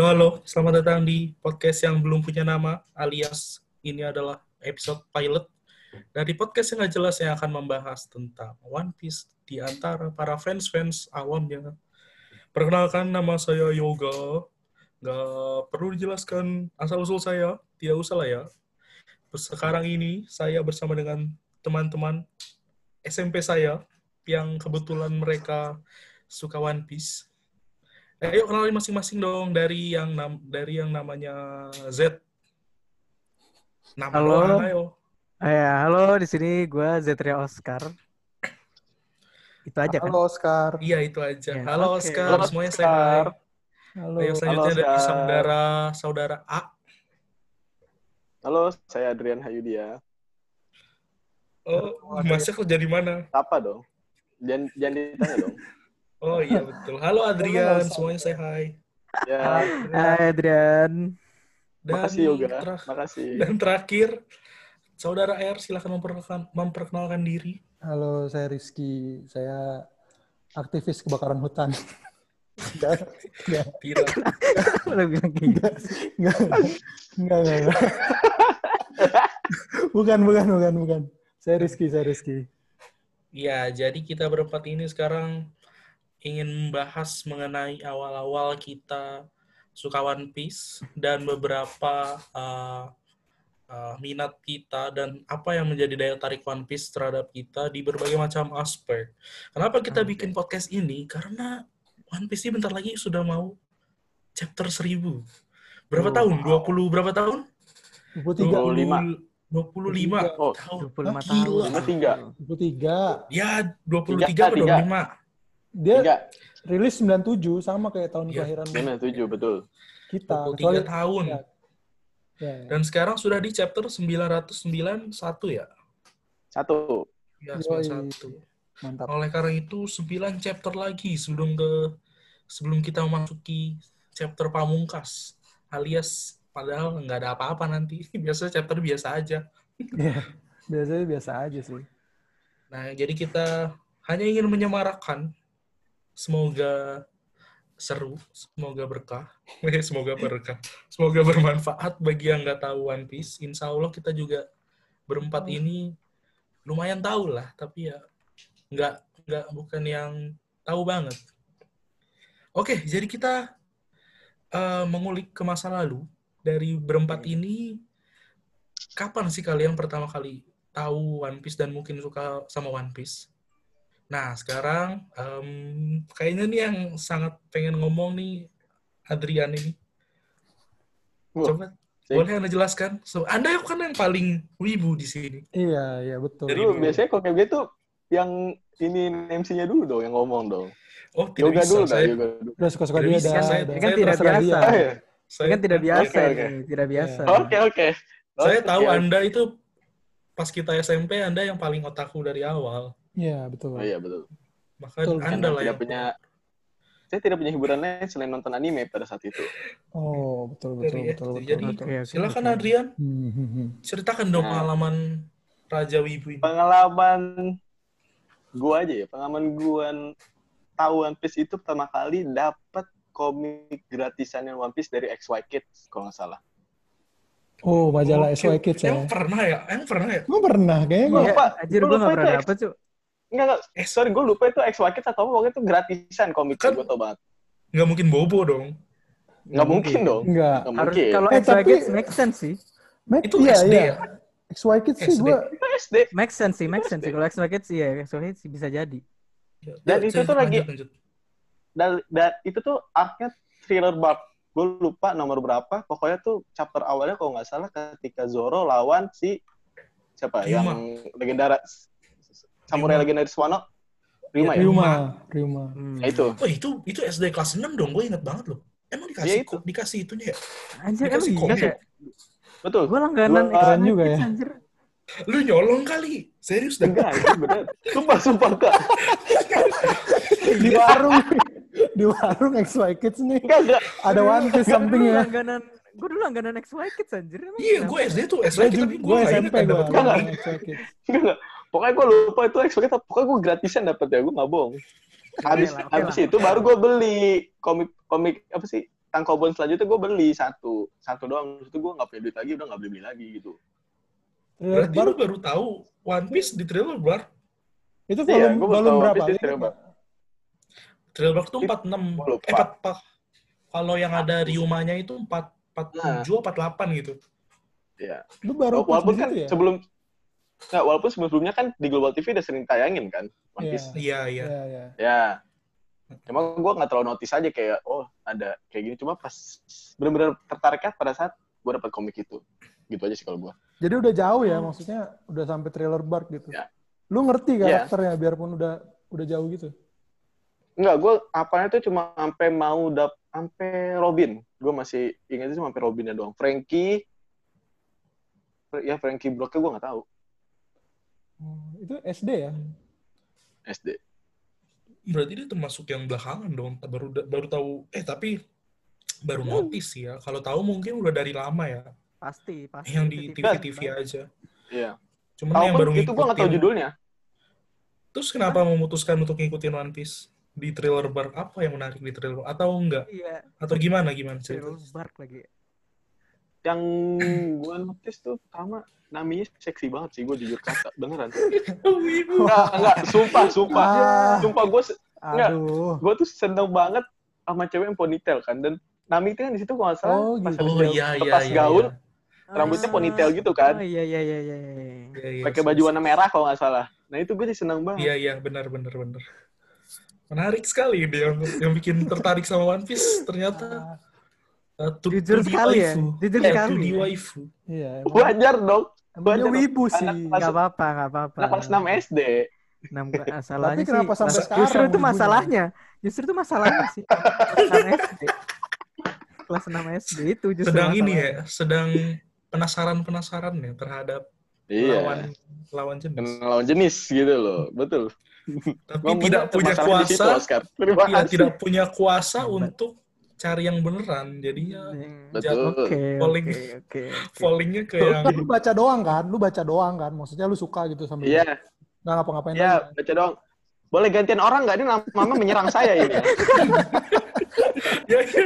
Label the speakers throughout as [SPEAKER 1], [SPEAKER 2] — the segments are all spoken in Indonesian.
[SPEAKER 1] Halo, halo. Selamat datang di podcast yang belum punya nama, alias ini adalah episode pilot dari podcast yang gak jelas yang akan membahas tentang One Piece di antara para fans-fans awamnya. Perkenalkan, nama saya Yoga. Gak perlu dijelaskan asal-usul saya, tidak usah lah ya. Sekarang ini, saya bersama dengan teman-teman SMP saya, yang kebetulan mereka suka One Piece. Ayo kenalin masing-masing dong dari yang nam dari yang namanya Z. Nama
[SPEAKER 2] Halo.
[SPEAKER 1] doang, ayo.
[SPEAKER 2] Ah, ya, halo di sini gue Zetria Oscar. Itu aja kan?
[SPEAKER 3] Halo Oscar.
[SPEAKER 1] Iya itu aja.
[SPEAKER 2] Ya,
[SPEAKER 1] Halo
[SPEAKER 2] oke.
[SPEAKER 1] Oscar,
[SPEAKER 3] Halo,
[SPEAKER 1] semuanya saya.
[SPEAKER 3] Halo.
[SPEAKER 1] Ayo selanjutnya
[SPEAKER 3] Halo,
[SPEAKER 1] dari saudara saudara A.
[SPEAKER 4] Halo, saya Adrian Hayudia.
[SPEAKER 1] Oh, masnya kerja di mana?
[SPEAKER 4] Apa dong? Jangan, jangan ditanya dong.
[SPEAKER 1] Oh iya betul. Halo Adrian, semuanya saya hai.
[SPEAKER 4] Ya,
[SPEAKER 2] Hai Adrian.
[SPEAKER 1] Dan
[SPEAKER 4] makasih Yoga. Makasih.
[SPEAKER 1] dan terakhir saudara R silakan memperkenalkan, memperkenalkan diri.
[SPEAKER 3] Halo, saya Rizky. Saya aktivis kebakaran hutan. Enggak, enggak,
[SPEAKER 1] Tidak.
[SPEAKER 2] Gitu.
[SPEAKER 3] enggak, enggak, enggak, enggak. Bukan, bukan, bukan, bukan. Saya Rizky, saya Rizky.
[SPEAKER 1] Ya, jadi kita berempat ini sekarang ingin membahas mengenai awal-awal kita suka One Piece dan beberapa uh, uh, minat kita dan apa yang menjadi daya tarik One Piece terhadap kita di berbagai macam aspek. Kenapa kita
[SPEAKER 2] Oke.
[SPEAKER 1] bikin podcast ini? Karena One Piece ini bentar lagi sudah mau chapter 1000. Berapa
[SPEAKER 3] Oh,
[SPEAKER 1] tahun?
[SPEAKER 4] wow.
[SPEAKER 1] 20 berapa tahun?
[SPEAKER 3] 23,
[SPEAKER 1] 25
[SPEAKER 4] Oh,
[SPEAKER 1] tahun.
[SPEAKER 2] 25
[SPEAKER 1] Gila.
[SPEAKER 2] tahun.
[SPEAKER 4] 23.
[SPEAKER 3] 23.
[SPEAKER 1] Ya, 23
[SPEAKER 4] Tiga,
[SPEAKER 1] atau
[SPEAKER 4] tiga.
[SPEAKER 1] 25?
[SPEAKER 3] Dia
[SPEAKER 4] Tiga.
[SPEAKER 3] rilis 97 sama kayak tahun
[SPEAKER 1] Iya,
[SPEAKER 3] kelahiran
[SPEAKER 4] Benar, tujuh, betul.
[SPEAKER 3] kita.
[SPEAKER 1] 23
[SPEAKER 3] Kecuali-
[SPEAKER 1] tahun.
[SPEAKER 3] Ya, ya, ya.
[SPEAKER 1] Dan sekarang sudah di chapter 991 ya?
[SPEAKER 4] Satu.
[SPEAKER 1] Ya,
[SPEAKER 3] Yoi.
[SPEAKER 1] 91.
[SPEAKER 3] Mantap.
[SPEAKER 1] Oleh karena itu 9 chapter lagi sebelum ke sebelum kita memasuki chapter pamungkas alias padahal nggak ada apa-apa nanti. Biasanya chapter biasa aja.
[SPEAKER 3] Iya. Biasanya biasa aja sih.
[SPEAKER 1] Nah, jadi kita hanya ingin menyemarakkan semoga seru, semoga berkah, semoga berkah, semoga bermanfaat bagi yang nggak tahu One Piece. Insya Allah kita juga berempat ini lumayan tahu lah, tapi ya nggak nggak bukan yang tahu banget. Oke, jadi kita eh, mengulik ke masa lalu dari berempat ini. Kapan sih kalian pertama kali tahu One Piece dan mungkin suka sama One Piece? Nah, sekarang em, kayaknya nih yang sangat pengen ngomong nih Adrian ini. Coba
[SPEAKER 4] sih.
[SPEAKER 1] boleh Anda jelaskan? So, anda yang kan yang paling wibu di sini.
[SPEAKER 3] Iya, iya betul.
[SPEAKER 4] Dulu
[SPEAKER 1] dulu.
[SPEAKER 4] biasanya kalau kayak gitu yang ini MC-nya dulu dong yang ngomong dong.
[SPEAKER 1] Oh, tidak
[SPEAKER 4] Yoga
[SPEAKER 1] bisa.
[SPEAKER 4] dulu dah,
[SPEAKER 1] Saya,
[SPEAKER 4] yoga dulu.
[SPEAKER 3] Udah suka-suka
[SPEAKER 1] Tidak
[SPEAKER 3] dia
[SPEAKER 1] bisa,
[SPEAKER 3] dah.
[SPEAKER 1] saya-
[SPEAKER 2] kan tidak biasa.
[SPEAKER 3] dia.
[SPEAKER 4] Oh, iya.
[SPEAKER 1] saya,
[SPEAKER 2] Ini kan tidak biasa
[SPEAKER 4] oke.
[SPEAKER 2] tidak biasa.
[SPEAKER 4] Oke, oke.
[SPEAKER 1] saya tahu. Anda itu pas kita SMP Anda yang paling otaku dari awal.
[SPEAKER 3] Iya, betul.
[SPEAKER 4] Oh iya, betul.
[SPEAKER 1] Maka
[SPEAKER 3] Betul,
[SPEAKER 1] Anda lah
[SPEAKER 4] tidak
[SPEAKER 1] yang
[SPEAKER 4] punya saya tidak punya hiburan lain selain nonton anime pada saat itu.
[SPEAKER 3] Oh, betul, betul,
[SPEAKER 1] Dari
[SPEAKER 3] betul,
[SPEAKER 1] SD.
[SPEAKER 3] betul.
[SPEAKER 1] Jadi
[SPEAKER 3] betul.
[SPEAKER 2] Oke, oke,
[SPEAKER 1] silakan. Adrian
[SPEAKER 3] Hmm, hmm, hmm.
[SPEAKER 1] ceritakan dong
[SPEAKER 4] Nah.
[SPEAKER 1] pengalaman Raja Wibu ini.
[SPEAKER 4] Pengalaman gua aja ya, pengalaman gua tahu One Piece itu pertama kali dapat komik gratisan yang One Piece dari XY Kids kalau nggak salah.
[SPEAKER 3] Oh, majalah
[SPEAKER 1] Oke.
[SPEAKER 3] SY Kids ya.
[SPEAKER 1] Emang pernah ya? Emang pernah ya?
[SPEAKER 3] Gue pernah, kayaknya
[SPEAKER 4] Gua
[SPEAKER 3] gue.
[SPEAKER 2] Iya,
[SPEAKER 4] lupa.
[SPEAKER 2] Anjir,
[SPEAKER 4] Gua
[SPEAKER 2] gue
[SPEAKER 4] lupa
[SPEAKER 2] gak pernah dapet, Cuk.
[SPEAKER 4] Enggak, enggak. Eh, sorry, gue lupa itu XY Kids atau apa, pokoknya itu gratisan komik
[SPEAKER 1] Kan-
[SPEAKER 4] gue tau banget.
[SPEAKER 1] Nggak mungkin bobo dong.
[SPEAKER 4] Nggak mungkin dong.
[SPEAKER 3] Enggak.
[SPEAKER 4] Mungkin.
[SPEAKER 2] kalau
[SPEAKER 3] Eh, tapi-
[SPEAKER 2] Kids make sense sih.
[SPEAKER 3] Met,
[SPEAKER 1] Itu
[SPEAKER 3] iya,
[SPEAKER 1] SD
[SPEAKER 3] iya.
[SPEAKER 1] ya?
[SPEAKER 3] XY Kids sih
[SPEAKER 1] SD.
[SPEAKER 3] gue.
[SPEAKER 4] Itu SD.
[SPEAKER 2] Make sense sih, make sense sih. Kalau XY Kids iya, XY Kids bisa jadi.
[SPEAKER 4] Dan
[SPEAKER 1] Ya,
[SPEAKER 4] itu tuh lagi-. Dan, dan itu tuh arc-nya thriller bark. Gue lupa nomor berapa. Pokoknya tuh chapter awalnya kalau nggak salah ketika Zoro lawan si siapa
[SPEAKER 1] Ryuma.
[SPEAKER 4] yang legendaris samurai
[SPEAKER 1] Ryuma.
[SPEAKER 4] legendaris Wano. Ryuma ya?
[SPEAKER 3] Ryuma, Ryuma.
[SPEAKER 2] Hmm.
[SPEAKER 4] Ya itu.
[SPEAKER 1] Oh itu itu SD kelas 6 dong, gue inget banget loh. Emang dikasih
[SPEAKER 4] Ya, itu.
[SPEAKER 1] kok dikasih itunya ya?
[SPEAKER 2] Anjir, emang
[SPEAKER 1] Dikasih
[SPEAKER 2] iya
[SPEAKER 1] komik.
[SPEAKER 2] ya?
[SPEAKER 4] Betul.
[SPEAKER 2] Gue langganan
[SPEAKER 4] Gua-
[SPEAKER 2] XY
[SPEAKER 3] Keren juga
[SPEAKER 2] Kids,
[SPEAKER 3] ya.
[SPEAKER 2] anjir.
[SPEAKER 1] Lu nyolong kali, serius dah.
[SPEAKER 4] Enggak, itu bener. Sumpah, sumpah, enggak.
[SPEAKER 3] Di warung, di warung XY Kids nih.
[SPEAKER 4] Enggak, enggak.
[SPEAKER 3] Ada One Piece
[SPEAKER 2] Gue
[SPEAKER 3] something
[SPEAKER 2] dulu
[SPEAKER 3] ya.
[SPEAKER 2] langganan, gue dulu langganan XY Kids anjir. Emang
[SPEAKER 1] Iya, gue SD tuh SD
[SPEAKER 3] Gue
[SPEAKER 1] tapi gue
[SPEAKER 3] SMP gue.
[SPEAKER 4] Enggak, enggak. Pokoknya gue lupa itu kita. Pokoknya gue gratisan dapet ya, gue nggak bohong. Habis
[SPEAKER 2] oke
[SPEAKER 4] habis
[SPEAKER 2] lah.
[SPEAKER 4] itu baru gue beli komik komik apa sih tangkobon selanjutnya gue beli satu satu doang itu gue nggak punya duit lagi udah nggak beli beli lagi gitu
[SPEAKER 1] Berarti
[SPEAKER 3] Bark,
[SPEAKER 1] lu baru tahu One Piece di Thriller Bark.
[SPEAKER 3] itu
[SPEAKER 4] Iya,
[SPEAKER 3] volume,
[SPEAKER 4] gua baru
[SPEAKER 3] volume
[SPEAKER 4] tahu
[SPEAKER 3] berapa?
[SPEAKER 4] Thriller
[SPEAKER 1] Bark tuh
[SPEAKER 4] Itu
[SPEAKER 1] 46.
[SPEAKER 4] gua lupa.
[SPEAKER 1] Eh, 4, 4. Kalau yang ada Ryumanya itu 4, 47, 48 gitu.
[SPEAKER 4] ya
[SPEAKER 3] Lu baru
[SPEAKER 4] walaupun
[SPEAKER 3] di
[SPEAKER 4] kan
[SPEAKER 3] situ ya?
[SPEAKER 4] sebelum nggak walaupun sebelumnya kan di Global TV udah sering tayangin kan One
[SPEAKER 3] Iya.
[SPEAKER 4] Piece
[SPEAKER 1] Iya, iya.
[SPEAKER 3] Iya, iya.
[SPEAKER 4] ya cuma gue nggak terlalu notice aja kayak oh ada kayak gini cuma pas benar-benar tertariknya pada saat gue dapet komik itu gitu aja sih kalau gue
[SPEAKER 3] Jadi udah jauh ya, maksudnya udah sampai trailer bark gitu.
[SPEAKER 4] Ya.
[SPEAKER 3] Lu ngerti
[SPEAKER 4] Iya.
[SPEAKER 3] karakternya biarpun udah udah jauh gitu.
[SPEAKER 4] Enggak, gue apanya tuh cuma sampai mau dap sampai Robin. Gue masih ingat itu cuma sampai Robinnya doang. Frankie, ya Frankie Blocknya gue nggak tahu.
[SPEAKER 3] Hmm, itu SD ya?
[SPEAKER 4] SD.
[SPEAKER 1] Berarti dia termasuk yang belakangan dong. Baru baru tahu eh tapi baru notice sih ya. Kalau tahu mungkin udah dari lama ya.
[SPEAKER 2] Pasti, pasti.
[SPEAKER 1] Yang di TV-TV aja.
[SPEAKER 4] Iya.
[SPEAKER 1] Cuman yang baru
[SPEAKER 4] itu gue nggak tahu judulnya.
[SPEAKER 1] Terus kenapa memutuskan untuk ngikutin One Piece di Thriller Bark? Apa yang menarik di Thriller Atau enggak?
[SPEAKER 2] Iya,
[SPEAKER 1] Atau gimana gimana cerita?
[SPEAKER 2] Thriller Bark lagi.
[SPEAKER 4] Yang gue notice tuh pertama Naminya seksi banget sih gue jujur kata beneran.
[SPEAKER 1] Ibu.
[SPEAKER 4] Enggak, enggak, sumpah, sumpah.
[SPEAKER 3] Ah,
[SPEAKER 4] Sumpah gue Nggak.
[SPEAKER 3] aduh.
[SPEAKER 4] gue tuh seneng banget sama cewek yang ponytail kan dan Nami itu kan di situ kalau nggak salah
[SPEAKER 3] Oh,
[SPEAKER 4] pas
[SPEAKER 3] gitu.
[SPEAKER 1] Oh
[SPEAKER 4] dia
[SPEAKER 1] iya iya
[SPEAKER 4] lepas
[SPEAKER 1] iya.
[SPEAKER 4] gaun
[SPEAKER 1] iya.
[SPEAKER 4] rambutnya
[SPEAKER 2] Ah.
[SPEAKER 4] ponytail gitu kan
[SPEAKER 2] Oh iya iya iya iya. iya.
[SPEAKER 1] Iya, iya,
[SPEAKER 4] pakai baju warna merah kalau nggak salah nah itu gue sih seneng banget
[SPEAKER 1] Iya iya benar benar benar. Menarik sekali dia yang, yang bikin tertarik sama One Piece ternyata uh, to,
[SPEAKER 2] Jujur
[SPEAKER 1] to
[SPEAKER 2] sekali ya, jujur
[SPEAKER 1] Eh,
[SPEAKER 2] sekali
[SPEAKER 1] to the
[SPEAKER 2] ya.
[SPEAKER 1] waifu.
[SPEAKER 3] Iya.
[SPEAKER 4] wajar dong
[SPEAKER 3] Emang dia
[SPEAKER 4] wajar.
[SPEAKER 3] wibu sih.
[SPEAKER 4] Anak
[SPEAKER 2] Nggak apa-apa, nggak apa-apa.
[SPEAKER 4] anak kelas 6 SD
[SPEAKER 2] Enam masalahnya
[SPEAKER 3] Tapi kenapa
[SPEAKER 2] sih.
[SPEAKER 3] sampai sekarang
[SPEAKER 2] Justru itu masalahnya. Justru itu masalahnya sih. Kelas 6 SD. Kelas 6 SD itu justru
[SPEAKER 1] Sedang ini ya, sedang penasaran-penasaran ya terhadap
[SPEAKER 4] iya
[SPEAKER 1] lawan lawan jenis.
[SPEAKER 4] lawan jenis gitu loh betul
[SPEAKER 1] Tapi
[SPEAKER 4] Memang
[SPEAKER 1] tidak punya
[SPEAKER 4] situ,
[SPEAKER 1] kuasa,
[SPEAKER 4] Oscar. terima kasih
[SPEAKER 1] tidak punya kuasa untuk cari yang beneran. Jadinya
[SPEAKER 2] Hmm,
[SPEAKER 4] Betul.
[SPEAKER 2] Oke,
[SPEAKER 1] Falling.
[SPEAKER 2] oke, oke. oke.
[SPEAKER 1] fallingnya ke yang
[SPEAKER 3] Lu baca doang kan? Lu baca doang kan? Maksudnya lu suka gitu sambil
[SPEAKER 4] iya
[SPEAKER 3] nggak ngapa-ngapain
[SPEAKER 4] iya
[SPEAKER 3] lagi.
[SPEAKER 4] baca dong boleh gantian orang nggak ini mama menyerang saya ini
[SPEAKER 1] ya, ya.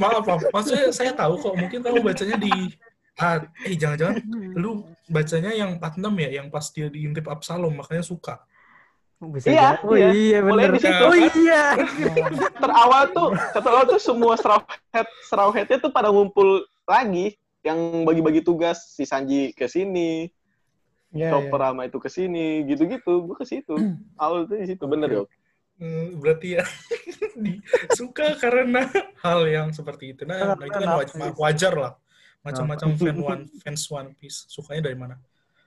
[SPEAKER 1] maaf, maaf. Maksudnya saya tahu kok mungkin kamu bacanya di ah, eh jangan-jangan lu bacanya yang 46 ya, yang pas dia diintip Absalom makanya suka.
[SPEAKER 2] Bisa
[SPEAKER 4] Iya,
[SPEAKER 2] jadi. Oh
[SPEAKER 4] iya.
[SPEAKER 2] iya
[SPEAKER 4] Mulai
[SPEAKER 2] bener.
[SPEAKER 4] di situ,
[SPEAKER 2] Oh iya.
[SPEAKER 4] terawal tuh terawal tuh semua straw hat straw hatnya tuh pada ngumpul lagi yang bagi-bagi tugas si Sanji ke sini
[SPEAKER 3] Iya, iya.
[SPEAKER 4] Chopper sama itu ke sini gitu-gitu gue ke situ awal tuh di situ bener ya
[SPEAKER 1] Hmm, berarti ya suka karena hal yang seperti itu. Nah, nah, itu kan wajar, wajar lah. Macam-macam fan One fans One Piece. Sukanya dari mana?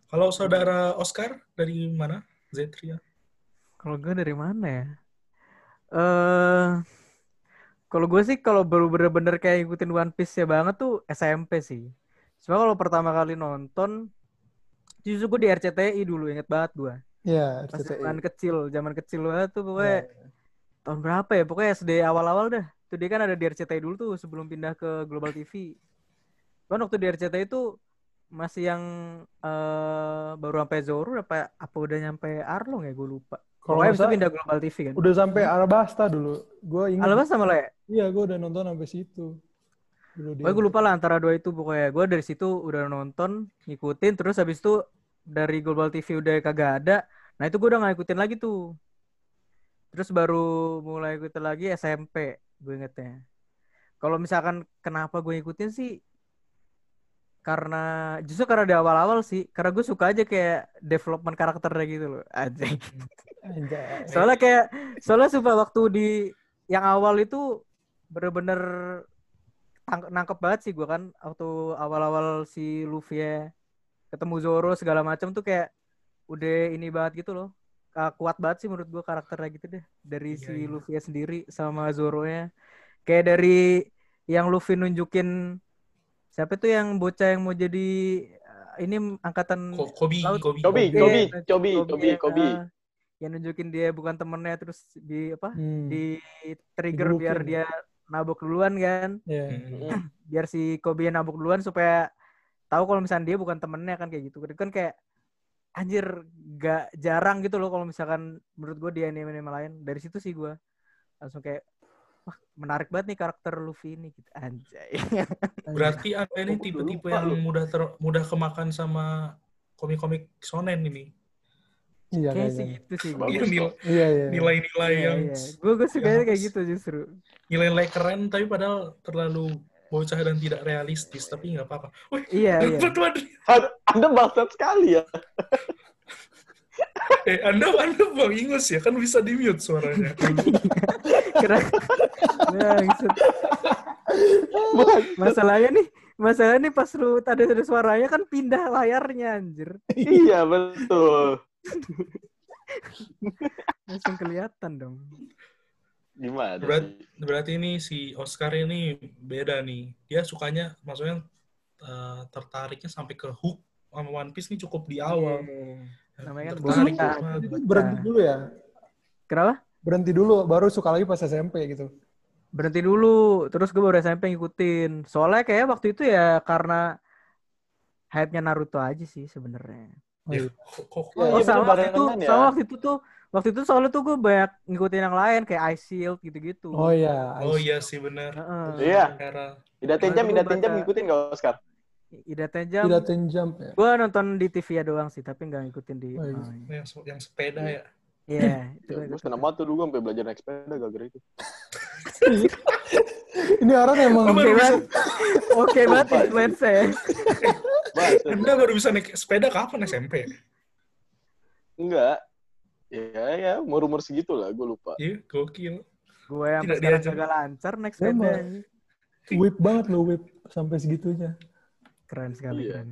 [SPEAKER 1] Kalau saudara Oscar dari mana? Zetria.
[SPEAKER 2] Kalau gue dari mana ya? Eh, kalau gue sih kalau baru bener-bener kayak ngikutin One Piece ya banget tuh SMP sih. Cuma kalau pertama kali nonton, justru gue di RCTI dulu, inget banget gue.
[SPEAKER 3] Iya,
[SPEAKER 2] Pas
[SPEAKER 3] RCTI.
[SPEAKER 2] zaman kecil, zaman kecil banget tuh pokoknya tahun berapa ya? Pokoknya SD awal-awal dah. Tuh dia kan ada di RCTI dulu tuh sebelum pindah ke Global TV. Kan waktu di RCTI itu masih yang eh baru sampai Zoro apa apa udah nyampe Arlong ya gue lupa.
[SPEAKER 3] Kalau nggak
[SPEAKER 2] itu pindah Global TV kan.
[SPEAKER 3] udah sampai Arabasta dulu. Gue ingat.
[SPEAKER 2] Alabas sama lo ya?
[SPEAKER 3] Iya, gue udah nonton sampai situ. Dulu
[SPEAKER 2] gue lupa lah antara dua itu pokoknya. Gue dari situ udah nonton, ngikutin, terus habis itu dari Global TV udah kagak ada. Nah itu gue udah gak ikutin lagi tuh. Terus baru mulai ikutin lagi SMP, gue ingetnya. Kalau misalkan kenapa gue ikutin sih, karena justru karena di awal-awal sih, karena gue suka aja kayak development karakternya gitu loh, aja. Soalnya kayak, soalnya sumpah waktu di yang awal itu bener-bener nangkep banget sih gue kan waktu awal-awal si Luffy ya ketemu Zoro segala macam tuh kayak udah ini banget gitu loh Ka- kuat banget sih menurut gue karakternya gitu deh dari
[SPEAKER 1] Iya,
[SPEAKER 2] si
[SPEAKER 1] iya.
[SPEAKER 2] Luffy sendiri sama Zoro-nya kayak dari yang Luffy nunjukin siapa tuh yang bocah yang mau jadi uh, ini angkatan
[SPEAKER 1] Ko- Kobi,
[SPEAKER 2] Laut.
[SPEAKER 1] Kobi.
[SPEAKER 4] Kobi,
[SPEAKER 2] Iya,
[SPEAKER 4] Kobi, Kobi, Kobi,
[SPEAKER 2] ya,
[SPEAKER 4] Kobi.
[SPEAKER 2] ah. yang nunjukin dia bukan temennya terus di apa
[SPEAKER 3] Hmm,
[SPEAKER 2] di trigger
[SPEAKER 3] Digebukin.
[SPEAKER 2] biar dia nabok duluan kan
[SPEAKER 3] iya.
[SPEAKER 1] Hmm.
[SPEAKER 2] biar si Kobe yang nabok duluan supaya tahu kalau misalnya dia bukan temennya kan kayak gitu Itu kan kayak anjir gak jarang gitu loh kalau misalkan menurut gue di anime anime lain dari situ sih gue langsung kayak wah menarik banget nih karakter Luffy ini gitu anjay
[SPEAKER 1] Berarti Anda ini tipe-tipe yang mudah ter- mudah kemakan sama komik-komik shonen ini.
[SPEAKER 3] Iya
[SPEAKER 2] kayak sih gitu sih
[SPEAKER 4] Bagus
[SPEAKER 1] Iya,
[SPEAKER 4] kok.
[SPEAKER 1] nil-
[SPEAKER 3] Iya iya.
[SPEAKER 1] nilai-nilai
[SPEAKER 2] Iya,
[SPEAKER 1] yang
[SPEAKER 2] iya. gue gue sukanya kayak gitu justru
[SPEAKER 1] nilai-nilai keren tapi padahal terlalu bocah dan tidak realistis tapi nggak apa-apa. Wih,
[SPEAKER 2] iya iya.
[SPEAKER 4] Anda bangsat sekali ya.
[SPEAKER 1] Eh, Anda Anda bang Ingus ya kan bisa di mute suaranya.
[SPEAKER 2] keren masalahnya nih masalahnya nih pas lu ada ada suaranya kan pindah layarnya anjir
[SPEAKER 4] Iya betul.
[SPEAKER 2] langsung kelihatan dong
[SPEAKER 4] Gimana?
[SPEAKER 1] Berat-
[SPEAKER 4] sih?
[SPEAKER 1] Berarti ini si Oscar ini beda nih. Dia sukanya maksudnya eh, tertariknya sampai ke hook sama One Piece nih cukup di awal.
[SPEAKER 2] Iya. Namanya kan
[SPEAKER 1] Tertarik.
[SPEAKER 3] Itu berhenti dulu ya.
[SPEAKER 2] kenapa
[SPEAKER 3] Berhenti dulu, baru suka lagi pas SMP gitu.
[SPEAKER 2] berhenti dulu terus gue baru SMP ngikutin soalnya kayak waktu itu ya karena hype-nya Naruto aja sih sebenarnya
[SPEAKER 3] Oh,
[SPEAKER 1] Ya,
[SPEAKER 3] iya.
[SPEAKER 1] kok, kok,
[SPEAKER 4] Ya,
[SPEAKER 2] oh
[SPEAKER 4] iya,
[SPEAKER 2] sama
[SPEAKER 4] bener,
[SPEAKER 2] waktu itu
[SPEAKER 4] ya.
[SPEAKER 2] sama waktu itu tuh waktu itu soalnya tuh gue banyak ngikutin yang lain kayak Ice Shield gitu-gitu
[SPEAKER 3] Oh iya.
[SPEAKER 1] oh iya sih benar.
[SPEAKER 2] Heeh.
[SPEAKER 4] Iya.
[SPEAKER 1] Era
[SPEAKER 4] Ida Tenjam,
[SPEAKER 2] Gua
[SPEAKER 4] Ida Tenjam
[SPEAKER 2] baca-
[SPEAKER 4] ngikutin gak Oscar?
[SPEAKER 2] Ida Tenjam
[SPEAKER 3] Tidak tenjam ya.
[SPEAKER 2] gue nonton di TV ya doang sih tapi nggak ngikutin di
[SPEAKER 3] Oh, iya.
[SPEAKER 2] oh, iya.
[SPEAKER 1] yang, yang sepeda ya.
[SPEAKER 2] Iya, itu
[SPEAKER 4] Ya,
[SPEAKER 2] gua
[SPEAKER 4] gue senang banget tuh dulu sampai belajar naik sepeda gara-gara itu.
[SPEAKER 3] Ini orang emang
[SPEAKER 2] Oke banget. Oke banget influence.
[SPEAKER 4] Bahasa.
[SPEAKER 1] Anda baru bisa naik sepeda kapan SMP?
[SPEAKER 4] Enggak. Ya, ya, umur-umur segitu lah, gue lupa.
[SPEAKER 1] Iya, gokil.
[SPEAKER 2] Gue yang
[SPEAKER 1] Tidak
[SPEAKER 2] sekarang kagak lancar naik sepeda.
[SPEAKER 3] whip banget loh whip sampai segitunya.
[SPEAKER 2] Keren sekali
[SPEAKER 4] Iya.
[SPEAKER 2] keren.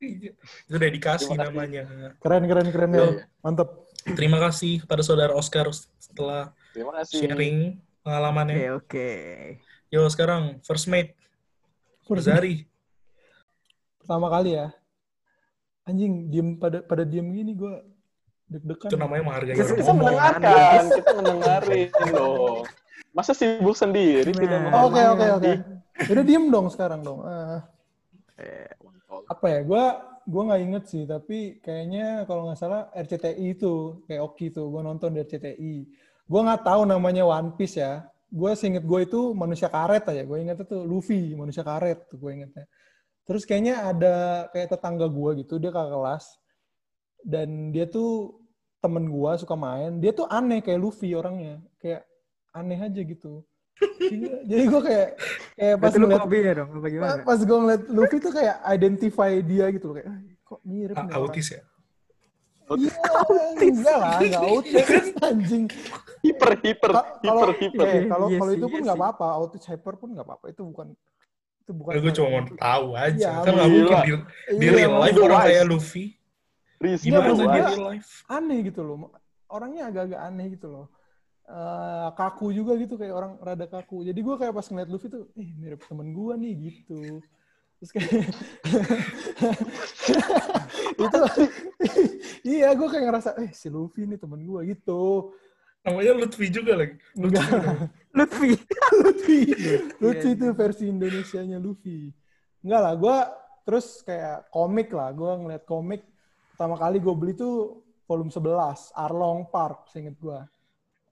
[SPEAKER 1] Iya. Itu dedikasi namanya.
[SPEAKER 3] Keren keren keren ya.
[SPEAKER 4] iya.
[SPEAKER 3] Mantap.
[SPEAKER 1] Terima kasih pada saudara Oscar setelah
[SPEAKER 4] Terima kasih.
[SPEAKER 1] sharing pengalamannya.
[SPEAKER 2] Oke oke.
[SPEAKER 1] Yo sekarang first mate Zari.
[SPEAKER 3] Pertama kali ya. Anjing diem pada pada diem gini gue deg-degan.
[SPEAKER 1] Itu namanya menghargai
[SPEAKER 2] Kita-
[SPEAKER 4] Kita mendengarkan, kita mendengarin dong. Masa sibuk sendiri tidak
[SPEAKER 2] Nah.
[SPEAKER 4] mau
[SPEAKER 3] Oke oke oke. Udah diem dong sekarang dong. Ah, Apa ya? Gue gue nggak inget sih, tapi kayaknya kalau nggak salah RCTI itu kayak Oki tuh. Gue nonton di RCTI. Gue nggak tahu namanya One Piece ya. Gue seinget gue itu manusia karet aja. Gue ingetnya tuh Luffy, manusia karet tuh gue ingetnya. Terus kayaknya ada kayak tetangga gue gitu, dia kakak kelas. Dan dia tuh temen gue suka main. Dia tuh aneh kayak Luffy orangnya. Kayak aneh aja gitu. Jadi- Jadi gue kayak kayak pas
[SPEAKER 2] Berarti lu
[SPEAKER 3] ngeliat
[SPEAKER 2] ya dong, apa gimana?
[SPEAKER 3] Pa- Pas gue ngeliat Luffy tuh kayak identify dia gitu loh. Kayak, "Ah, kok mirip
[SPEAKER 1] A-
[SPEAKER 3] nih orang."
[SPEAKER 1] Autis ya?
[SPEAKER 3] Iya, enggak lah, enggak autis anjing.
[SPEAKER 4] hiper, hiper, hiper, hiper.
[SPEAKER 3] eh, kalau
[SPEAKER 2] Iya
[SPEAKER 3] kalau
[SPEAKER 2] sih,
[SPEAKER 3] itu pun
[SPEAKER 2] iya
[SPEAKER 3] nggak apa-apa, autis hyper pun nggak apa-apa. Itu bukan itu bukan.
[SPEAKER 1] gue cuma mau tahu aja.
[SPEAKER 3] Iya,
[SPEAKER 1] kan nggak mungkin di, di
[SPEAKER 3] Iya,
[SPEAKER 1] real life orang kayak Luffy. Gimana di real life?
[SPEAKER 3] aneh gitu loh. Orangnya agak-agak aneh gitu loh. Eh, kaku juga gitu kayak orang rada kaku. Jadi gue kayak pas ngeliat Luffy tuh, ih mirip temen gue nih gitu. Terus kayak itu iya gue kayak ngerasa eh si Luffy nih temen gue gitu.
[SPEAKER 1] Namanya Lutfi juga lagi. Lutfi.
[SPEAKER 3] Enggak.
[SPEAKER 2] Lutfi.
[SPEAKER 3] Luffy. Luffy
[SPEAKER 2] Iya,
[SPEAKER 3] itu versi Indonesianya Luffy. Enggak lah, gue terus kayak komik lah. Gue ngeliat komik pertama kali gue beli tuh volume 11, Arlong Park, seinget gue.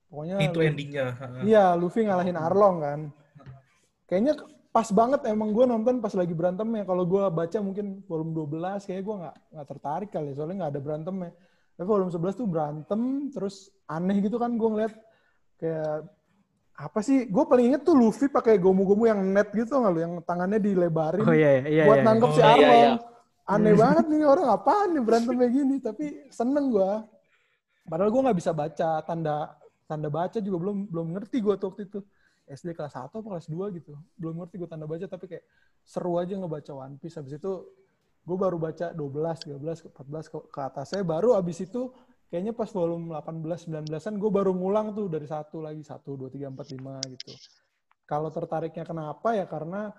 [SPEAKER 3] Pokoknya
[SPEAKER 1] Itu endingnya.
[SPEAKER 3] Iya, Luffy ngalahin Arlong kan. Kayaknya pas banget emang gue nonton pas lagi berantemnya. Kalau gue baca mungkin volume 12, kayaknya gue nggak nggak tertarik kali, soalnya nggak ada berantemnya. Tapi volume 11 tuh berantem, terus aneh gitu kan gue ngeliat kayak apa sih? Gue paling inget tuh Luffy pakai gomu-gomu yang net gitu nggak lu, yang tangannya dilebarin
[SPEAKER 2] Oh iya iya iya.
[SPEAKER 3] buat
[SPEAKER 2] iya.
[SPEAKER 3] nangkep si
[SPEAKER 1] Oh, iya,
[SPEAKER 3] Arlong.
[SPEAKER 4] iya.
[SPEAKER 3] Aneh banget nih orang apaan nih berantemnya gini, tapi seneng gua. Padahal gua nggak bisa baca tanda tanda baca juga belum belum ngerti tuh waktu itu. SD kelas 1 atau kelas 2 gitu. Belum ngerti gua tanda baca tapi kayak seru aja ngebaca One Piece. Habis itu gue baru baca 12, 13, 14 ke, ke atasnya. Baru abis itu kayaknya pas volume 18, 19-an gue baru ngulang tuh dari satu lagi. satu dua tiga empat lima gitu. Kalau tertariknya kenapa ya karena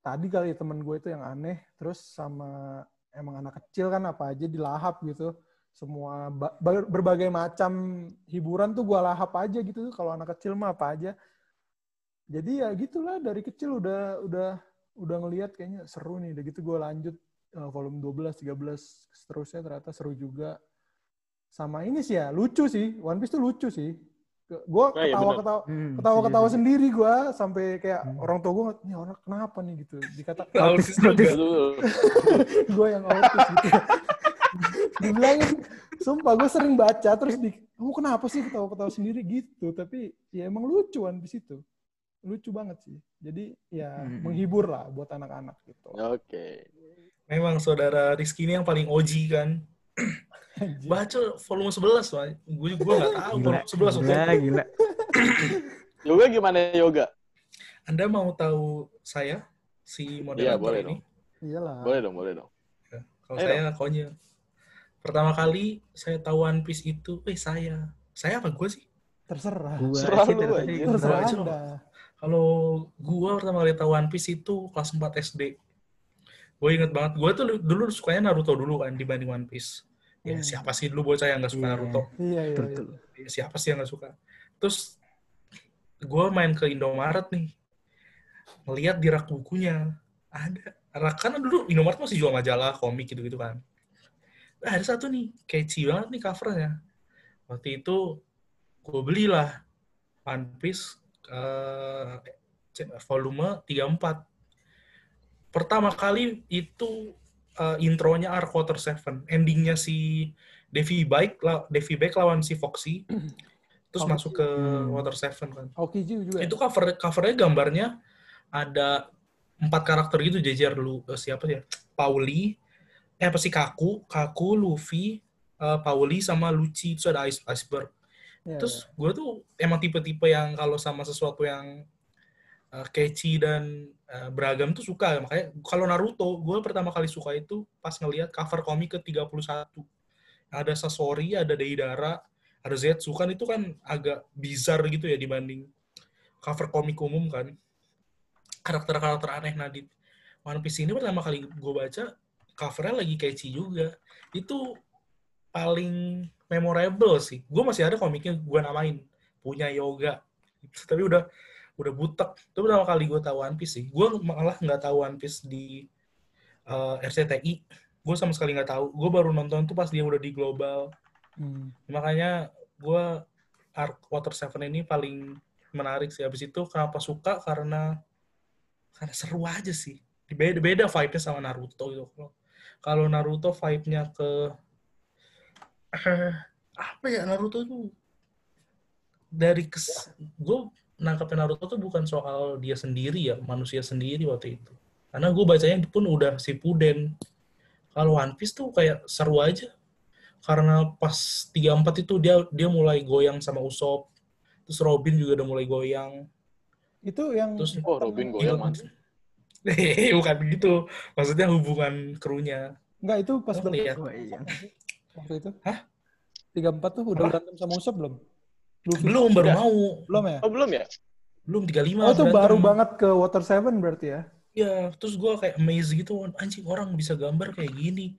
[SPEAKER 3] tadi kali temen gue itu yang aneh. Terus sama emang anak kecil kan apa aja dilahap gitu. Semua ba- ber- berbagai macam hiburan tuh gue lahap aja gitu. Kalau anak kecil mah apa aja. Jadi ya gitulah dari kecil udah udah udah ngelihat kayaknya seru nih. Udah gitu gue lanjut eh, volume 12, 13 seterusnya ternyata seru juga. Sama ini sih ya lucu sih. One Piece tuh lucu sih. Gue
[SPEAKER 4] Ah, iya,
[SPEAKER 3] ketawa-ketawa
[SPEAKER 2] Hmm,
[SPEAKER 3] ketawa-ketawa
[SPEAKER 2] setuju,
[SPEAKER 3] sendiri gue sampai kayak
[SPEAKER 2] Hmm.
[SPEAKER 3] orang tua gue ini orang kenapa nih gitu dikata
[SPEAKER 1] Autis
[SPEAKER 3] gue yang autis gitu dibilangin sumpah gue sering baca terus di kamu kenapa sih ketawa-ketawa sendiri gitu tapi ya emang lucu One Piece itu lucu banget sih jadi ya
[SPEAKER 2] Hmm.
[SPEAKER 3] menghibur lah buat anak-anak gitu
[SPEAKER 4] Oke.
[SPEAKER 1] Memang saudara Rizky ini yang paling OG kan. Baca volume 11, Pak. Gue gue nggak tahu
[SPEAKER 2] Gila,
[SPEAKER 1] volume 11 waktu
[SPEAKER 2] gila,
[SPEAKER 1] itu.
[SPEAKER 2] gila.
[SPEAKER 4] Yoga gimana Yoga?
[SPEAKER 1] Anda mau tahu saya si moderator
[SPEAKER 4] Iya, boleh
[SPEAKER 1] ini?
[SPEAKER 4] dong.
[SPEAKER 3] iyalah
[SPEAKER 4] Boleh dong, boleh dong.
[SPEAKER 1] Kalau
[SPEAKER 4] Ayo
[SPEAKER 1] saya konyol. Pertama kali saya tahu One Piece itu, eh saya. Saya apa gue sih?
[SPEAKER 3] terserah
[SPEAKER 2] Gua
[SPEAKER 4] Serah
[SPEAKER 2] sih
[SPEAKER 4] lu,
[SPEAKER 2] dari tadi
[SPEAKER 4] anjir.
[SPEAKER 2] gua
[SPEAKER 3] terserah
[SPEAKER 1] aja
[SPEAKER 3] anda
[SPEAKER 1] Kalau gue pertama kali tahu One Piece itu kelas 4 SD. Gue inget banget, gue tuh dulu sukanya Naruto dulu kan dibanding One Piece. Ya
[SPEAKER 3] Hmm.
[SPEAKER 1] siapa sih dulu bocah yang gak suka
[SPEAKER 2] Iya.
[SPEAKER 1] Naruto?
[SPEAKER 3] iya iya,
[SPEAKER 2] Betul,
[SPEAKER 3] iya.
[SPEAKER 1] Ya, siapa sih yang gak suka? Terus gue main ke Indomaret nih. Ngeliat di rak bukunya. Ada. Rak, karena dulu Indomaret masih jual majalah, komik gitu-gitu kan. Nah, ada satu nih, catchy banget nih covernya. Waktu itu gue belilah One Piece eh, c- volume 34. Pertama kali itu eh, intronya Arc Water Seven, endingnya si Devi Bike, la- Devi Bike lawan si Foxy, terus masuk ke
[SPEAKER 2] Hmm.
[SPEAKER 1] Water Seven kan.
[SPEAKER 3] Aokiji juga ya?
[SPEAKER 1] Itu cover covernya gambarnya ada empat karakter gitu jejer lu eh, siapa ya? Pauli, eh apa sih Kaku, Kaku, Luffy, eh, Pauli sama Lucci terus ada Ice Iceberg.
[SPEAKER 3] Iya,
[SPEAKER 1] Terus gue tuh emang tipe-tipe yang kalau sama sesuatu yang uh, catchy dan uh, beragam tuh suka. Makanya kalau Naruto, gue pertama kali suka itu pas ngelihat cover komik ke-31. Ada Sasori, ada Deidara, ada Zetsu. Kan itu kan agak bizar gitu ya dibanding cover komik umum kan. Karakter-karakter aneh. Di One Piece ini pertama kali gue baca, covernya lagi catchy juga. Itu paling memorable sih. Gue masih ada komiknya gue namain punya yoga. Tapi udah udah butek. Itu pertama kali gue tahu One Piece sih. Gue malah nggak tahu One Piece di eh, RCTI. Gue sama sekali nggak tahu. Gue baru nonton tuh pas dia udah di global.
[SPEAKER 3] Hmm.
[SPEAKER 1] Makanya gue Arc Water Seven ini paling menarik sih. Habis itu kenapa suka karena karena seru aja sih. Beda beda vibe-nya sama Naruto gitu. Kalau- Naruto vibe-nya ke apa ya Naruto tuh dari kes gue nangkapnya Naruto tuh bukan soal dia sendiri ya manusia sendiri waktu itu. Karena gue bacanya pun udah si Puden. Kalau One Piece tuh kayak seru aja. Karena pas 34 itu dia dia mulai goyang sama Usopp. Terus Robin juga udah mulai goyang.
[SPEAKER 3] Itu yang
[SPEAKER 1] terus
[SPEAKER 4] Oh, Robin goyang,
[SPEAKER 1] bukan begitu maksudnya hubungan krunya
[SPEAKER 3] enggak itu pas
[SPEAKER 1] Oh,
[SPEAKER 3] berantem
[SPEAKER 1] iya.
[SPEAKER 2] Wah, iya.
[SPEAKER 3] waktu itu.
[SPEAKER 1] Hah?
[SPEAKER 3] 34 tuh udah
[SPEAKER 1] Apa?
[SPEAKER 3] berantem sama Usopp belum? Luffy.
[SPEAKER 1] belum baru mau
[SPEAKER 3] Belum ya?
[SPEAKER 4] Oh, belum ya?
[SPEAKER 1] belum 35
[SPEAKER 3] Oh, itu
[SPEAKER 1] berantem.
[SPEAKER 3] baru banget ke Water Seven berarti ya?
[SPEAKER 1] Iya, terus gue kayak amazed gitu, anjing orang bisa gambar kayak gini.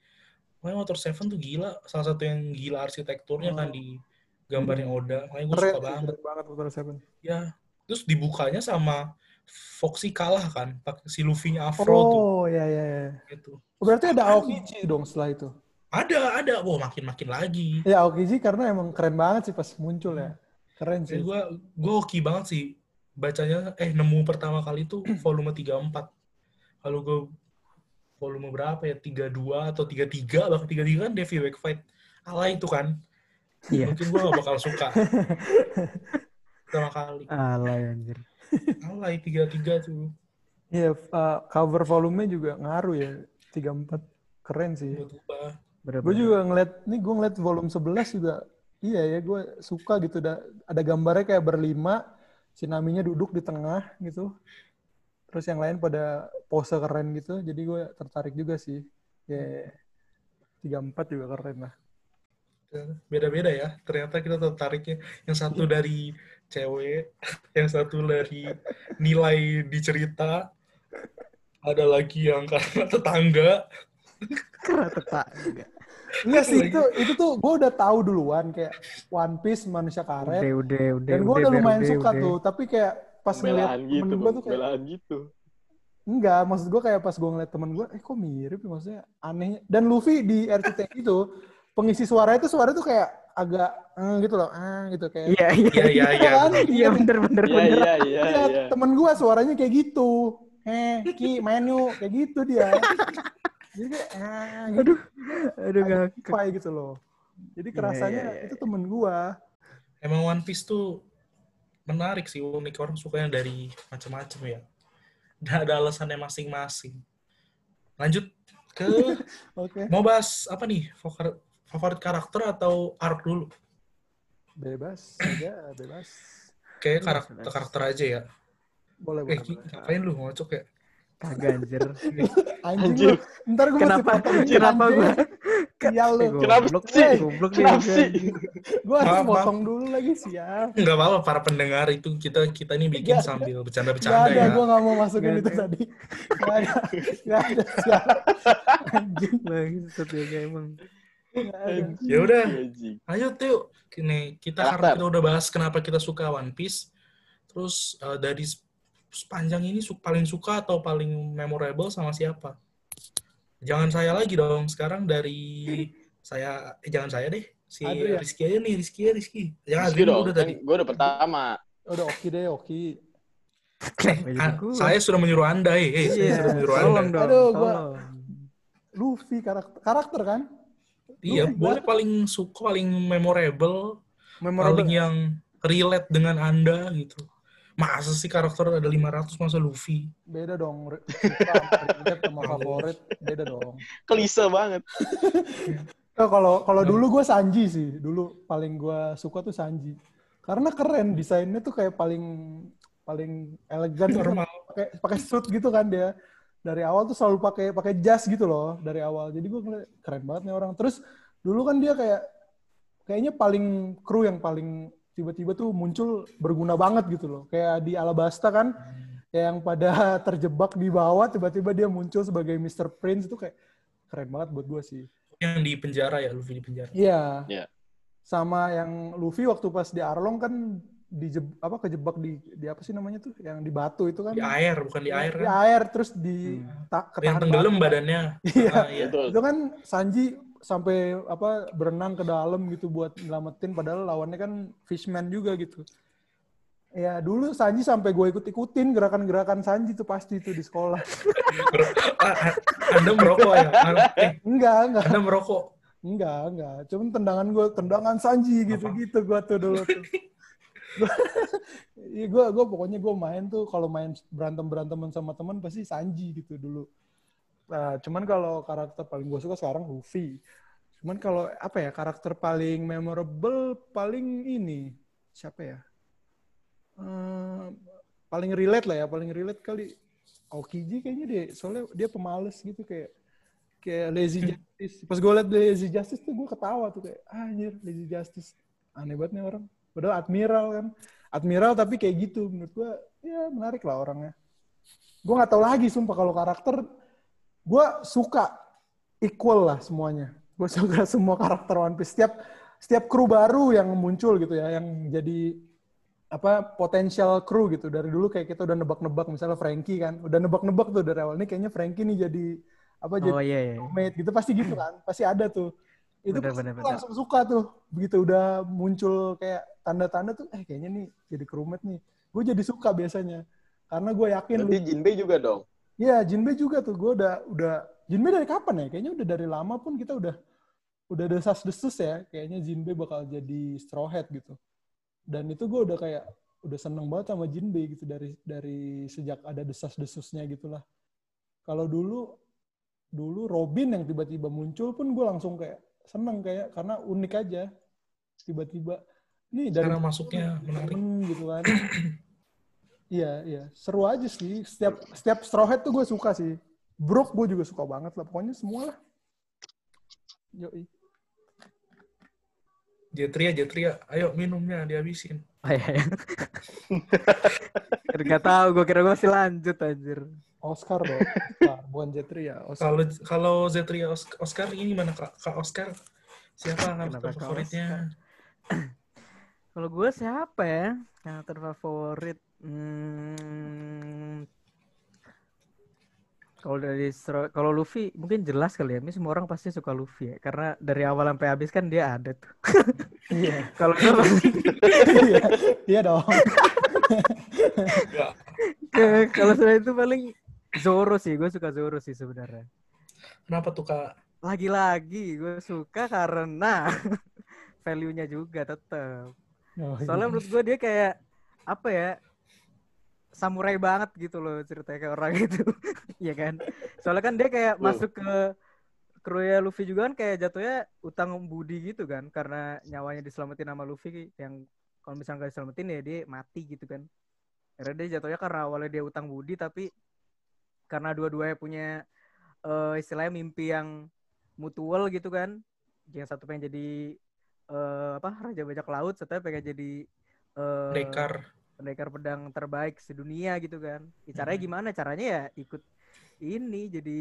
[SPEAKER 1] Makanya Water Seven tuh gila, salah satu yang gila arsitekturnya kan
[SPEAKER 3] Oh.
[SPEAKER 1] di gambarnya Oda. Makanya gue
[SPEAKER 3] Keren,
[SPEAKER 1] suka banget.
[SPEAKER 3] keren banget Water Seven.
[SPEAKER 1] Ya, terus dibukanya sama Foxy kalah kan, pakai si Luffy-nya Afro tuh.
[SPEAKER 3] Oh, ya ya ya.
[SPEAKER 1] Gitu.
[SPEAKER 3] Berarti ada
[SPEAKER 1] Apaan
[SPEAKER 3] Aokiji dong setelah itu.
[SPEAKER 1] Ada, ada. Wah, makin-makin lagi.
[SPEAKER 3] Ya Aokiji karena emang keren banget sih pas muncul ya. Keren sih.
[SPEAKER 1] gue gue hoki banget sih bacanya eh nemu pertama kali tuh volume 34. Kalau gue volume berapa ya? 32 atau 33 bahkan 33 kan Devi Wake Fight. Alay itu kan.
[SPEAKER 2] Iya.
[SPEAKER 1] Mungkin gue gak bakal suka. pertama kali.
[SPEAKER 2] Alay anjir.
[SPEAKER 1] Alay 33 tuh.
[SPEAKER 3] Iya, uh, cover volumenya juga ngaruh ya. 34. Keren sih. Gue juga ngeliat, nih gue ngeliat volume 11 juga, iya ya gue suka gitu. Ada, ada gambarnya kayak berlima, si Naminya duduk di tengah gitu. Terus yang lain pada pose keren gitu, jadi gue tertarik juga sih. Ya, 34 juga keren lah.
[SPEAKER 1] Beda-beda ya. Ternyata kita tertariknya. Yang satu dari cewek, yang satu dari nilai di cerita, ada lagi yang karena tetangga.
[SPEAKER 2] Keren tetangga.
[SPEAKER 3] Enggak sih, itu, itu tuh gue udah tahu duluan kayak One Piece manusia karet.
[SPEAKER 2] Udah, udah, udah.
[SPEAKER 3] dan gue udah
[SPEAKER 2] Ber,
[SPEAKER 3] lumayan
[SPEAKER 2] udah,
[SPEAKER 3] suka
[SPEAKER 2] udah.
[SPEAKER 3] tuh, tapi kayak pas ngeliat
[SPEAKER 4] Belaan gitu,
[SPEAKER 3] gue tuh kayak,
[SPEAKER 4] Belaan gitu.
[SPEAKER 3] Enggak, maksud gue kayak pas gue ngeliat temen gue, eh kok mirip ya maksudnya aneh. Dan Luffy di RCTI itu pengisi suara itu suara tuh kayak agak eh, gitu loh, eh, gitu kayak.
[SPEAKER 2] Iya, iya.
[SPEAKER 1] Iya, iya, iya.
[SPEAKER 3] kan?
[SPEAKER 2] Iya, bener, bener,
[SPEAKER 4] Iya,
[SPEAKER 2] bener.
[SPEAKER 4] iya, iya,
[SPEAKER 3] Iya,
[SPEAKER 4] iya.
[SPEAKER 3] temen gua suaranya kayak gitu. Eh, Ki, main yuk. Kayak gitu dia. Jadi kayak, eh, gitu.
[SPEAKER 2] Aduh, ngakak.
[SPEAKER 3] Spotify gitu loh. Jadi kerasanya
[SPEAKER 2] iya, iya.
[SPEAKER 3] itu temen gua.
[SPEAKER 1] Emang One Piece tuh menarik sih unik orang sukanya dari macam-macam ya. Dan ada alasannya masing-masing. Lanjut ke
[SPEAKER 3] Oke.
[SPEAKER 1] mau bahas apa nih? Favorit karakter atau arc dulu?
[SPEAKER 3] Bebas aja, bebas.
[SPEAKER 1] Kayak
[SPEAKER 2] Bebas,
[SPEAKER 1] karakter
[SPEAKER 2] bebas.
[SPEAKER 1] karakter aja ya.
[SPEAKER 3] Boleh,
[SPEAKER 1] Eh,
[SPEAKER 3] boleh. Boleh.
[SPEAKER 1] ngapain lu ngocok ya?
[SPEAKER 2] Kagak anjir.
[SPEAKER 3] Anjing
[SPEAKER 4] Anjir.
[SPEAKER 3] lu. Ntar gua
[SPEAKER 2] Kenapa
[SPEAKER 3] mesti potong
[SPEAKER 2] kenapa gua
[SPEAKER 3] Sial lu.
[SPEAKER 2] Eh,
[SPEAKER 4] Kenapa
[SPEAKER 2] goblok
[SPEAKER 4] sih?
[SPEAKER 2] nih, Goblok
[SPEAKER 4] Kenapa
[SPEAKER 2] gua,
[SPEAKER 4] sih?
[SPEAKER 3] Gua harus
[SPEAKER 1] Maaf, maaf.
[SPEAKER 3] potong dulu lagi sial.
[SPEAKER 1] Enggak apa-apa para pendengar itu kita kita ini bikin
[SPEAKER 3] Nggak,
[SPEAKER 1] sambil
[SPEAKER 3] Gak
[SPEAKER 1] bercanda-bercanda
[SPEAKER 3] ada,
[SPEAKER 1] ya.
[SPEAKER 3] gua gak mau masukin itu
[SPEAKER 2] ada.
[SPEAKER 3] tadi. Gak ada, gak ada. Anjing.
[SPEAKER 2] Bangsat ya emang.
[SPEAKER 1] Ya udah, ayo Tio. Nih, kita karena kita udah bahas kenapa kita suka One Piece. Terus eh, dari sepanjang ini su- paling suka atau paling memorable sama siapa? Jangan saya lagi dong. Sekarang dari saya eh jangan saya deh. Si
[SPEAKER 3] Adri ya?
[SPEAKER 1] Rizky aja nih, Rizky ya, Rizky. Jangan
[SPEAKER 4] Rizky dong,
[SPEAKER 1] udah
[SPEAKER 4] kan
[SPEAKER 1] tadi.
[SPEAKER 4] gue udah pertama.
[SPEAKER 3] Udah oke deh, oke.
[SPEAKER 1] Eh, ah, saya sudah menyuruh Anda, eh, eh, saya
[SPEAKER 2] Iya,
[SPEAKER 1] sudah menyuruh Anda.
[SPEAKER 3] Aduh, gua-. Luffy karakter, karakter kan?
[SPEAKER 1] Iya, boleh paling suka, paling memorable,
[SPEAKER 2] Memorable.
[SPEAKER 1] paling yang relate dengan Anda gitu. Masa sih karakter ada 500 masa Luffy?
[SPEAKER 3] Beda dong. re- Suka sama favorit. Beda dong.
[SPEAKER 4] Kelise banget.
[SPEAKER 3] Oh, kalau kalau dulu gue Sanji sih. Dulu paling gue suka tuh Sanji. Karena keren desainnya tuh kayak paling paling elegan gitu.
[SPEAKER 1] Normal.
[SPEAKER 3] pakai pakai suit gitu kan dia dari awal tuh selalu pakai pakai jas gitu loh dari awal jadi gue ngeliat keren banget nih orang terus dulu kan dia kayak kayaknya paling kru yang paling tiba-tiba tuh muncul berguna banget gitu loh kayak di Alabasta kan yang pada terjebak di bawah tiba-tiba dia muncul sebagai Mr. Prince itu kayak keren banget buat gue sih
[SPEAKER 1] Yang di penjara ya, Luffy di penjara.
[SPEAKER 3] iya
[SPEAKER 4] Iya.
[SPEAKER 3] sama yang Luffy waktu pas di Arlong kan di apa kejebak di di apa sih namanya tuh yang di batu itu kan
[SPEAKER 1] Di air, bukan di air
[SPEAKER 3] di
[SPEAKER 1] kan?
[SPEAKER 3] air terus di ta-
[SPEAKER 1] Yang
[SPEAKER 3] ketahan
[SPEAKER 1] tenggelam
[SPEAKER 3] batu.
[SPEAKER 1] badannya.
[SPEAKER 3] Iya.
[SPEAKER 1] Ah, iya.
[SPEAKER 3] Itu kan Sanji sampai apa berenang ke dalam gitu buat nyelamatin padahal lawannya kan fishman juga gitu ya dulu Sanji sampai gue ikut ikutin gerakan-gerakan Sanji tuh pasti tuh di sekolah
[SPEAKER 1] Bro- ah, Anda merokok ya? Eh,
[SPEAKER 3] enggak enggak
[SPEAKER 1] Anda merokok.
[SPEAKER 3] enggak enggak cuman tendangan gue tendangan Sanji gitu gitu gue tuh dulu tuh Iya gue gue pokoknya gue main tuh kalau main berantem beranteman sama teman pasti Sanji gitu dulu. Nah, cuman kalau karakter paling gue suka sekarang Luffy. Cuman kalau apa ya karakter paling memorable paling ini siapa ya? Eh, paling relate lah ya paling relate kali Aokiji kayaknya deh soalnya dia pemalas gitu kayak kayak lazy justice. Pas gue liat lazy justice tuh gue ketawa tuh kayak ah, anjir lazy justice aneh banget nih orang. Padahal admiral kan admiral tapi kayak gitu menurut gue ya menarik lah orangnya. Gue nggak tahu lagi sumpah kalau karakter gue suka equal lah semuanya. Gue suka semua karakter One Piece. Setiap setiap kru baru yang muncul gitu ya, yang jadi apa potensial kru gitu dari dulu kayak kita udah nebak-nebak misalnya Frankie kan udah nebak-nebak tuh dari awal ini kayaknya Frankie nih jadi apa jadi
[SPEAKER 2] Oh iya iya.
[SPEAKER 3] roommate gitu pasti gitu kan pasti ada tuh itu
[SPEAKER 2] Bener, bener,
[SPEAKER 3] gua
[SPEAKER 2] bener.
[SPEAKER 3] langsung suka tuh begitu udah muncul kayak tanda-tanda tuh eh kayaknya nih jadi roommate nih gue jadi suka biasanya karena gue yakin lu
[SPEAKER 4] Berarti Jinbei juga dong.
[SPEAKER 3] Iya, Jinbei juga tuh. Gue udah udah Jinbei dari kapan ya? Kayaknya udah dari lama pun kita udah udah desas-desus ya. Kayaknya Jinbei bakal jadi Straw Hat gitu. Dan itu gue udah kayak udah seneng banget sama Jinbei gitu dari dari sejak ada desas-desusnya gitulah. Kalau dulu dulu Robin yang tiba-tiba muncul pun gue langsung kayak seneng kayak karena unik aja. Tiba-tiba nih dari
[SPEAKER 1] Cara masuknya menarik.
[SPEAKER 3] temen gitu kan. Iya, iya. Seru aja sih. Setiap setiap Straw Hat tuh gue suka sih. Brook gue juga suka banget lah. Pokoknya semua lah. Yoi.
[SPEAKER 1] Jetria, Jetria, ayo minumnya dihabisin.
[SPEAKER 2] Oh, iya, iya. Gak tahu, gue kira gue masih lanjut anjir.
[SPEAKER 3] Oscar dong. Oscar. Bukan ya. Oscar.
[SPEAKER 1] Kalau kalau Zetria Os- Oscar ini mana Kak, Kak Oscar? Siapa karakter favoritnya?
[SPEAKER 2] Kalau gue siapa ya? Karakter favorit. Hmm, Kalau dari kalau Luffy mungkin jelas kali ya. Ini semua orang pasti suka Luffy ya. Karena dari awal sampai habis kan dia ada tuh.
[SPEAKER 3] Iya.
[SPEAKER 2] Kalau gue pasti
[SPEAKER 3] Iya. Iya dong.
[SPEAKER 2] Kalau selain itu paling Zoro sih. Gue suka Zoro sih sebenarnya.
[SPEAKER 1] Kenapa tuh kak?
[SPEAKER 2] Lagi-lagi gue suka karena value-nya juga tetap.
[SPEAKER 3] Oh, iya.
[SPEAKER 2] Soalnya menurut gue dia kayak apa ya? Samurai banget gitu loh ceritanya kayak orang itu. Iya kan? Soalnya kan dia kayak
[SPEAKER 4] Betul.
[SPEAKER 2] masuk ke krunya Luffy juga kan kayak jatuhnya utang budi gitu kan karena nyawanya diselamatin sama Luffy yang kalau misalnya nggak diselamatin ya dia mati gitu kan. Karena dia jatuhnya karena awalnya dia utang budi tapi karena dua-duanya punya eh, istilahnya mimpi yang mutual gitu kan. Yang satu pengen jadi eh, apa raja bajak laut, satunya pengen jadi eh,
[SPEAKER 1] Dekar.
[SPEAKER 2] pendekar pedang terbaik sedunia gitu kan. Ya, caranya
[SPEAKER 1] Hmm.
[SPEAKER 2] gimana? Caranya ya ikut ini jadi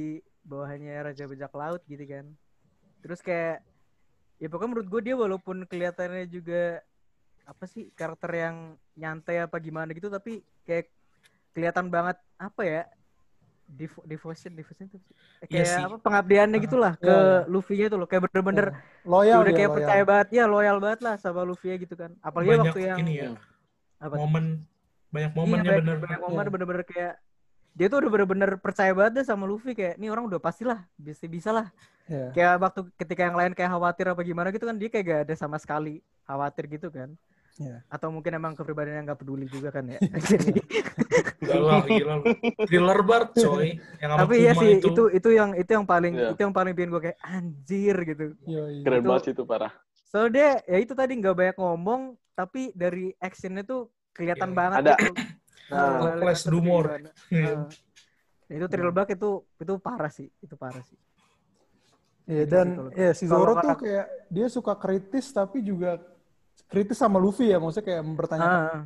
[SPEAKER 2] bawahannya Raja Bajak Laut gitu kan. Terus kayak ya pokoknya menurut gue dia walaupun kelihatannya juga apa sih karakter yang nyantai apa gimana gitu tapi kayak kelihatan banget apa ya devo- devotion devotion itu
[SPEAKER 1] Iya
[SPEAKER 2] kayak apa pengabdiannya
[SPEAKER 1] Ah.
[SPEAKER 2] gitulah
[SPEAKER 3] Iya,
[SPEAKER 2] ke
[SPEAKER 3] iya.
[SPEAKER 2] Luffy-nya itu loh kayak bener-bener
[SPEAKER 3] loyal
[SPEAKER 2] udah kayak
[SPEAKER 3] loyal.
[SPEAKER 2] percaya banget ya loyal banget lah sama Luffy gitu kan apalagi
[SPEAKER 1] Banyak
[SPEAKER 2] waktu yang
[SPEAKER 1] ini ya.
[SPEAKER 2] apa?
[SPEAKER 1] Momen. Banyak
[SPEAKER 2] Iya,
[SPEAKER 1] momennya
[SPEAKER 2] banyak,
[SPEAKER 1] bener.
[SPEAKER 2] banyak momen
[SPEAKER 3] Iya.
[SPEAKER 2] bener-bener kayak dia tuh udah bener-bener percaya banget deh sama Luffy kayak ini orang udah pastilah bisa bisa lah
[SPEAKER 3] Iya.
[SPEAKER 2] kayak waktu ketika yang lain kayak khawatir apa gimana gitu kan dia kayak gak ada sama sekali khawatir gitu kan
[SPEAKER 3] Iya.
[SPEAKER 2] atau mungkin emang kepribadiannya nggak peduli juga kan ya jadi
[SPEAKER 1] Gak lah, gila. lu. Thriller bar coy. Yang
[SPEAKER 2] tapi iya sih
[SPEAKER 1] itu.
[SPEAKER 2] itu. itu yang itu yang paling
[SPEAKER 4] Iya.
[SPEAKER 2] itu yang paling bikin gue kayak anjir gitu
[SPEAKER 3] Yoi.
[SPEAKER 4] Keren
[SPEAKER 2] Itu-
[SPEAKER 4] banget sih itu parah.
[SPEAKER 2] soalnya dia ya itu tadi nggak banyak ngomong tapi dari actionnya tuh kelihatan
[SPEAKER 1] Iya.
[SPEAKER 2] banget
[SPEAKER 4] Ada.
[SPEAKER 2] gitu.
[SPEAKER 4] Nah,
[SPEAKER 1] Flash
[SPEAKER 2] gimana.
[SPEAKER 1] Iya.
[SPEAKER 2] Nah, itu Trill Black itu itu parah sih itu parah sih Gitu
[SPEAKER 3] dan ya si Zoro tuh kayak dia suka kritis tapi juga kritis sama Luffy ya maksudnya kayak mempertanyakan
[SPEAKER 2] Ah,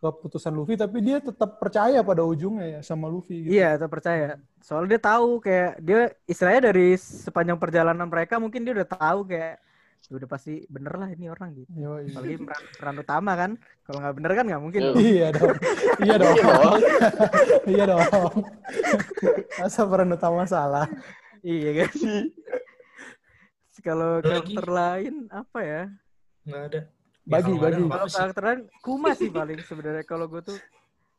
[SPEAKER 3] keputusan Luffy tapi dia tetap percaya pada ujungnya ya sama Luffy gitu.
[SPEAKER 2] Iya, itu percaya. Soalnya dia tahu kayak dia istilahnya dari sepanjang perjalanan mereka mungkin dia udah tahu kayak "Ya udah pasti bener lah ini orang gitu.
[SPEAKER 3] Yoi.
[SPEAKER 2] Apalagi peran, peran utama kan. Kalau nggak bener kan nggak mungkin.
[SPEAKER 4] Iya.
[SPEAKER 2] dong.
[SPEAKER 3] Iya dong. Iya dong.
[SPEAKER 4] Iya dong.
[SPEAKER 3] iya. Masa peran utama salah?
[SPEAKER 2] Iya kan. Kalau karakter lain apa ya?
[SPEAKER 1] Nggak ada.
[SPEAKER 3] Bagi,
[SPEAKER 1] ada,
[SPEAKER 3] bagi.
[SPEAKER 2] Kalau
[SPEAKER 1] apa-apa sih.
[SPEAKER 2] karakter lain Kuma sih paling sebenarnya kalau gue tuh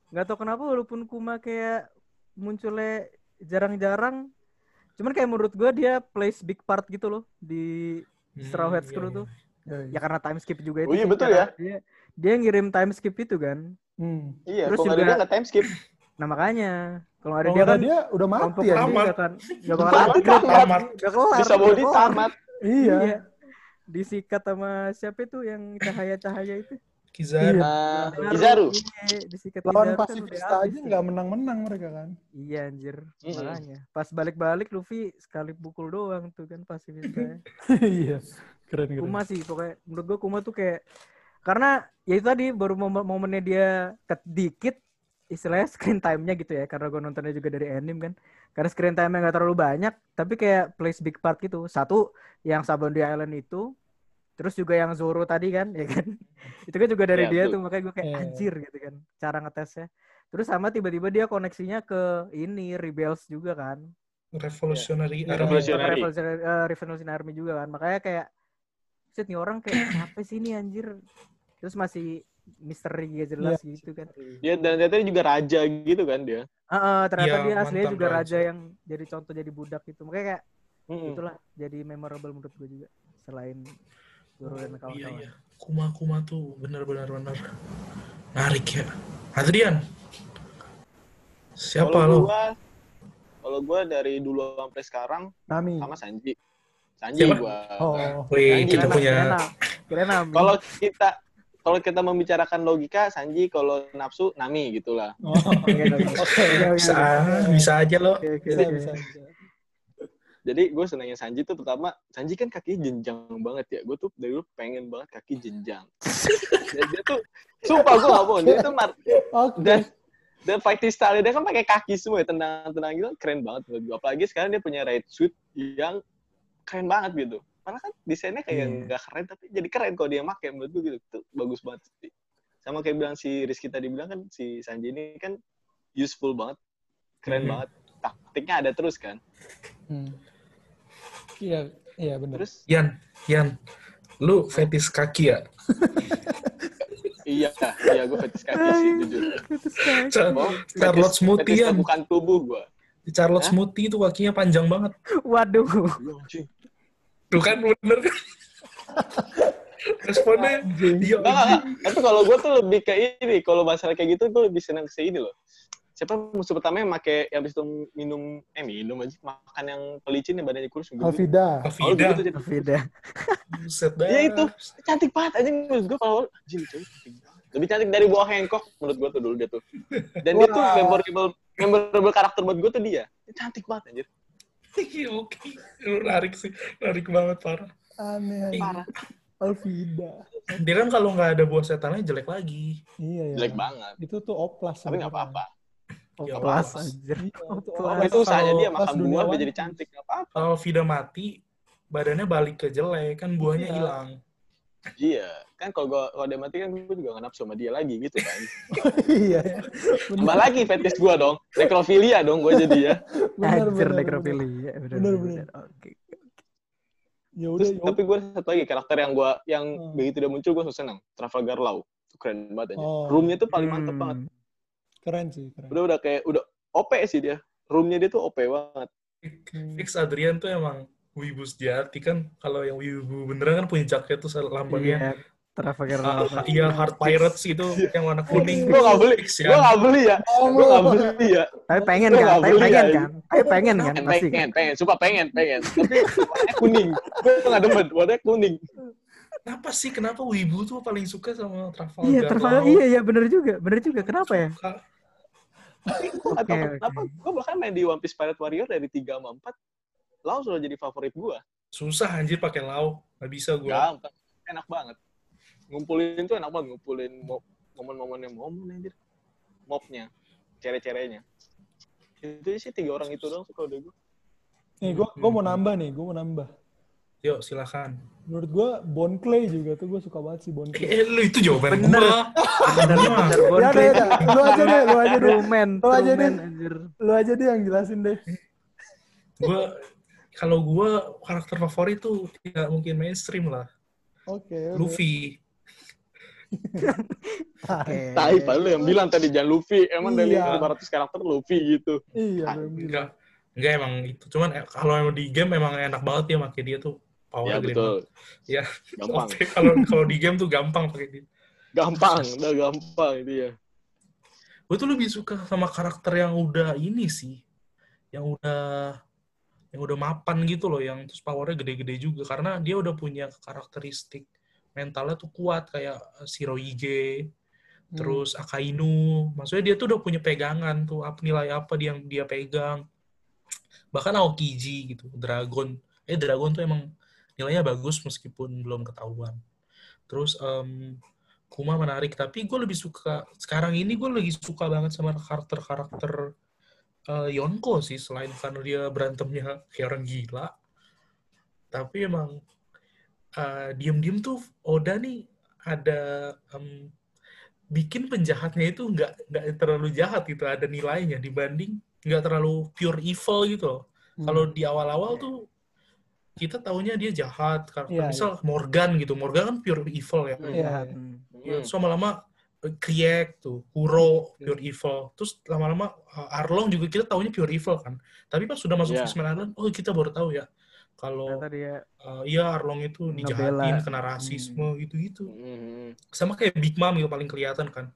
[SPEAKER 2] nggak tahu kenapa walaupun Kuma kayak munculnya jarang-jarang cuman kayak menurut gue dia plays big part gitu loh di Straw Hat
[SPEAKER 1] Hmm,
[SPEAKER 2] Crew
[SPEAKER 1] iya,
[SPEAKER 2] tuh.
[SPEAKER 3] Yoi.
[SPEAKER 2] Ya karena time skip juga itu.
[SPEAKER 4] Oh iya, betul ya.
[SPEAKER 2] Dia, dia ngirim time skip itu kan.
[SPEAKER 3] Hmm.
[SPEAKER 4] Iya,
[SPEAKER 2] Terus juga-
[SPEAKER 4] dia nggak time skip.
[SPEAKER 2] Nah makanya kalau ada dia kan
[SPEAKER 3] dia udah mati ya.
[SPEAKER 1] Tamat.
[SPEAKER 2] nggak kan nggak bakal
[SPEAKER 4] Tamat,
[SPEAKER 2] kan. kelar.
[SPEAKER 4] Bisa body tamat.
[SPEAKER 3] Iya.
[SPEAKER 2] Disikat sama siapa itu yang cahaya-cahaya itu?
[SPEAKER 1] Kizaru.
[SPEAKER 3] Iya.
[SPEAKER 4] Nah,
[SPEAKER 2] Kizaru. Iya, disikat
[SPEAKER 3] Lawan
[SPEAKER 2] kan
[SPEAKER 3] pasifista
[SPEAKER 2] udah
[SPEAKER 3] aja nggak menang-menang mereka kan.
[SPEAKER 2] Iya anjir.
[SPEAKER 4] Mm-mm.
[SPEAKER 2] Makanya. Pas balik-balik Luffy sekali pukul doang tuh kan pasifista.
[SPEAKER 3] Iya. Keren keren.
[SPEAKER 2] Kuma sih pokoknya menurut gua Kuma tuh kayak karena ya itu tadi baru momen momennya dia dikit istilahnya screen time-nya gitu ya karena gua nontonnya juga dari anime kan karena screen time-nya nggak terlalu banyak tapi kayak plays big part gitu satu yang Sabondi Island itu terus juga yang Zoro tadi kan ya kan itu kan juga dari
[SPEAKER 4] Iya,
[SPEAKER 2] dia
[SPEAKER 4] betul.
[SPEAKER 2] tuh makanya gue kayak
[SPEAKER 3] Iya.
[SPEAKER 2] anjir gitu kan cara ngetesnya terus sama tiba-tiba dia koneksinya ke ini Rebels juga kan
[SPEAKER 1] Revolutionary
[SPEAKER 3] Iya,
[SPEAKER 1] Army.
[SPEAKER 4] Revolutionary.
[SPEAKER 2] Revolutionary, eh, Revolutionary Army juga kan. Makanya kayak set nih orang kayak apa sih ini anjir. Terus masih misteri gak jelas
[SPEAKER 3] Iya.
[SPEAKER 2] gitu kan.
[SPEAKER 4] Dia dan ternyata dia juga raja gitu kan dia.
[SPEAKER 2] Heeh, ternyata
[SPEAKER 1] Iya,
[SPEAKER 2] dia aslinya juga raja.
[SPEAKER 1] raja.
[SPEAKER 2] yang jadi contoh jadi budak gitu. Makanya kayak
[SPEAKER 4] Mm-mm.
[SPEAKER 2] itulah jadi memorable menurut gue juga selain Zoro dan
[SPEAKER 1] Iya,
[SPEAKER 2] kawan-kawan.
[SPEAKER 1] iya. Kuma Kuma tuh benar-benar benar narik ya. Adrian. Siapa lo?
[SPEAKER 4] gua kalau gua dari dulu sampai sekarang
[SPEAKER 3] Nami.
[SPEAKER 4] sama Sanji. Sanji gua.
[SPEAKER 3] Oh.
[SPEAKER 1] Wih,
[SPEAKER 4] Anjing,
[SPEAKER 1] kita punya.
[SPEAKER 4] Kalau kita kalau kita membicarakan logika Sanji kalau nafsu Nami gitulah.
[SPEAKER 3] Oh. Oke.
[SPEAKER 2] Iya,
[SPEAKER 1] bisa bisa aja lo.
[SPEAKER 3] Bisa.
[SPEAKER 4] Jadi gue senangnya Sanji tuh pertama Sanji kan kakinya jenjang banget ya. Gue tuh dari dulu pengen banget kaki jenjang. Dan dia tuh sumpah gue gak bohong. Dia tuh mar-
[SPEAKER 3] Oke.
[SPEAKER 4] dan dan fighting style dia kan pakai kaki semua ya tenang-tenang gitu keren banget menurut gue. Apalagi sekarang dia punya right suit yang keren banget gitu. Karena kan desainnya kayak
[SPEAKER 2] Iya.
[SPEAKER 4] nggak keren tapi jadi keren kalau dia pakai menurut gue gitu. Itu bagus banget sih. Sama kayak bilang si Rizky tadi bilang kan si Sanji ini kan useful banget. Keren
[SPEAKER 1] Mhm.
[SPEAKER 4] banget. taktiknya ada terus kan.
[SPEAKER 3] Hmm. Iya, iya benar.
[SPEAKER 4] Terus
[SPEAKER 1] Yan, Yan, lu fetis kaki ya?
[SPEAKER 4] iya, iya gue fetis kaki sih jujur.
[SPEAKER 1] Char-
[SPEAKER 4] Oh,
[SPEAKER 1] Charlotte
[SPEAKER 4] fetis-
[SPEAKER 1] Smoothie
[SPEAKER 4] fetis
[SPEAKER 1] Yan.
[SPEAKER 4] bukan tubuh gue.
[SPEAKER 1] Charlotte
[SPEAKER 4] Hah?
[SPEAKER 1] Smoothie itu kakinya panjang banget.
[SPEAKER 2] Waduh.
[SPEAKER 1] Tuh kan bener kan? Responnya, iya
[SPEAKER 4] enggak. Tapi kalau gue tuh lebih ke ini, kalau masalah kayak gitu gue lebih senang ke ini loh. Siapa musuh pertama yang pakai yang habis itu minum eh minum aja makan yang pelicin yang badannya kurus gendut.
[SPEAKER 3] Alvida.
[SPEAKER 4] Oh,
[SPEAKER 1] Alvida,
[SPEAKER 4] gitu, jadi-
[SPEAKER 2] Beda.
[SPEAKER 1] buset dah.
[SPEAKER 4] Ya itu cantik banget aja menurut gue kalau anjing cewek cantik banget. Lebih cantik dari bawah Hancock menurut gue tuh dulu dia tuh. Dan dia tuh memorable memorable karakter buat gue tuh dia. Dia cantik banget anjir.
[SPEAKER 1] Iya, Oke, lu narik sih, narik banget parah.
[SPEAKER 3] Aneh, aneh.
[SPEAKER 4] Parah.
[SPEAKER 3] Alvida.
[SPEAKER 1] Dia kan kalau nggak ada buah setannya jelek lagi.
[SPEAKER 3] Iya, ya.
[SPEAKER 4] Jelek banget.
[SPEAKER 3] Itu tuh oplas.
[SPEAKER 4] Tapi nggak apa-apa.
[SPEAKER 1] Ya,
[SPEAKER 2] Oplas
[SPEAKER 1] oplas.
[SPEAKER 2] anjir.
[SPEAKER 3] Iya, itu
[SPEAKER 2] Oplas.
[SPEAKER 4] Itu usahanya dia makan buah dia
[SPEAKER 3] One
[SPEAKER 4] jadi cantik. Nggak apa-apa.
[SPEAKER 1] Kalau Vida mati, badannya balik ke jelek, kan buahnya
[SPEAKER 3] Iya.
[SPEAKER 1] hilang.
[SPEAKER 4] Iya. Kan kalau gua kalau dia mati kan gue juga nggak nafsu sama dia lagi gitu kan.
[SPEAKER 3] Iya, ya.
[SPEAKER 4] Tambah lagi fetish gua dong. Nekrofilia dong gue jadi ya.
[SPEAKER 3] Benar,
[SPEAKER 2] Anjir
[SPEAKER 3] benar,
[SPEAKER 2] nekrofilia. Bener,
[SPEAKER 3] benar.
[SPEAKER 2] Oke.
[SPEAKER 3] Ya udah,
[SPEAKER 4] Terus,
[SPEAKER 3] ya
[SPEAKER 4] tapi gue satu lagi karakter yang gua yang
[SPEAKER 3] Hmm.
[SPEAKER 4] begitu dia muncul gue seneng. Trafalgar Law. Itu keren banget aja.
[SPEAKER 3] Oh.
[SPEAKER 4] Roomnya tuh paling mantep
[SPEAKER 2] Hmm.
[SPEAKER 4] banget.
[SPEAKER 3] keren sih, keren.
[SPEAKER 4] Udah udah kayak udah OP sih dia. Roomnya dia tuh OP banget.
[SPEAKER 1] Fix Adrian tuh emang wibu sejati kan. Kalau yang wibu beneran kan punya jaket tuh lambangnya.
[SPEAKER 2] Iya. Trafalgar
[SPEAKER 1] Ah,
[SPEAKER 2] Law.
[SPEAKER 1] iya, Heart Pirates itu yang warna kuning.
[SPEAKER 4] Gue gak beli. Gue gak beli ya.
[SPEAKER 3] Oh,
[SPEAKER 4] Gue gak beli ya.
[SPEAKER 2] Tapi pengen kan? Tapi pengen
[SPEAKER 4] ya.
[SPEAKER 2] kan? Tapi pengen kan?
[SPEAKER 4] Pengen,
[SPEAKER 2] Pasti kan?
[SPEAKER 4] pengen, pengen. Sumpah pengen, pengen. Tapi kuning. Gue gak demen. Warnanya kuning.
[SPEAKER 1] Kenapa sih? Kenapa wibu tuh paling suka sama Trafalgar?
[SPEAKER 2] Iya, Trafalgar. Iya, iya bener juga. Bener juga. Kenapa ya?
[SPEAKER 1] Suka.
[SPEAKER 4] Tapi gue gak tau kenapa. Gue bahkan main di One Piece Pirate Warrior dari 3 sama 4. Lau sudah jadi favorit gue.
[SPEAKER 1] Susah anjir pakai lau. Nggak bisa gue.
[SPEAKER 4] Gampang. Enak banget. Ngumpulin tuh enak banget. Ngumpulin mo- momen-momennya momen anjir. Mobnya. Cere-cerenya. Itu sih tiga orang itu doang suka udah gue.
[SPEAKER 3] Nih, gue gua mau nambah nih, gue mau nambah.
[SPEAKER 1] Yuk, silakan.
[SPEAKER 3] Menurut gue, Bon Clay juga tuh gue suka banget sih Bon Clay.
[SPEAKER 1] Eh, lu itu jawaban
[SPEAKER 2] Bener.
[SPEAKER 1] gua.
[SPEAKER 2] Bener,
[SPEAKER 1] Gua.
[SPEAKER 2] bener. Bon
[SPEAKER 3] Ya udah,
[SPEAKER 2] Clay.
[SPEAKER 3] ya udah. Lu aja deh, lu aja deh.
[SPEAKER 2] Truman.
[SPEAKER 3] Lu aja deh.
[SPEAKER 2] anjir.
[SPEAKER 3] Lu aja deh yang jelasin deh.
[SPEAKER 1] Gua kalau gua karakter favorit tuh tidak mungkin mainstream lah.
[SPEAKER 3] Oke, udah.
[SPEAKER 1] Luffy.
[SPEAKER 4] Tai, padahal lu yang bilang tadi jangan Luffy. Emang dari
[SPEAKER 3] Iya.
[SPEAKER 4] 500 karakter Luffy gitu.
[SPEAKER 3] Iya.
[SPEAKER 1] Enggak. Enggak emang itu. Cuman eh, kalau emang di game emang enak banget ya pakai dia tuh. Power
[SPEAKER 4] Ya betul.
[SPEAKER 1] Ya.
[SPEAKER 4] Gampang.
[SPEAKER 1] Kalau kalau di game tuh gampang pakai dia.
[SPEAKER 4] Gampang. Udah gampang itu ya.
[SPEAKER 1] Gue tuh lebih suka sama karakter yang udah ini sih. Yang udah yang udah mapan gitu loh, yang terus powernya gede-gede juga karena dia udah punya karakteristik mentalnya tuh kuat kayak Shirohige,
[SPEAKER 3] Hmm.
[SPEAKER 1] terus Akainu. Maksudnya dia tuh udah punya pegangan tuh apa nilai apa dia yang dia pegang. Bahkan Aokiji gitu, Dragon. Eh Dragon tuh emang nilainya bagus meskipun belum ketahuan. Terus em, Kuma menarik, tapi gue lebih suka sekarang ini gue lagi suka banget sama karakter-karakter eh, Yonko sih selain karena dia berantemnya kayak orang gila. Tapi emang eh, diem-diem tuh Oda nih ada em, bikin penjahatnya itu nggak nggak terlalu jahat gitu, ada nilainya dibanding nggak terlalu pure evil gitu loh.
[SPEAKER 3] Hmm.
[SPEAKER 1] Kalau di awal-awal tuh kita taunya dia jahat. Karakter
[SPEAKER 3] Iya,
[SPEAKER 1] misal Morgan gitu, Morgan kan pure evil ya.
[SPEAKER 4] Hmm.
[SPEAKER 3] Iya.
[SPEAKER 2] Hmm.
[SPEAKER 4] Hmm.
[SPEAKER 1] so lama-lama eh, Kriek tuh, Kuro pure evil. Terus lama-lama eh, Arlong juga kita taunya pure evil kan. Tapi pas sudah masuk
[SPEAKER 4] Iya.
[SPEAKER 1] Fishman Island, oh kita baru tahu ya kalau
[SPEAKER 2] dia
[SPEAKER 1] eh, iya Arlong itu dijahatin, kena rasisme gitu-gitu.
[SPEAKER 4] Hmm.
[SPEAKER 1] Sama kayak Big Mom gitu paling kelihatan kan.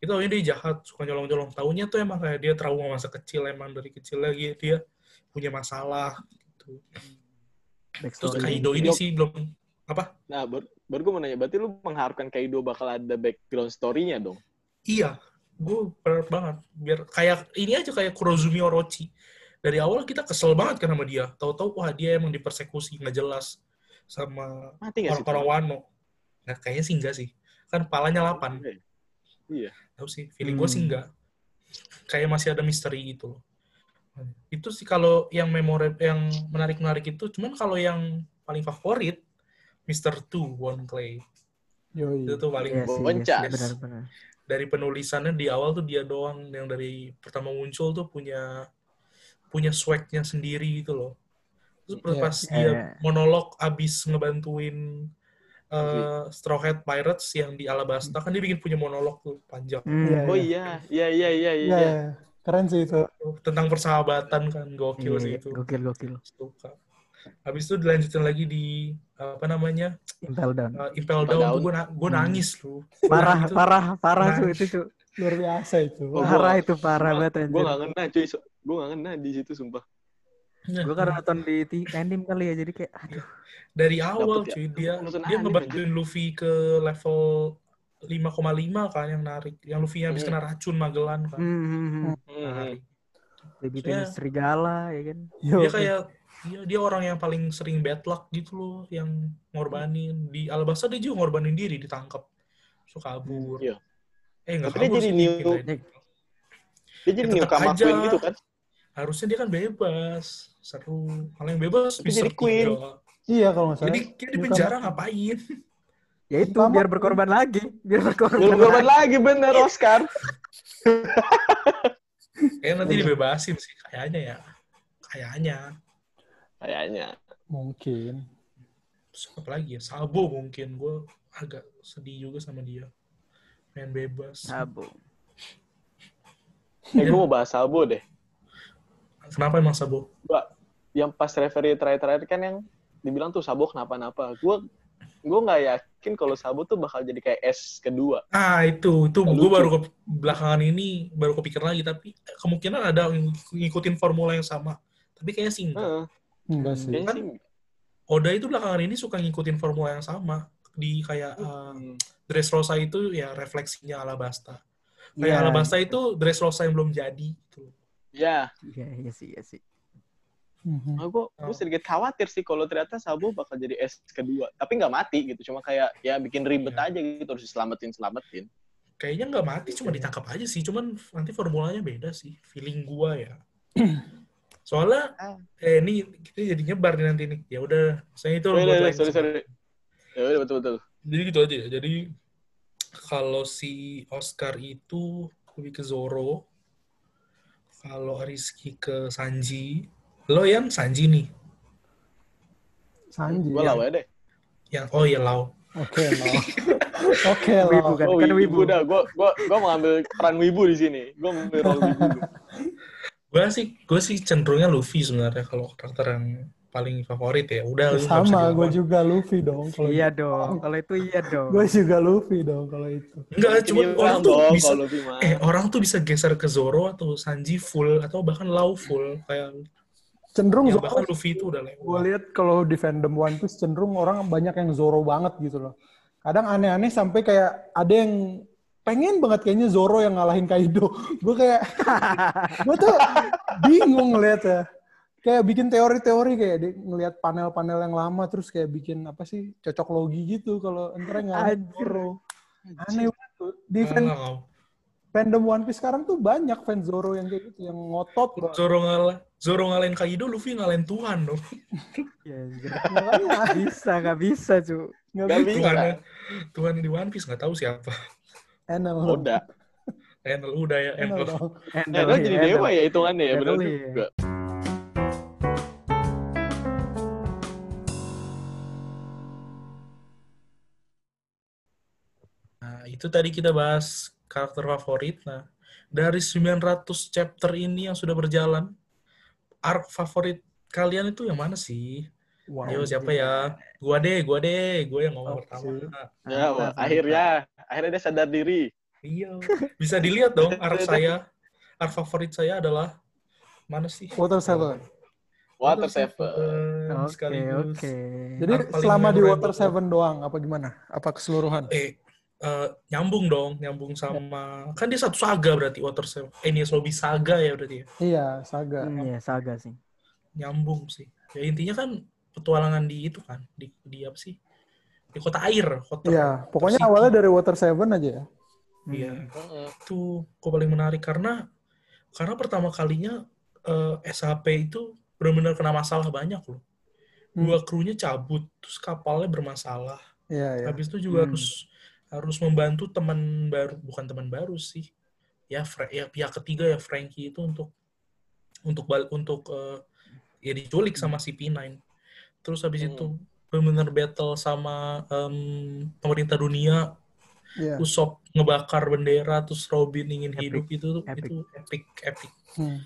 [SPEAKER 1] Kita taunya dia jahat, suka nyolong-nyolong. Taunya tuh emang kayak dia trauma masa kecil, emang dari kecil lagi dia punya masalah gitu. Terus
[SPEAKER 2] backstory.
[SPEAKER 1] Kaido ini sih belum apa?
[SPEAKER 4] Nah, baru, baru gue mau nanya, berarti lu mengharapkan Kaido bakal ada background story-nya dong?
[SPEAKER 1] Iya, gue berharap banget. Biar kayak ini aja kayak Kurozumi Orochi. Dari awal kita kesel banget kan sama dia. Tahu-tahu wah dia emang dipersekusi nggak jelas sama orang-orang Wano. Nah kayaknya sih enggak sih. Kan palanya 8.
[SPEAKER 4] Iya.
[SPEAKER 1] Tahu sih, feeling gue sih
[SPEAKER 2] Hmm.
[SPEAKER 1] enggak. Kayak masih ada misteri gitu loh. Itu sih kalau yang memorable yang menarik-menarik itu. Cuman kalau yang paling favorit Mr. Two One Clay.
[SPEAKER 3] Yoi.
[SPEAKER 1] Itu tuh paling
[SPEAKER 2] Iya iya
[SPEAKER 4] Boncas.
[SPEAKER 2] sih, benar-benar.
[SPEAKER 1] dari penulisannya di awal tuh dia doang yang dari pertama muncul tuh punya punya swagnya sendiri gitu loh. Terus
[SPEAKER 3] Iya.
[SPEAKER 1] pas
[SPEAKER 2] Iya.
[SPEAKER 1] dia monolog abis ngebantuin uh, Straw Hat Pirates yang di Alabasta kan dia bikin punya monolog tuh panjang.
[SPEAKER 3] Iya,
[SPEAKER 4] Oh iya, iya iya iya
[SPEAKER 3] Iya,
[SPEAKER 4] iya.
[SPEAKER 3] iya. keren sih itu.
[SPEAKER 1] tentang persahabatan kan gokil
[SPEAKER 2] Iya,
[SPEAKER 1] sih
[SPEAKER 2] iya.
[SPEAKER 1] itu.
[SPEAKER 2] Gokil, gokil.
[SPEAKER 1] Suka. Habis itu dilanjutin lagi di apa namanya
[SPEAKER 2] Impel down.
[SPEAKER 1] uh, Impel
[SPEAKER 4] Impel
[SPEAKER 1] Down
[SPEAKER 4] Down.
[SPEAKER 1] gue na- gua
[SPEAKER 2] Hmm.
[SPEAKER 1] nangis lu.
[SPEAKER 2] Parah,
[SPEAKER 1] Itu-
[SPEAKER 2] parah, parah
[SPEAKER 1] Nah.
[SPEAKER 2] tuh itu tuh.
[SPEAKER 3] Luar biasa itu.
[SPEAKER 4] Oh, gua-
[SPEAKER 2] Parah itu parah banget
[SPEAKER 4] Gue gak ngena cuy, So- gue gak ngena di situ sumpah.
[SPEAKER 2] Gue karena nonton di T- anime kali ya, jadi kayak aduh.
[SPEAKER 1] dari awal
[SPEAKER 4] Dapet ya.
[SPEAKER 1] cuy dia
[SPEAKER 4] Nonton
[SPEAKER 1] dia
[SPEAKER 4] anime
[SPEAKER 1] ngebantuin Luffy ke level 5,5 kan yang narik. Yang Luffy habis
[SPEAKER 4] Hmm.
[SPEAKER 1] kena racun Magellan kan.
[SPEAKER 2] Hmm, hmm, hmm.
[SPEAKER 4] Hmm.
[SPEAKER 1] Narik.
[SPEAKER 2] Dibikin
[SPEAKER 1] Maksudnya-
[SPEAKER 2] serigala ya kan.
[SPEAKER 1] Dia kayak dia, dia orang yang paling sering bad luck gitu loh yang ngorbanin di Alabasta dia juga ngorbanin diri ditangkap. So kabur.
[SPEAKER 4] Iya.
[SPEAKER 1] Eh enggak
[SPEAKER 4] Tapi dia
[SPEAKER 1] kabur
[SPEAKER 4] jadi
[SPEAKER 1] sih,
[SPEAKER 4] new-
[SPEAKER 1] pindahin.
[SPEAKER 4] Dia jadi
[SPEAKER 1] Ya,
[SPEAKER 4] new
[SPEAKER 1] aja.
[SPEAKER 4] Queen gitu kan.
[SPEAKER 1] Harusnya dia kan bebas. Seru. Kalau yang bebas
[SPEAKER 4] Tapi
[SPEAKER 1] bisa
[SPEAKER 4] jadi queen.
[SPEAKER 3] Iya kalau nggak salah.
[SPEAKER 1] Jadi dia di penjara ngapain?
[SPEAKER 2] Ya itu biar berkorban lagi, biar berkorban.
[SPEAKER 4] Belum korban lagi bener Oscar.
[SPEAKER 1] Kayak nanti dibebasin sih kayaknya ya. Kayaknya.
[SPEAKER 4] Kayaknya.
[SPEAKER 3] Mungkin.
[SPEAKER 1] Terus apa lagi ya? Sabo mungkin. Gue agak sedih juga sama dia. Main bebas.
[SPEAKER 2] Sabo.
[SPEAKER 4] Eh, gue mau bahas Sabo deh.
[SPEAKER 1] Kenapa emang Sabo?
[SPEAKER 4] Gua, yang pas referee terakhir-terakhir kan yang dibilang tuh Sabo kenapa-napa. Gue gue nggak yakin kalau Sabo tuh bakal jadi kayak S kedua.
[SPEAKER 1] Ah itu, itu gue baru ke belakangan ini baru kepikiran lagi. Tapi kemungkinan ada yang ngikutin formula yang sama. Tapi kayaknya sih enggak.
[SPEAKER 4] Heeh,
[SPEAKER 3] Enggak sih.
[SPEAKER 1] Kan. Oda itu belakangan ini suka ngikutin formula yang sama. Di kayak uh,
[SPEAKER 4] Hmm.
[SPEAKER 1] Dressrosa itu ya refleksinya Alabasta. Kayak
[SPEAKER 2] Iya.
[SPEAKER 1] Alabasta itu Dressrosa yang belum jadi. Gitu.
[SPEAKER 4] Ya,
[SPEAKER 2] Iya, iya sih, iya sih.
[SPEAKER 3] Mhm.
[SPEAKER 4] gue gue sedikit khawatir sih kalau ternyata Sabo bakal jadi S kedua. Tapi nggak mati gitu, cuma kayak ya bikin ribet
[SPEAKER 1] Iya.
[SPEAKER 4] aja gitu harus diselamatin selamatin.
[SPEAKER 1] Kayaknya nggak mati, cuma ditangkap aja sih. Cuman nanti formulanya beda sih. Feeling gua ya. Soalnya,
[SPEAKER 4] Ah.
[SPEAKER 1] eh ini kita jadi nyebar nih nanti nih. Ya udah, saya itu
[SPEAKER 4] Oh, iya,
[SPEAKER 1] buat
[SPEAKER 4] iya,
[SPEAKER 1] lain
[SPEAKER 4] sorry, sorry. Ya udah betul betul.
[SPEAKER 1] Jadi gitu aja ya. Jadi kalau si Oscar itu lebih ke Zoro. Kalau Rizky ke Sanji. Lo yang Sanji nih.
[SPEAKER 3] Sanji.
[SPEAKER 4] Gue lawa deh.
[SPEAKER 1] Yang oh iya Lau.
[SPEAKER 3] Oke, Lau. Oke,
[SPEAKER 2] Wibu
[SPEAKER 3] Lau.
[SPEAKER 2] kan,
[SPEAKER 4] Oh,
[SPEAKER 2] kan
[SPEAKER 4] wibu
[SPEAKER 2] wibu.
[SPEAKER 4] dah. Gue gua, gua mau ambil peran wibu di sini. Gue mau ambil role wibu.
[SPEAKER 1] Gue sih gue sih cenderungnya Luffy sebenarnya kalau karakter yang paling favorit ya. Udah bisa
[SPEAKER 3] Sama, gue juga Luffy dong. Kalau
[SPEAKER 2] Iya dong, kalau itu iya dong.
[SPEAKER 3] Gue juga Luffy dong kalau itu.
[SPEAKER 1] Enggak, cuma orang tuh
[SPEAKER 4] dong
[SPEAKER 1] bisa
[SPEAKER 4] kalau Luffy mah.
[SPEAKER 1] eh orang tuh bisa geser ke Zoro atau Sanji full atau bahkan Lau full kayak
[SPEAKER 3] Cenderung
[SPEAKER 1] ya
[SPEAKER 3] Zoro,
[SPEAKER 1] bahkan Luffy itu udah
[SPEAKER 3] gue
[SPEAKER 1] lewat.
[SPEAKER 3] lihat kalau di fandom One Piece cenderung orang banyak yang Zoro banget gitu loh. Kadang aneh-aneh sampai kayak ada yang pengen banget kayaknya Zoro yang ngalahin Kaido. gue kayak, gue tuh bingung ngeliat ya. Kayak bikin teori-teori kayak di, ngelihat panel-panel yang lama terus kayak bikin apa sih cocok logi gitu kalau entar ngalahin. Zoro. Aneh banget tuh. Di fan, fandom One Piece sekarang tuh banyak fans Zoro yang kayak gitu, yang ngotot banget.
[SPEAKER 1] Zoro ngalah Zoro ngalahin Kaido, Luffy ngalahin Tuhan dong.
[SPEAKER 2] Iya.
[SPEAKER 3] Makanya
[SPEAKER 2] Nggak bisa, nggak bisa, cu.
[SPEAKER 3] nggak
[SPEAKER 4] Gak
[SPEAKER 3] bisa.
[SPEAKER 4] bisa.
[SPEAKER 1] Tuhan Tuhan di One Piece nggak tahu siapa.
[SPEAKER 3] Enel.
[SPEAKER 4] Udah.
[SPEAKER 1] Enel udah ya
[SPEAKER 3] Enel
[SPEAKER 1] Enel.
[SPEAKER 4] kan jadi
[SPEAKER 2] iya,
[SPEAKER 4] dewa ya hitungannya ya, bener
[SPEAKER 2] Handle, iya.
[SPEAKER 4] juga.
[SPEAKER 1] Nah, itu tadi kita bahas karakter favorit. Nah, dari 900 chapter ini yang sudah berjalan, arc favorit kalian itu yang mana sih?
[SPEAKER 3] Wow.
[SPEAKER 1] Yo, siapa ya? Gua deh, gua deh, gua yang ngomong
[SPEAKER 3] Oke.
[SPEAKER 1] pertama.
[SPEAKER 4] Ya, wah, akhirnya, akhirnya dia sadar diri.
[SPEAKER 1] Iya. Bisa dilihat dong arc saya. Arc favorit saya adalah mana sih?
[SPEAKER 3] Water Seven.
[SPEAKER 4] Water Seven.
[SPEAKER 2] Oke,
[SPEAKER 1] sekaligus.
[SPEAKER 2] oke.
[SPEAKER 3] Jadi
[SPEAKER 1] Arc paling
[SPEAKER 3] selama di. Water Seven doang apa gimana? Apa keseluruhan?
[SPEAKER 1] Eh, eh, nyambung dong, nyambung sama kan dia satu saga berarti Water Seven. Eh, ini Lobby saga ya berarti ya.
[SPEAKER 3] Iya, Saga.
[SPEAKER 2] Hmm, Iya, saga sih.
[SPEAKER 1] Nyambung sih. Ya intinya kan petualangan di itu kan, di, di apa sih? Di kota air, kota.
[SPEAKER 3] Iya, pokoknya
[SPEAKER 1] City.
[SPEAKER 3] awalnya dari Water Seven aja ya.
[SPEAKER 1] Iya.
[SPEAKER 2] Hmm.
[SPEAKER 1] Itu kok paling menarik karena karena pertama kalinya eh, SHP itu benar-benar kena masalah banyak loh.
[SPEAKER 3] Hmm.
[SPEAKER 1] Dua krunya cabut, terus kapalnya bermasalah.
[SPEAKER 3] Iya, iya.
[SPEAKER 1] Habis itu juga
[SPEAKER 2] Hmm.
[SPEAKER 1] harus harus membantu teman baru, bukan teman baru sih. Ya, Fra- ya pihak ketiga ya Frankie itu untuk untuk bal untuk eh, ya diculik sama si P9 terus habis
[SPEAKER 4] Hmm.
[SPEAKER 1] itu benar-benar battle sama em, pemerintah dunia
[SPEAKER 3] Iya.
[SPEAKER 1] Usop ngebakar bendera terus Robin ingin
[SPEAKER 2] Epic.
[SPEAKER 1] hidup itu tuh
[SPEAKER 2] Epic.
[SPEAKER 1] itu epic epic
[SPEAKER 3] Hmm.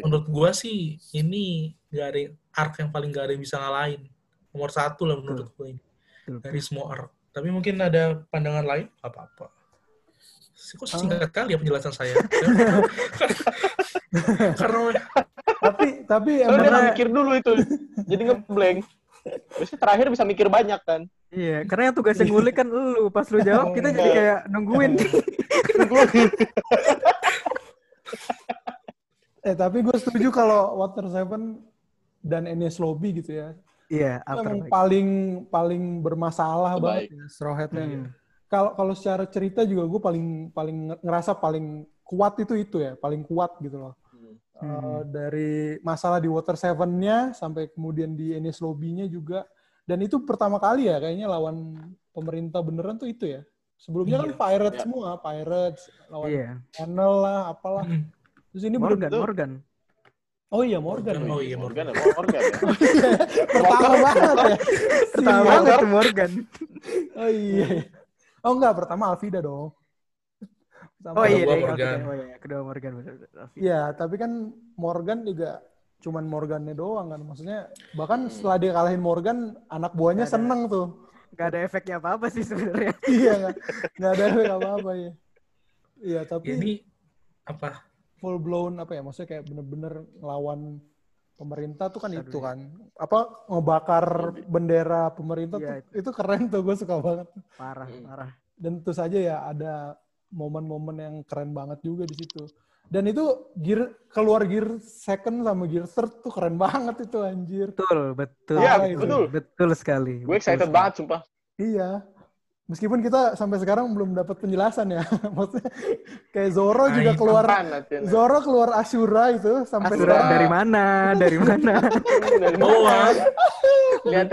[SPEAKER 1] menurut gua sih ini gak ada arc yang paling gak ada yang bisa ngalahin nomor satu lah menurut gua ini
[SPEAKER 2] Betul.
[SPEAKER 1] dari semua arc tapi mungkin ada pandangan lain Gak apa-apa Sih, kok singkat kali ya penjelasan saya karena
[SPEAKER 3] tapi emang
[SPEAKER 4] nggak mikir dulu itu. Jadi ngeblank. Biasanya terakhir bisa mikir banyak kan.
[SPEAKER 2] Iya, karena yang tugasnya ngulik kan lu. Pas lu jawab kita jadi kayak nungguin.
[SPEAKER 3] eh tapi gue setuju kalau Water Seven dan Enies Lobby gitu ya.
[SPEAKER 2] Iya, apa
[SPEAKER 3] emang paling paling bermasalah
[SPEAKER 4] Terbaik.
[SPEAKER 3] banget ya, Straw Hat-nya.
[SPEAKER 2] Hmm.
[SPEAKER 3] Kalau kalau secara cerita juga gue paling paling ngerasa paling kuat itu itu ya, paling kuat gitu loh.
[SPEAKER 2] Hmm.
[SPEAKER 3] Eh, dari masalah di Water Seven-nya sampai kemudian di Enies Lobby-nya juga. Dan itu pertama kali ya kayaknya lawan pemerintah beneran tuh itu ya. Sebelumnya kan
[SPEAKER 1] Iya.
[SPEAKER 3] Pirates
[SPEAKER 4] Iya.
[SPEAKER 3] semua, Pirates, lawan
[SPEAKER 2] Iya.
[SPEAKER 3] Channel lah, apalah.
[SPEAKER 1] Hmm.
[SPEAKER 3] Terus ini
[SPEAKER 2] Morgan,
[SPEAKER 3] bener
[SPEAKER 2] Morgan.
[SPEAKER 3] Oh iya Morgan.
[SPEAKER 1] Morgan, oh iya,
[SPEAKER 4] Morgan, Morgan ya.
[SPEAKER 3] Pertama banget ya.
[SPEAKER 2] Pertama
[SPEAKER 3] Sial.
[SPEAKER 2] banget tuh Morgan.
[SPEAKER 3] Oh iya. Oh enggak, pertama Alvida dong. Pertama
[SPEAKER 2] Oh iya,
[SPEAKER 1] Kedua
[SPEAKER 2] deh,
[SPEAKER 1] Morgan.
[SPEAKER 2] oke, oh iya, kedua Morgan benar.
[SPEAKER 3] Iya, tapi kan Morgan juga cuman Morgannya doang kan. Maksudnya bahkan setelah dia kalahin Morgan, anak buahnya
[SPEAKER 2] ada.
[SPEAKER 3] seneng tuh.
[SPEAKER 2] Gak ada efeknya apa-apa sih sebenarnya.
[SPEAKER 3] iya, nggak nggak ada efek apa-apa ya. Iya, tapi
[SPEAKER 1] ini apa
[SPEAKER 3] full blown apa ya? Maksudnya kayak bener-bener ngelawan pemerintah tuh kan
[SPEAKER 2] Aduh,
[SPEAKER 3] itu
[SPEAKER 2] iya.
[SPEAKER 3] kan. Apa ngebakar bendera pemerintah
[SPEAKER 2] Iya,
[SPEAKER 3] tuh itu keren tuh gue suka banget.
[SPEAKER 2] Parah,
[SPEAKER 4] Hmm.
[SPEAKER 2] parah.
[SPEAKER 3] dan tentu saja ya ada momen-momen yang keren banget juga di situ. Dan itu gear keluar gear second sama gear third tuh keren banget itu anjir.
[SPEAKER 2] Betul, betul.
[SPEAKER 4] Iya,
[SPEAKER 2] betul,
[SPEAKER 4] betul.
[SPEAKER 2] Betul sekali.
[SPEAKER 4] Gue
[SPEAKER 2] betul
[SPEAKER 4] excited
[SPEAKER 2] sekali.
[SPEAKER 4] banget sumpah.
[SPEAKER 3] Iya. Meskipun kita sampai sekarang belum dapat penjelasan ya. Maksudnya kayak Zoro
[SPEAKER 1] Nah,
[SPEAKER 3] juga keluar? Zoro keluar Ashura itu sampai
[SPEAKER 2] Asura
[SPEAKER 3] sekarang.
[SPEAKER 2] dari mana? Dari mana?
[SPEAKER 4] Dari
[SPEAKER 1] Oh,
[SPEAKER 4] mana?
[SPEAKER 1] ah.
[SPEAKER 4] Lihat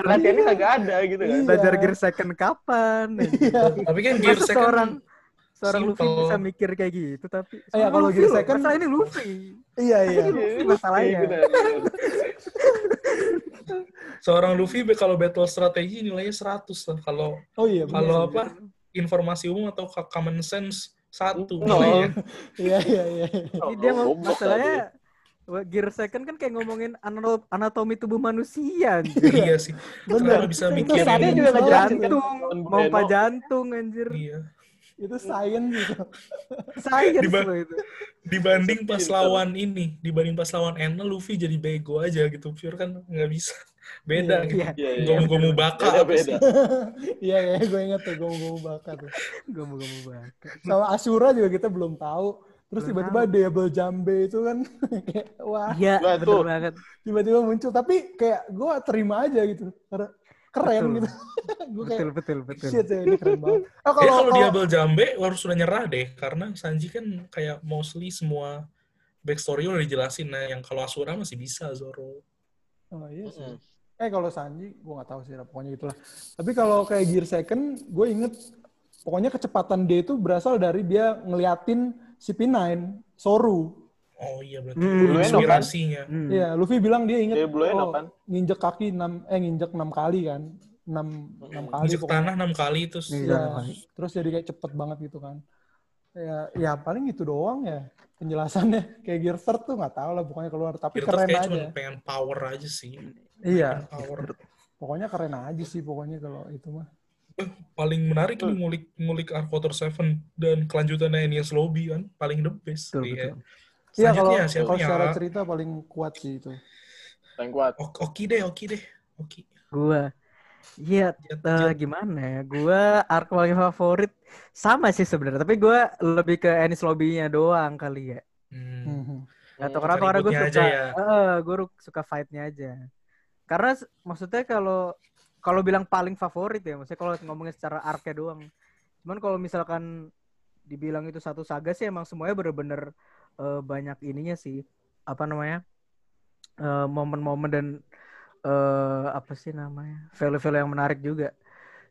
[SPEAKER 4] latihannya kagak ada gitu kan.
[SPEAKER 3] Iya.
[SPEAKER 2] Belajar gear second kapan?
[SPEAKER 3] Iya.
[SPEAKER 1] tapi kan gear
[SPEAKER 2] Masa
[SPEAKER 1] second
[SPEAKER 2] seorang Luffy bisa mikir kayak gitu tapi
[SPEAKER 3] Iya,
[SPEAKER 2] seorang
[SPEAKER 3] kalau
[SPEAKER 2] Luffy
[SPEAKER 3] gear second-
[SPEAKER 2] masalah ini Luffy.
[SPEAKER 3] Iya iya.
[SPEAKER 2] Ini Luffy masalahnya.
[SPEAKER 4] Iya, benar, benar.
[SPEAKER 1] seorang Luffy be- kalau battle strategi nilainya 100 lah kalau
[SPEAKER 3] Oh iya.
[SPEAKER 1] kalau apa informasi umum atau common sense satu
[SPEAKER 4] No.
[SPEAKER 1] nilainya.
[SPEAKER 3] Iya iya iya.
[SPEAKER 2] Dia mau
[SPEAKER 4] Goblok
[SPEAKER 2] masalahnya gear second kan kayak ngomongin anatomi tubuh manusia anjir.
[SPEAKER 1] iya sih. Kalau bisa
[SPEAKER 3] Itu
[SPEAKER 1] mikirin
[SPEAKER 3] science
[SPEAKER 4] juga kan.
[SPEAKER 2] jantung,
[SPEAKER 4] Breno.
[SPEAKER 2] pompa jantung anjir.
[SPEAKER 1] iya
[SPEAKER 3] Itu science gitu.
[SPEAKER 2] Science
[SPEAKER 1] Diba-
[SPEAKER 2] loh itu.
[SPEAKER 1] dibanding pas lawan ini dibanding pas lawan Enel Luffy jadi bego aja gitu pure kan nggak bisa beda gitu
[SPEAKER 2] Iya,
[SPEAKER 4] Iya, iya.
[SPEAKER 1] gomu-gomu baka
[SPEAKER 4] Beda, beda.
[SPEAKER 3] Iya iya gue inget tuh gue mau bakat tuh.
[SPEAKER 2] mau gue mau
[SPEAKER 3] Sama Asura juga kita belum tahu. Terus tiba-tiba double jambe itu kan kayak wah
[SPEAKER 2] Iya, bener
[SPEAKER 4] tuh.
[SPEAKER 2] banget.
[SPEAKER 3] tiba-tiba muncul tapi kayak gue terima aja gitu karena keren
[SPEAKER 2] Betul.
[SPEAKER 3] gitu. gue kayak
[SPEAKER 2] Betul, betul, betul.
[SPEAKER 3] shit ya ini keren banget. Oh,
[SPEAKER 1] Ya
[SPEAKER 3] kalau
[SPEAKER 1] kalau
[SPEAKER 3] kalau-
[SPEAKER 1] Diablo Jambe harus sudah nyerah deh karena Sanji kan kayak mostly semua backstory udah dijelasin nah yang kalau Asura masih bisa Zoro
[SPEAKER 3] Oh iya sih.
[SPEAKER 4] Mm-mm.
[SPEAKER 3] Eh kalau Sanji gue nggak tahu sih pokoknya itulah. Tapi kalau kayak Gear Second gue inget pokoknya kecepatan dia itu berasal dari dia ngeliatin si P9 Soru.
[SPEAKER 1] Oh iya berarti
[SPEAKER 2] Hmm.
[SPEAKER 4] kan?
[SPEAKER 1] inspirasinya
[SPEAKER 2] Hmm.
[SPEAKER 3] Iya, Luffy bilang dia inget
[SPEAKER 4] Dia
[SPEAKER 3] oh,
[SPEAKER 4] kan?
[SPEAKER 3] nginjek kaki 6 eh nginjek 6 kali kan. 6 6 kali
[SPEAKER 1] injek
[SPEAKER 3] pokoknya.
[SPEAKER 1] tanah enam kali terus
[SPEAKER 2] Iya.
[SPEAKER 3] Iya, terus jadi kayak cepet banget gitu kan. Ya, ya paling itu doang ya penjelasannya. Kayak Gear Third tuh nggak tahu lah pokoknya keluar tapi
[SPEAKER 1] Kita
[SPEAKER 3] keren aja.
[SPEAKER 1] cuma pengen power aja sih
[SPEAKER 3] Iya,
[SPEAKER 1] power
[SPEAKER 3] pokoknya keren aja sih pokoknya kalau itu mah.
[SPEAKER 1] paling menarik ini ngulik ngulik Arc Water Seven dan kelanjutannya Enies Lobby kan paling the best
[SPEAKER 2] Betul,
[SPEAKER 1] Iya.
[SPEAKER 2] betul.
[SPEAKER 3] Iya kalau
[SPEAKER 1] siapa
[SPEAKER 3] kalau secara cerita paling kuat sih itu.
[SPEAKER 4] Paling kuat.
[SPEAKER 1] Ok- Oki deh, Oki deh. Oki.
[SPEAKER 2] Gua Iya,
[SPEAKER 1] Jet.
[SPEAKER 2] gimana ya? Gua arc paling favorit sama sih sebenarnya, tapi gua lebih ke Ennis Lobby-nya doang kali ya.
[SPEAKER 1] Hmm.
[SPEAKER 3] Mhm.
[SPEAKER 2] Gak tau
[SPEAKER 4] Hmm,
[SPEAKER 2] kenapa karena gue suka,
[SPEAKER 1] ya.
[SPEAKER 2] eh, gue suka fight-nya aja. Karena maksudnya kalau kalau bilang paling favorit ya, maksudnya kalau ngomongin secara arc-nya doang. Cuman kalau misalkan dibilang itu satu saga sih emang semuanya bener-bener eh, banyak ininya sih. Apa namanya? Eh, momen-momen dan eh, apa sih namanya? Value-value yang menarik juga.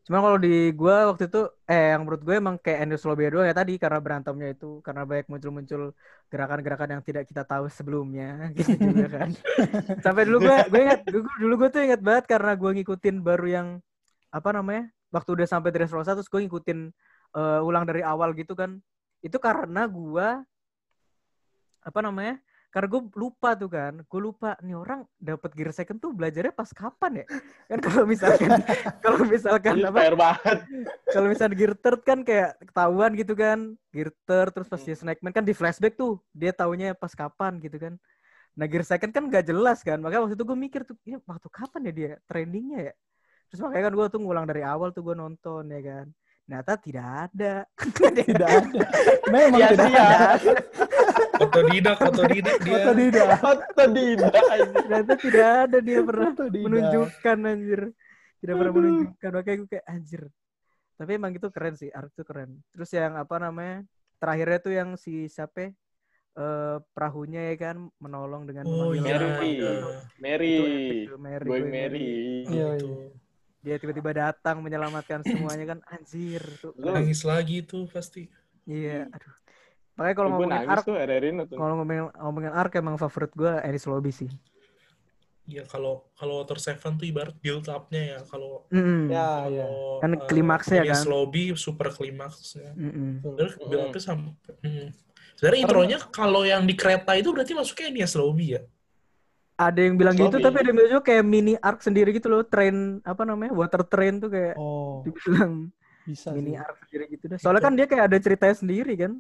[SPEAKER 2] Cuma kalau di gua waktu itu eh yang menurut gue emang kayak Andrew Slobia doang ya tadi karena berantemnya itu karena banyak muncul-muncul gerakan-gerakan yang tidak kita tahu sebelumnya gitu juga kan. Sampai dulu gue gue ingat dulu, dulu gue tuh ingat banget karena gue ngikutin baru yang apa namanya? Waktu udah sampai Dressrosa terus gue ngikutin eh, ulang dari awal gitu kan. Itu karena gua apa namanya? Karena gue lupa tuh kan, gue lupa nih orang dapat gear second tuh belajarnya pas kapan ya? Kan kalau misalkan kalau misalkan apa
[SPEAKER 4] banget.
[SPEAKER 2] kalau misalnya gear third kan kayak ketahuan gitu kan gear third terus pas dia snackman kan di flashback tuh dia taunya pas kapan gitu kan nah gear second kan gak jelas kan makanya waktu itu gue mikir tuh ini waktu kapan ya dia trendingnya ya terus makanya kan gue tuh ngulang dari awal tuh gue nonton ya kan ternyata tidak ada
[SPEAKER 3] Tidak ada. Memang
[SPEAKER 4] Iya,
[SPEAKER 3] tidak
[SPEAKER 4] iya.
[SPEAKER 3] ada.
[SPEAKER 1] Otodidak, otodidak dia.
[SPEAKER 3] Otodidak.
[SPEAKER 4] Otodidak.
[SPEAKER 2] ternyata tidak ada dia pernah
[SPEAKER 3] Otodidak.
[SPEAKER 2] menunjukkan anjir tidak pernah
[SPEAKER 3] Aduh.
[SPEAKER 2] menunjukkan makanya gue kayak anjir tapi emang itu keren sih arc itu keren terus yang apa namanya terakhirnya tuh yang si siapa eh perahunya ya kan menolong dengan
[SPEAKER 1] Oh iya.
[SPEAKER 4] Mary.
[SPEAKER 1] iya.
[SPEAKER 4] Mary.
[SPEAKER 2] Itu Mary,
[SPEAKER 4] Going Mary.
[SPEAKER 3] Iya, iya.
[SPEAKER 2] dia tiba-tiba datang menyelamatkan semuanya kan anjir tuh
[SPEAKER 4] Lu-
[SPEAKER 1] Nangis lagi tuh pasti.
[SPEAKER 2] iya aduh makanya kalau ngomongin
[SPEAKER 4] nonton.
[SPEAKER 2] kalau ngomongin ngomongin arc emang favorit gue Ennis Lobby sih
[SPEAKER 1] Iya kalau kalau Water Seven tuh ibarat build up-nya ya. Kalau
[SPEAKER 2] Mm-mm.
[SPEAKER 3] Ya, ya.
[SPEAKER 1] kalau,
[SPEAKER 2] Kan
[SPEAKER 1] eh,
[SPEAKER 2] klimaksnya kan.
[SPEAKER 1] Lobby super klimaksnya.
[SPEAKER 2] Mm-mm.
[SPEAKER 1] Sebenarnya
[SPEAKER 4] Mm-mm.
[SPEAKER 1] build up-nya sampai hmm. Sebenarnya intronya kalau yang di kereta itu berarti masuknya Ines Lobby ya.
[SPEAKER 2] ada yang bilang gitu
[SPEAKER 4] Lobby.
[SPEAKER 2] tapi ada yang bilang juga kayak mini arc sendiri gitu loh train apa namanya water train tuh kayak
[SPEAKER 3] Oh,
[SPEAKER 2] dibilang
[SPEAKER 3] bisa
[SPEAKER 2] mini
[SPEAKER 3] sih.
[SPEAKER 2] arc sendiri gitu dah. Soalnya kan dia kayak ada ceritanya sendiri kan.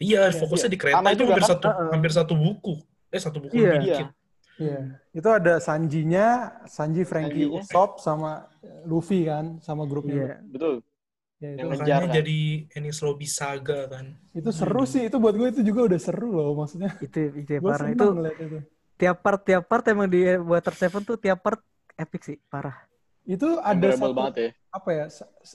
[SPEAKER 1] Iya,
[SPEAKER 3] Iya,
[SPEAKER 1] fokusnya di kereta
[SPEAKER 4] Sama
[SPEAKER 1] itu hampir
[SPEAKER 4] kan?
[SPEAKER 1] satu
[SPEAKER 2] Heeh.
[SPEAKER 1] hampir satu buku. Eh satu buku
[SPEAKER 2] Iya.
[SPEAKER 1] lebih
[SPEAKER 4] Iya.
[SPEAKER 1] dikit.
[SPEAKER 3] Iya. Itu ada Sanjinya, Sanji, Frankie,
[SPEAKER 4] Sanjinya.
[SPEAKER 3] Usopp sama Luffy kan, sama grupnya.
[SPEAKER 2] Iya.
[SPEAKER 4] Betul.
[SPEAKER 3] Ya, itu,
[SPEAKER 4] Yang
[SPEAKER 1] Makanya
[SPEAKER 4] kan?
[SPEAKER 1] jadi Ines Lobby saga kan.
[SPEAKER 3] itu seru sih. Itu buat gue itu juga udah seru loh maksudnya.
[SPEAKER 2] Itu itu ya, parah itu
[SPEAKER 3] itu.
[SPEAKER 2] tiap part tiap part emang di Water Seven tuh tiap part epic sih parah.
[SPEAKER 3] Itu ada satu
[SPEAKER 4] banget ya.
[SPEAKER 3] apa ya?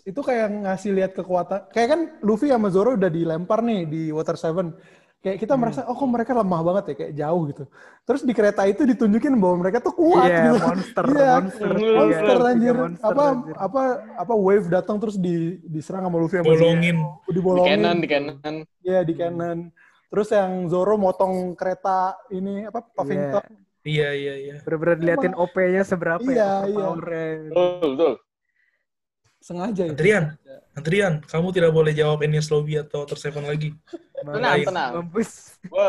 [SPEAKER 3] Itu kayak ngasih lihat kekuatan. Kayak kan Luffy sama Zoro udah dilempar nih di Water Seven. Kayak kita merasa oh kok mereka lemah banget ya kayak jauh gitu. Terus di kereta itu ditunjukin bahwa mereka tuh kuat
[SPEAKER 2] Iya,
[SPEAKER 3] gitu.
[SPEAKER 2] monster,
[SPEAKER 3] Iya,
[SPEAKER 2] monster,
[SPEAKER 3] monster
[SPEAKER 2] Iya,
[SPEAKER 3] anjir.
[SPEAKER 2] monster,
[SPEAKER 3] apa
[SPEAKER 2] anjir.
[SPEAKER 3] apa apa wave datang terus di diserang sama Luffy sama
[SPEAKER 1] Bolongin.
[SPEAKER 3] Zoro.
[SPEAKER 4] Di
[SPEAKER 3] Dibolongin.
[SPEAKER 4] canon, di canon.
[SPEAKER 3] Iya, di cannon. Terus yang Zoro motong kereta ini apa
[SPEAKER 2] Iya.
[SPEAKER 3] Puffington.
[SPEAKER 1] Iya, iya, iya.
[SPEAKER 2] Bener-bener diliatin OP-nya seberapa
[SPEAKER 3] Iya,
[SPEAKER 2] ya,
[SPEAKER 3] iya.
[SPEAKER 2] powernya.
[SPEAKER 4] Betul, betul.
[SPEAKER 3] Sengaja itu.
[SPEAKER 1] Adrian, Adrian, kamu tidak boleh jawab Ines Lobby atau Water Seven lagi.
[SPEAKER 4] Tenang,
[SPEAKER 1] Lain.
[SPEAKER 4] tenang.
[SPEAKER 2] Mampus.
[SPEAKER 4] Gue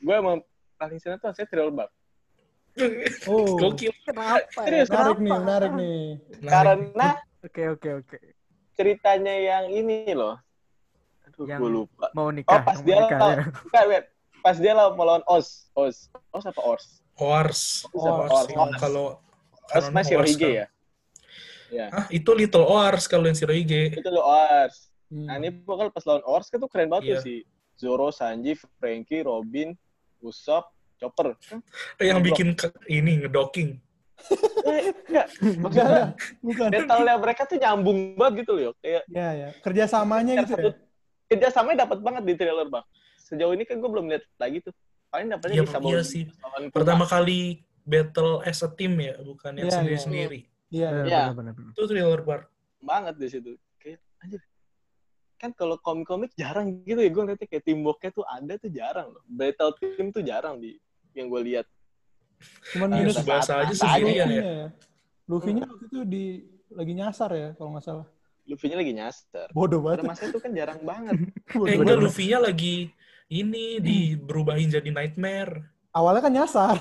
[SPEAKER 4] gue emang paling seneng tuh saya Thriller Bark.
[SPEAKER 3] Oh.
[SPEAKER 1] Gokil.
[SPEAKER 2] Kenapa? ya?
[SPEAKER 4] Serius,
[SPEAKER 3] Menarik
[SPEAKER 2] Kenapa?
[SPEAKER 3] nih, menarik nih.
[SPEAKER 4] Karena
[SPEAKER 2] Oke oke oke.
[SPEAKER 4] ceritanya yang ini loh. Aduh,
[SPEAKER 2] Yang-
[SPEAKER 4] gue lupa.
[SPEAKER 2] Mau nikah.
[SPEAKER 4] Oh, pas
[SPEAKER 2] mau
[SPEAKER 4] dia
[SPEAKER 2] nikah,
[SPEAKER 4] lawan,
[SPEAKER 2] ya.
[SPEAKER 4] bukan. Pas dia lawan melawan Oz. Oz. Oz apa Ors?
[SPEAKER 1] Oars.
[SPEAKER 3] Oars,
[SPEAKER 1] Oars.
[SPEAKER 4] Oars.
[SPEAKER 1] Kalau Oars
[SPEAKER 4] Shirohige
[SPEAKER 1] kan.
[SPEAKER 4] ya? Ya.
[SPEAKER 1] Ah, itu Little Oars kalau yang Shirohige.
[SPEAKER 4] Itu lo Ors.
[SPEAKER 3] Hmm.
[SPEAKER 4] Nah, ini pokoknya pas lawan Ors kan tuh keren banget
[SPEAKER 1] Iya.
[SPEAKER 4] tuh si Zoro, Sanji, Frankie, Robin, Usopp, Chopper.
[SPEAKER 1] Eh, yang bikin ke- ini ngedocking.
[SPEAKER 4] Eh, enggak.
[SPEAKER 3] Enggak,
[SPEAKER 4] Maksudnya
[SPEAKER 3] bukan.
[SPEAKER 4] detailnya mereka tuh nyambung banget gitu loh. Kayak
[SPEAKER 3] Ya, ya. Kerjasamanya gitu ya.
[SPEAKER 4] kerjasamanya dapat banget di trailer bang. Sejauh ini kan gue belum lihat lagi tuh. Paling dapatnya
[SPEAKER 1] Iya,
[SPEAKER 4] di Sabon.
[SPEAKER 1] iya sih. Pertama kali battle as a team ya, bukan yang
[SPEAKER 3] Iya, iya.
[SPEAKER 1] sendiri-sendiri.
[SPEAKER 3] Iya, iya.
[SPEAKER 4] Iya.
[SPEAKER 2] bener, bener.
[SPEAKER 1] Itu thriller bar.
[SPEAKER 4] banget di situ. Kayak anjir. Kan kalau komik-komik jarang gitu ya gue ngeliatnya kayak teamworknya tuh ada tuh jarang loh. Battle team tuh jarang di yang gue lihat.
[SPEAKER 3] Cuman
[SPEAKER 1] Iya,
[SPEAKER 3] minus
[SPEAKER 1] Tsubasa aja
[SPEAKER 4] Tsubasa
[SPEAKER 1] sendirian ya.
[SPEAKER 3] Luffy-nya ya. Luffy-nya waktu itu di lagi nyasar ya kalau nggak salah.
[SPEAKER 4] Luffy-nya lagi nyasar.
[SPEAKER 3] Bodoh banget.
[SPEAKER 4] masa itu kan jarang banget.
[SPEAKER 1] Eh, enggak,
[SPEAKER 3] banget.
[SPEAKER 1] Luffy-nya lagi ini di berubahin jadi nightmare.
[SPEAKER 3] Awalnya kan nyasar.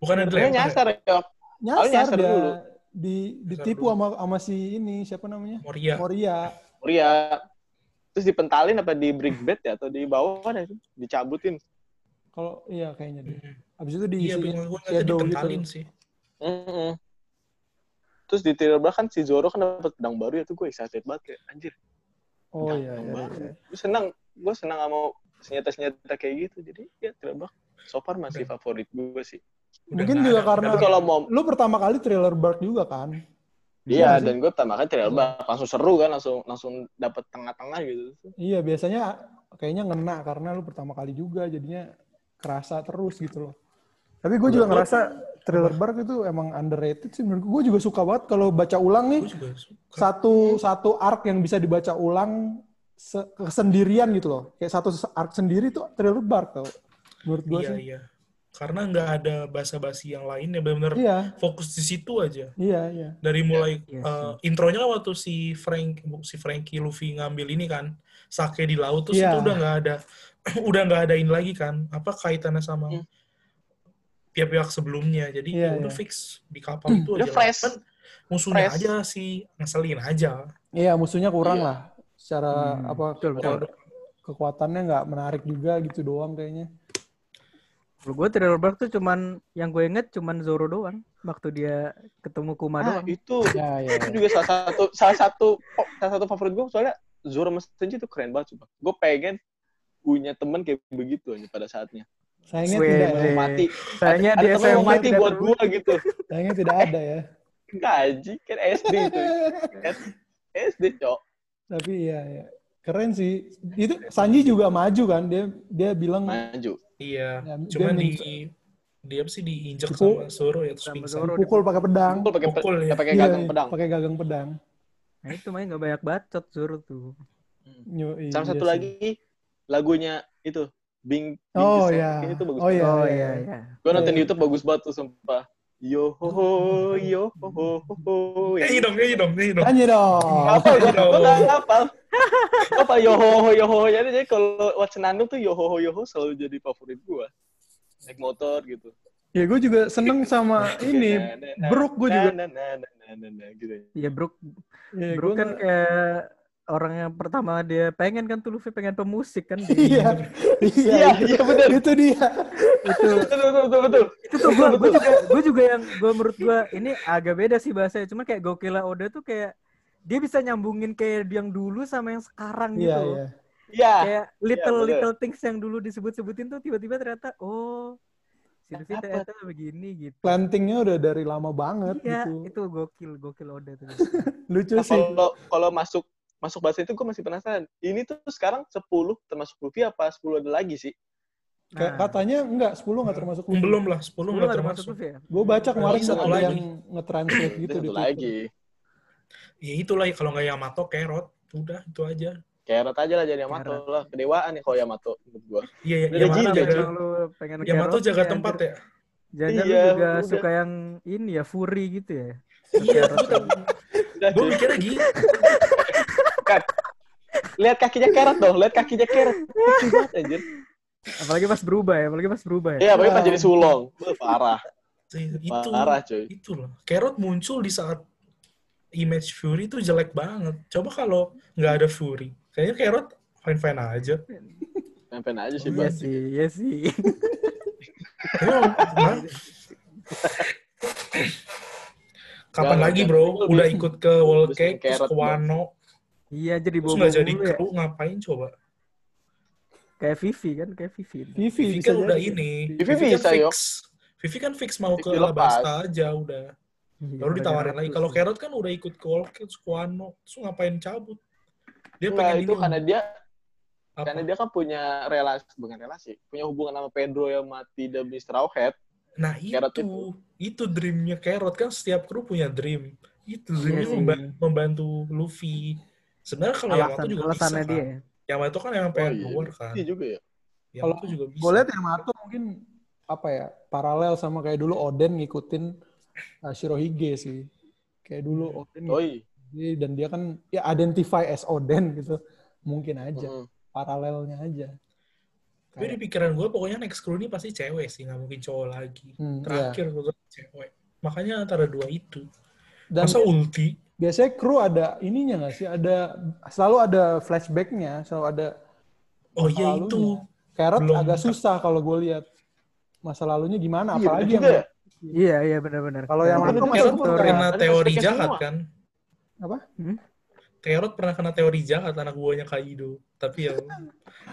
[SPEAKER 1] Bukan dilempar.
[SPEAKER 4] nyasar ya.
[SPEAKER 3] Nyasar,
[SPEAKER 4] nyasar
[SPEAKER 3] dia.
[SPEAKER 4] dulu.
[SPEAKER 3] Di ditipu
[SPEAKER 1] dulu.
[SPEAKER 3] sama sama si ini siapa namanya?
[SPEAKER 1] Moria.
[SPEAKER 3] Moria.
[SPEAKER 4] Moria. Terus dipentalin apa di brick bed ya atau di bawah kan itu dicabutin.
[SPEAKER 3] Kalau iya kayaknya deh.
[SPEAKER 1] Mhm.
[SPEAKER 3] Habis itu
[SPEAKER 1] Iya, bingung gue
[SPEAKER 3] shadow
[SPEAKER 1] dipentalin
[SPEAKER 3] gitu.
[SPEAKER 1] sih.
[SPEAKER 4] Mm-mm. Terus di trailer kan si Zoro kan dapat pedang baru ya tuh gue excited banget kayak anjir.
[SPEAKER 3] Oh iya, iya, iya.
[SPEAKER 4] Gue senang, gue senang sama senjata-senjata kayak gitu. Jadi ya trailer so far masih
[SPEAKER 1] Udah.
[SPEAKER 4] favorit gue sih.
[SPEAKER 1] Udah
[SPEAKER 3] Mungkin juga
[SPEAKER 1] ada-
[SPEAKER 3] karena-
[SPEAKER 4] Tapi kalau mau
[SPEAKER 3] Lu pertama kali trailer Bark juga kan?
[SPEAKER 4] Iya,
[SPEAKER 3] sih.
[SPEAKER 4] dan gue pertama kali trailer langsung seru kan, langsung langsung dapat tengah-tengah gitu.
[SPEAKER 3] Iya, biasanya kayaknya ngena karena lu pertama kali juga jadinya kerasa terus gitu loh. Tapi gue juga ngerasa Thriller Bark itu emang underrated sih menurut gue. Gue juga suka banget kalau baca ulang nih
[SPEAKER 1] Gue juga suka.
[SPEAKER 3] satu satu arc yang bisa dibaca ulang kesendirian gitu loh. Kayak satu arc sendiri tuh Thriller Bark tau. Menurut gue
[SPEAKER 1] Iya,
[SPEAKER 3] sih.
[SPEAKER 1] iya. Karena nggak ada basa-basi yang lain ya benar-benar
[SPEAKER 3] Iya,
[SPEAKER 1] fokus di situ aja.
[SPEAKER 3] iya, iya.
[SPEAKER 1] Dari mulai
[SPEAKER 2] Iya
[SPEAKER 1] eh, intronya kan waktu si Frank si Frankie Luffy ngambil ini kan sake di laut terus
[SPEAKER 3] Iya.
[SPEAKER 1] itu udah nggak ada udah nggak ada ini lagi kan apa kaitannya sama
[SPEAKER 4] Hmm.
[SPEAKER 1] pihak-pihak sebelumnya jadi
[SPEAKER 3] Iya,
[SPEAKER 1] ya udah
[SPEAKER 3] iya.
[SPEAKER 1] fix di kapal itu
[SPEAKER 4] Udah
[SPEAKER 1] aja
[SPEAKER 4] fresh.
[SPEAKER 1] Kan musuhnya
[SPEAKER 4] Fresh.
[SPEAKER 1] aja sih ngeselin aja
[SPEAKER 3] Iya, musuhnya kurang
[SPEAKER 4] Iya.
[SPEAKER 3] lah. Secara
[SPEAKER 2] Hmm,
[SPEAKER 3] apa
[SPEAKER 2] betul, betul.
[SPEAKER 3] kekuatannya nggak menarik juga gitu doang kayaknya.
[SPEAKER 2] Kalau gue Thriller Bark tuh cuman yang gue inget cuman Zoro doang waktu dia ketemu Kuma
[SPEAKER 4] Ah,
[SPEAKER 2] doang.
[SPEAKER 4] itu
[SPEAKER 3] Ya, ya.
[SPEAKER 4] itu juga salah satu salah satu oh, salah satu favorit gue soalnya Zoro Sanji itu keren banget coba. Gue pengen punya temen kayak begitu aja pada saatnya.
[SPEAKER 3] Sayangnya
[SPEAKER 2] Sweet.
[SPEAKER 3] tidak
[SPEAKER 4] Mau
[SPEAKER 3] ya.
[SPEAKER 4] Mati.
[SPEAKER 2] Sayangnya
[SPEAKER 4] ada
[SPEAKER 2] di
[SPEAKER 4] temen yang
[SPEAKER 2] SMP
[SPEAKER 4] mati buat gue gitu.
[SPEAKER 3] Sayangnya tidak ada ya.
[SPEAKER 4] Kaji kan SD itu. SD cok.
[SPEAKER 3] Tapi iya, ya. Keren sih. Itu Sanji juga maju kan. Dia dia bilang
[SPEAKER 4] Maju.
[SPEAKER 1] iya
[SPEAKER 3] Ya,
[SPEAKER 1] cuma
[SPEAKER 3] dia
[SPEAKER 1] di dia sih diinjek
[SPEAKER 3] Dipukul.
[SPEAKER 1] sama Zoro ya terus
[SPEAKER 2] Sama
[SPEAKER 1] pingsan
[SPEAKER 2] Zoro.
[SPEAKER 3] pukul pakai pedang.
[SPEAKER 4] Pukul pakai
[SPEAKER 1] Pukul, ya.
[SPEAKER 4] pakai
[SPEAKER 3] Iya,
[SPEAKER 4] gagang
[SPEAKER 3] iya,
[SPEAKER 4] pedang.
[SPEAKER 3] Pakai gagang pedang.
[SPEAKER 2] Nah itu makanya nggak banyak bacot Zoro tuh.
[SPEAKER 3] Yo,
[SPEAKER 4] Sama
[SPEAKER 3] iya
[SPEAKER 4] satu
[SPEAKER 3] sih.
[SPEAKER 4] lagi lagunya itu Bing Bing
[SPEAKER 3] Oh iya.
[SPEAKER 4] Sand. itu bagus.
[SPEAKER 3] Oh iya.
[SPEAKER 2] oh
[SPEAKER 3] iya,
[SPEAKER 2] iya
[SPEAKER 3] iya.
[SPEAKER 2] iya.
[SPEAKER 4] Gue nonton
[SPEAKER 3] Iya,
[SPEAKER 4] di
[SPEAKER 3] iya.
[SPEAKER 4] YouTube bagus banget tuh sumpah. Yo ho ho yo ho ho ho
[SPEAKER 1] nyanyi dong nyanyi dong nyanyi dong
[SPEAKER 3] Nyanyi dong.
[SPEAKER 4] Apa gue
[SPEAKER 1] dong.
[SPEAKER 4] nggak hafal. Apa yo ho ho yo ho jadi jadi kalau Watsenando tuh yo ho ho yo ho selalu jadi favorit gue. Naik motor gitu.
[SPEAKER 3] Ya gue juga seneng sama ini.
[SPEAKER 4] Na, na, na,
[SPEAKER 3] Brook gue juga.
[SPEAKER 4] na, na, na, na, na, na, gitu.
[SPEAKER 2] Iya Brook,
[SPEAKER 3] Ya,
[SPEAKER 2] Brook kan kayak orang yang pertama dia pengen kan tuh Luffy pengen pemusik kan.
[SPEAKER 3] Iya, iya,
[SPEAKER 4] Iya, iya benar.
[SPEAKER 3] Itu dia.
[SPEAKER 2] Itu
[SPEAKER 4] Betul betul betul betul.
[SPEAKER 2] itu tuh gue gue juga gue juga yang gue menurut gue ini agak beda sih bahasanya cuma kayak Gokila Oda tuh kayak dia bisa nyambungin kayak yang dulu sama yang sekarang gitu
[SPEAKER 3] Iya,
[SPEAKER 2] loh.
[SPEAKER 3] iya.
[SPEAKER 4] Iya.
[SPEAKER 2] kayak little
[SPEAKER 4] bener.
[SPEAKER 2] little things yang dulu disebut-sebutin tuh tiba-tiba ternyata oh
[SPEAKER 4] Dapet.
[SPEAKER 2] ternyata begini gitu
[SPEAKER 3] Plantingnya udah dari lama banget
[SPEAKER 2] iya
[SPEAKER 3] gitu.
[SPEAKER 2] itu gokil gokil Oda tuh
[SPEAKER 3] Lucu
[SPEAKER 4] Nah,
[SPEAKER 3] sih.
[SPEAKER 4] kalau kalau masuk masuk bahasa itu gue masih penasaran. Ini tuh sekarang 10 termasuk Luffy apa 10 ada lagi sih?
[SPEAKER 3] Kayak
[SPEAKER 2] Nah,
[SPEAKER 3] katanya enggak 10 enggak termasuk Luffy.
[SPEAKER 1] belum lah 10
[SPEAKER 2] sepuluh
[SPEAKER 1] nggak
[SPEAKER 2] nggak
[SPEAKER 1] termasuk
[SPEAKER 2] Luffy ya
[SPEAKER 3] Gue baca kemarin
[SPEAKER 1] Lagi satu
[SPEAKER 3] ada
[SPEAKER 1] lagi.
[SPEAKER 3] yang nge-translate gitu
[SPEAKER 4] satu
[SPEAKER 3] Twitter.
[SPEAKER 4] lagi.
[SPEAKER 1] ya itulah ya kalau nggak Yamato Carrot udah itu aja
[SPEAKER 4] Carrot aja lah jadi Yamato lah. Kedewaan ya kalau Yamato menurut gue.
[SPEAKER 1] iya ya,
[SPEAKER 4] Udah
[SPEAKER 1] Yamato.
[SPEAKER 2] Emang lu pengen
[SPEAKER 1] Yamato jaga
[SPEAKER 2] nih,
[SPEAKER 1] tempat ya
[SPEAKER 2] Jangan lu
[SPEAKER 4] Iya,
[SPEAKER 2] juga
[SPEAKER 4] udah.
[SPEAKER 2] suka yang ini ya Fury gitu ya
[SPEAKER 1] iya gue mikirnya gitu
[SPEAKER 4] Kan. Lihat kakinya Carrot dong, lihat kakinya Carrot. Lucu banget anjir.
[SPEAKER 2] Apalagi pas berubah ya apalagi pas berubah ya.
[SPEAKER 4] Iya, apalagi pas jadi sulong. Parah.
[SPEAKER 1] itu
[SPEAKER 4] Parah, cuy.
[SPEAKER 1] itu loh. Carrot muncul di saat image Fury itu jelek banget. Coba kalau nggak ada Fury kayaknya Carrot fine fine aja.
[SPEAKER 4] Pen-pen aja sih,
[SPEAKER 2] iya
[SPEAKER 4] Bang.
[SPEAKER 2] sih iya sih.
[SPEAKER 1] Emang, nah, kapan lagi bro? Udah ikut ke World Cake terus ke Wano.
[SPEAKER 2] Iya jadi
[SPEAKER 1] terus
[SPEAKER 2] bobo
[SPEAKER 1] nggak jadi
[SPEAKER 2] mulu ya.
[SPEAKER 1] kru ngapain coba
[SPEAKER 2] kayak Vivi kan kayak Vivi
[SPEAKER 3] Vivi
[SPEAKER 1] Vivi
[SPEAKER 3] bisa
[SPEAKER 1] kan udah
[SPEAKER 3] jadi.
[SPEAKER 1] ini
[SPEAKER 4] Vivi
[SPEAKER 1] kan
[SPEAKER 4] bisa,
[SPEAKER 1] fix
[SPEAKER 4] yok.
[SPEAKER 1] Vivi kan fix mau
[SPEAKER 4] Fix
[SPEAKER 1] ke. Alabasta aja udah
[SPEAKER 2] Iya,
[SPEAKER 1] baru ditawarin
[SPEAKER 2] udah
[SPEAKER 1] lagi kalau
[SPEAKER 2] ya.
[SPEAKER 1] Carrot kan udah ikut ke World Cake terus ngapain cabut dia
[SPEAKER 4] Enggak,
[SPEAKER 1] pengen
[SPEAKER 4] itu
[SPEAKER 1] ini
[SPEAKER 4] karena dia
[SPEAKER 1] apa?
[SPEAKER 4] karena dia kan punya relasi bukan relasi, punya hubungan sama Pedro yang mati demi Straw Hat.
[SPEAKER 1] Nah
[SPEAKER 4] Carrot
[SPEAKER 1] itu, itu dreamnya Carrot kan setiap kru punya dream. Itu dreamnya
[SPEAKER 2] Iya sih.
[SPEAKER 1] memba- membantu Luffy. Sebenarnya kalau
[SPEAKER 2] alasan
[SPEAKER 1] juga
[SPEAKER 2] alasannya
[SPEAKER 1] bisa
[SPEAKER 2] dia
[SPEAKER 1] kan.
[SPEAKER 2] Ya.
[SPEAKER 1] Yamato kan emang pengen
[SPEAKER 4] iya.
[SPEAKER 1] keluar kan.
[SPEAKER 4] Iya juga ya.
[SPEAKER 1] Yamato juga bisa.
[SPEAKER 3] Gue lihat Yamato mungkin apa ya paralel sama kayak dulu Oden ngikutin uh, Shirohige sih. Kayak dulu Oden
[SPEAKER 4] Oh iya.
[SPEAKER 3] dan dia kan ya identify as Oden gitu. Mungkin aja
[SPEAKER 4] Mm-mm.
[SPEAKER 3] paralelnya aja.
[SPEAKER 1] Tapi di pikiran gue pokoknya next crew ini pasti cewek sih, nggak mungkin cowok lagi.
[SPEAKER 3] Hmm,
[SPEAKER 1] Terakhir gue cewek. Makanya antara dua itu.
[SPEAKER 3] Dan
[SPEAKER 1] Masa ulti?
[SPEAKER 3] Biasanya kru ada ininya nggak sih? Ada selalu ada flashbacknya, selalu ada
[SPEAKER 1] Oh
[SPEAKER 3] masa
[SPEAKER 1] iya
[SPEAKER 3] lalunya.
[SPEAKER 1] itu.
[SPEAKER 3] Carrot
[SPEAKER 1] Belum.
[SPEAKER 3] agak susah kalau gue lihat masa lalunya gimana,
[SPEAKER 4] Iya,
[SPEAKER 3] apalagi yang
[SPEAKER 4] ya.
[SPEAKER 2] Iya iya benar-benar.
[SPEAKER 3] Kalau yang masih
[SPEAKER 1] Carrot
[SPEAKER 3] betul,
[SPEAKER 1] pernah teori jahat
[SPEAKER 4] semua.
[SPEAKER 1] kan?
[SPEAKER 3] apa?
[SPEAKER 1] Carrot pernah kena teori jahat anak buahnya Kaido. Tapi ya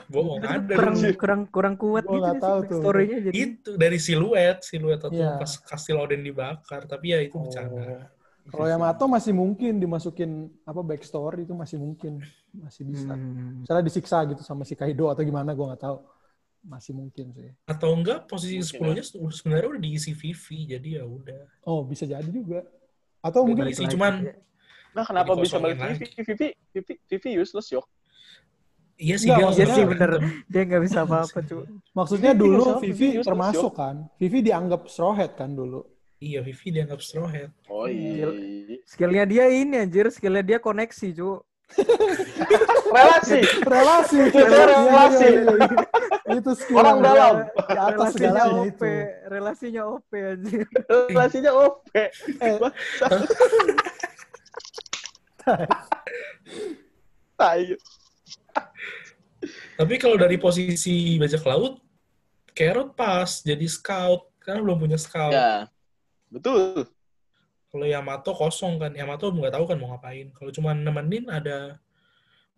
[SPEAKER 1] bohong ada.
[SPEAKER 2] kurang
[SPEAKER 1] dulu.
[SPEAKER 2] kurang kurang kuat
[SPEAKER 3] Gua
[SPEAKER 2] gitu
[SPEAKER 3] tahu tuh.
[SPEAKER 2] story-nya jadi.
[SPEAKER 1] itu dari siluet siluet atau
[SPEAKER 3] Iya.
[SPEAKER 1] pas kastil Odin dibakar tapi ya itu bercanda
[SPEAKER 3] Oh. Kalau Yamato masih mungkin dimasukin apa backstory itu masih mungkin masih bisa.
[SPEAKER 2] Hmm.
[SPEAKER 3] Misalnya disiksa gitu sama si Kaido atau gimana gue nggak tahu. masih mungkin sih.
[SPEAKER 1] Atau enggak posisi
[SPEAKER 4] Mungkin
[SPEAKER 1] 10-nya sebenarnya udah diisi Vivi, jadi ya udah.
[SPEAKER 3] Oh, bisa jadi juga. Atau mungkin
[SPEAKER 2] lagi.
[SPEAKER 1] cuman
[SPEAKER 4] Nah, kenapa bisa balik
[SPEAKER 1] lagi.
[SPEAKER 4] Vivi? Vivi, Vivi, Vivi useless, yok.
[SPEAKER 1] iya sih
[SPEAKER 3] Enggak,
[SPEAKER 1] dia
[SPEAKER 2] sih bener. Dia nggak bisa apa-apa cu.
[SPEAKER 3] maksudnya
[SPEAKER 4] Vivi
[SPEAKER 3] dulu Vivi termasuk kan. Vivi dianggap straw hat kan dulu.
[SPEAKER 1] Iya, Vivi dianggap straw hat.
[SPEAKER 4] Oh iya.
[SPEAKER 2] Skillnya dia ini anjir, skillnya dia koneksi cu.
[SPEAKER 4] Relasi.
[SPEAKER 3] Relasi.
[SPEAKER 4] Itu relasi.
[SPEAKER 3] Itu skill
[SPEAKER 4] Orang dalam.
[SPEAKER 3] Di atas
[SPEAKER 2] relasinya OP,
[SPEAKER 3] itu.
[SPEAKER 2] relasinya OP anjir.
[SPEAKER 4] Relasinya OP.
[SPEAKER 3] Eh,
[SPEAKER 4] Tai.
[SPEAKER 1] Tapi kalau dari posisi bajak laut, Carrot pas jadi scout karena belum punya scout.
[SPEAKER 4] Ya. Betul.
[SPEAKER 1] Kalau Yamato kosong kan, Yamato nggak tahu kan mau ngapain. Kalau cuma nemenin ada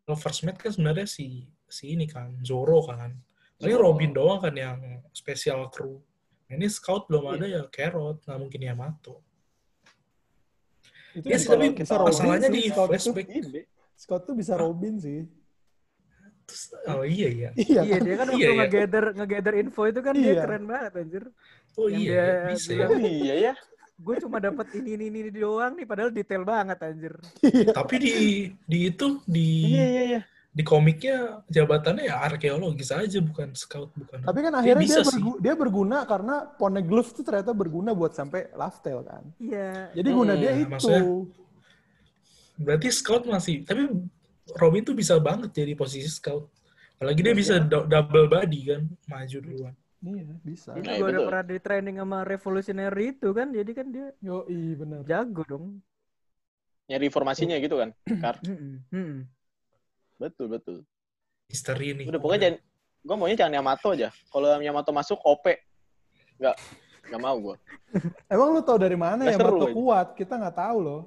[SPEAKER 1] kalau first mate kan sebenarnya si si ini kan Zoro kan. Ini
[SPEAKER 4] Zoro.
[SPEAKER 1] Robin doang kan yang spesial crew. Nah, ini scout belum
[SPEAKER 4] Iya.
[SPEAKER 1] ada ya Carrot, nggak mungkin Yamato.
[SPEAKER 3] itu
[SPEAKER 1] Iya sih, tapi masalahnya di flashback.
[SPEAKER 4] Ini.
[SPEAKER 3] Scott tuh bisa Robin sih.
[SPEAKER 1] Terus, oh iya iya.
[SPEAKER 3] Iya,
[SPEAKER 2] Iya dia kan
[SPEAKER 1] Iya,
[SPEAKER 2] waktu
[SPEAKER 1] iya.
[SPEAKER 2] nge-gather nge-gather info itu kan dia
[SPEAKER 3] Iya.
[SPEAKER 2] keren banget anjir.
[SPEAKER 1] Oh
[SPEAKER 2] Yang
[SPEAKER 1] iya,
[SPEAKER 2] dia
[SPEAKER 1] iya, bisa ya.
[SPEAKER 4] Oh iya ya.
[SPEAKER 2] Gue cuma dapat ini ini ini doang nih padahal detail banget anjir.
[SPEAKER 3] Iya.
[SPEAKER 1] Tapi di di itu di
[SPEAKER 4] Iya iya iya.
[SPEAKER 1] di komiknya jabatannya ya arkeologis aja bukan scout bukan.
[SPEAKER 3] Tapi kan
[SPEAKER 1] Dia
[SPEAKER 3] akhirnya dia,
[SPEAKER 1] sih.
[SPEAKER 3] bergu- dia berguna karena Poneglyph tuh ternyata berguna buat sampai Laftel kan.
[SPEAKER 2] Iya.
[SPEAKER 3] Jadi guna
[SPEAKER 4] Hmm,
[SPEAKER 3] dia
[SPEAKER 1] nah,
[SPEAKER 3] itu.
[SPEAKER 1] maksudnya- Berarti scout masih, tapi Robin tuh bisa banget jadi posisi scout. Apalagi dia
[SPEAKER 4] Iya.
[SPEAKER 1] bisa do- double body kan, maju duluan.
[SPEAKER 3] Iya, bisa.
[SPEAKER 2] Dia
[SPEAKER 4] Nah,
[SPEAKER 2] juga udah pernah di training sama revolutionary itu kan, jadi kan dia
[SPEAKER 3] Yo, iya benar.
[SPEAKER 2] jago dong.
[SPEAKER 4] Nyari informasinya gitu kan. Kar. Betul betul.
[SPEAKER 1] Misteri nih.
[SPEAKER 4] Udah pokoknya jangan gue maunya jangan Yamato aja. Kalau Yamato masuk OP. Enggak. Enggak mau gue.
[SPEAKER 3] Emang lu tahu dari mana
[SPEAKER 4] Nggak
[SPEAKER 3] ya
[SPEAKER 4] seru
[SPEAKER 3] Mato
[SPEAKER 4] aja.
[SPEAKER 3] kuat? Kita nggak tahu loh.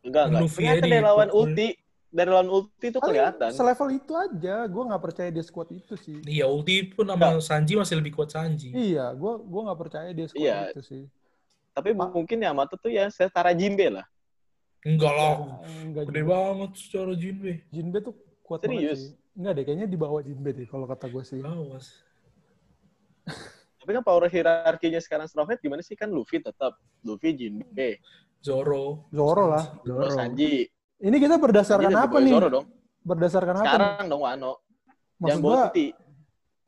[SPEAKER 4] Enggak enggak. Ternyata dari lawan ulti, dari lawan ulti itu kelihatan.
[SPEAKER 3] Selevel itu aja. Gue nggak percaya dia squad itu sih.
[SPEAKER 1] Iya, ulti pun sama Sanji masih lebih kuat Sanji.
[SPEAKER 3] Iya, gue gua nggak percaya dia squad
[SPEAKER 4] Iya.
[SPEAKER 3] itu sih.
[SPEAKER 4] Tapi mungkin Yamato tuh ya setara Jinbe lah.
[SPEAKER 1] Enggak
[SPEAKER 3] Ya,
[SPEAKER 1] lah,
[SPEAKER 3] enggak
[SPEAKER 1] gede
[SPEAKER 3] juga.
[SPEAKER 1] banget secara Jinbe.
[SPEAKER 3] Jinbe tuh kuat
[SPEAKER 4] Serius?
[SPEAKER 3] banget sih. Enggak deh, kayaknya di bawah Jinbe deh kalau kata gue sih.
[SPEAKER 1] Awas.
[SPEAKER 4] Tapi kan power hierarkinya sekarang Straw Hat gimana sih? Kan Luffy tetap. Luffy, Jinbe,
[SPEAKER 1] Zoro.
[SPEAKER 3] Zoro lah.
[SPEAKER 4] Zoro. Sanji.
[SPEAKER 3] Ini kita berdasarkan
[SPEAKER 4] lebih
[SPEAKER 3] apa nih?
[SPEAKER 4] Dong.
[SPEAKER 3] Berdasarkan apa? nih?
[SPEAKER 4] Sekarang dong Wano.
[SPEAKER 3] Maksud gua
[SPEAKER 4] Bonti.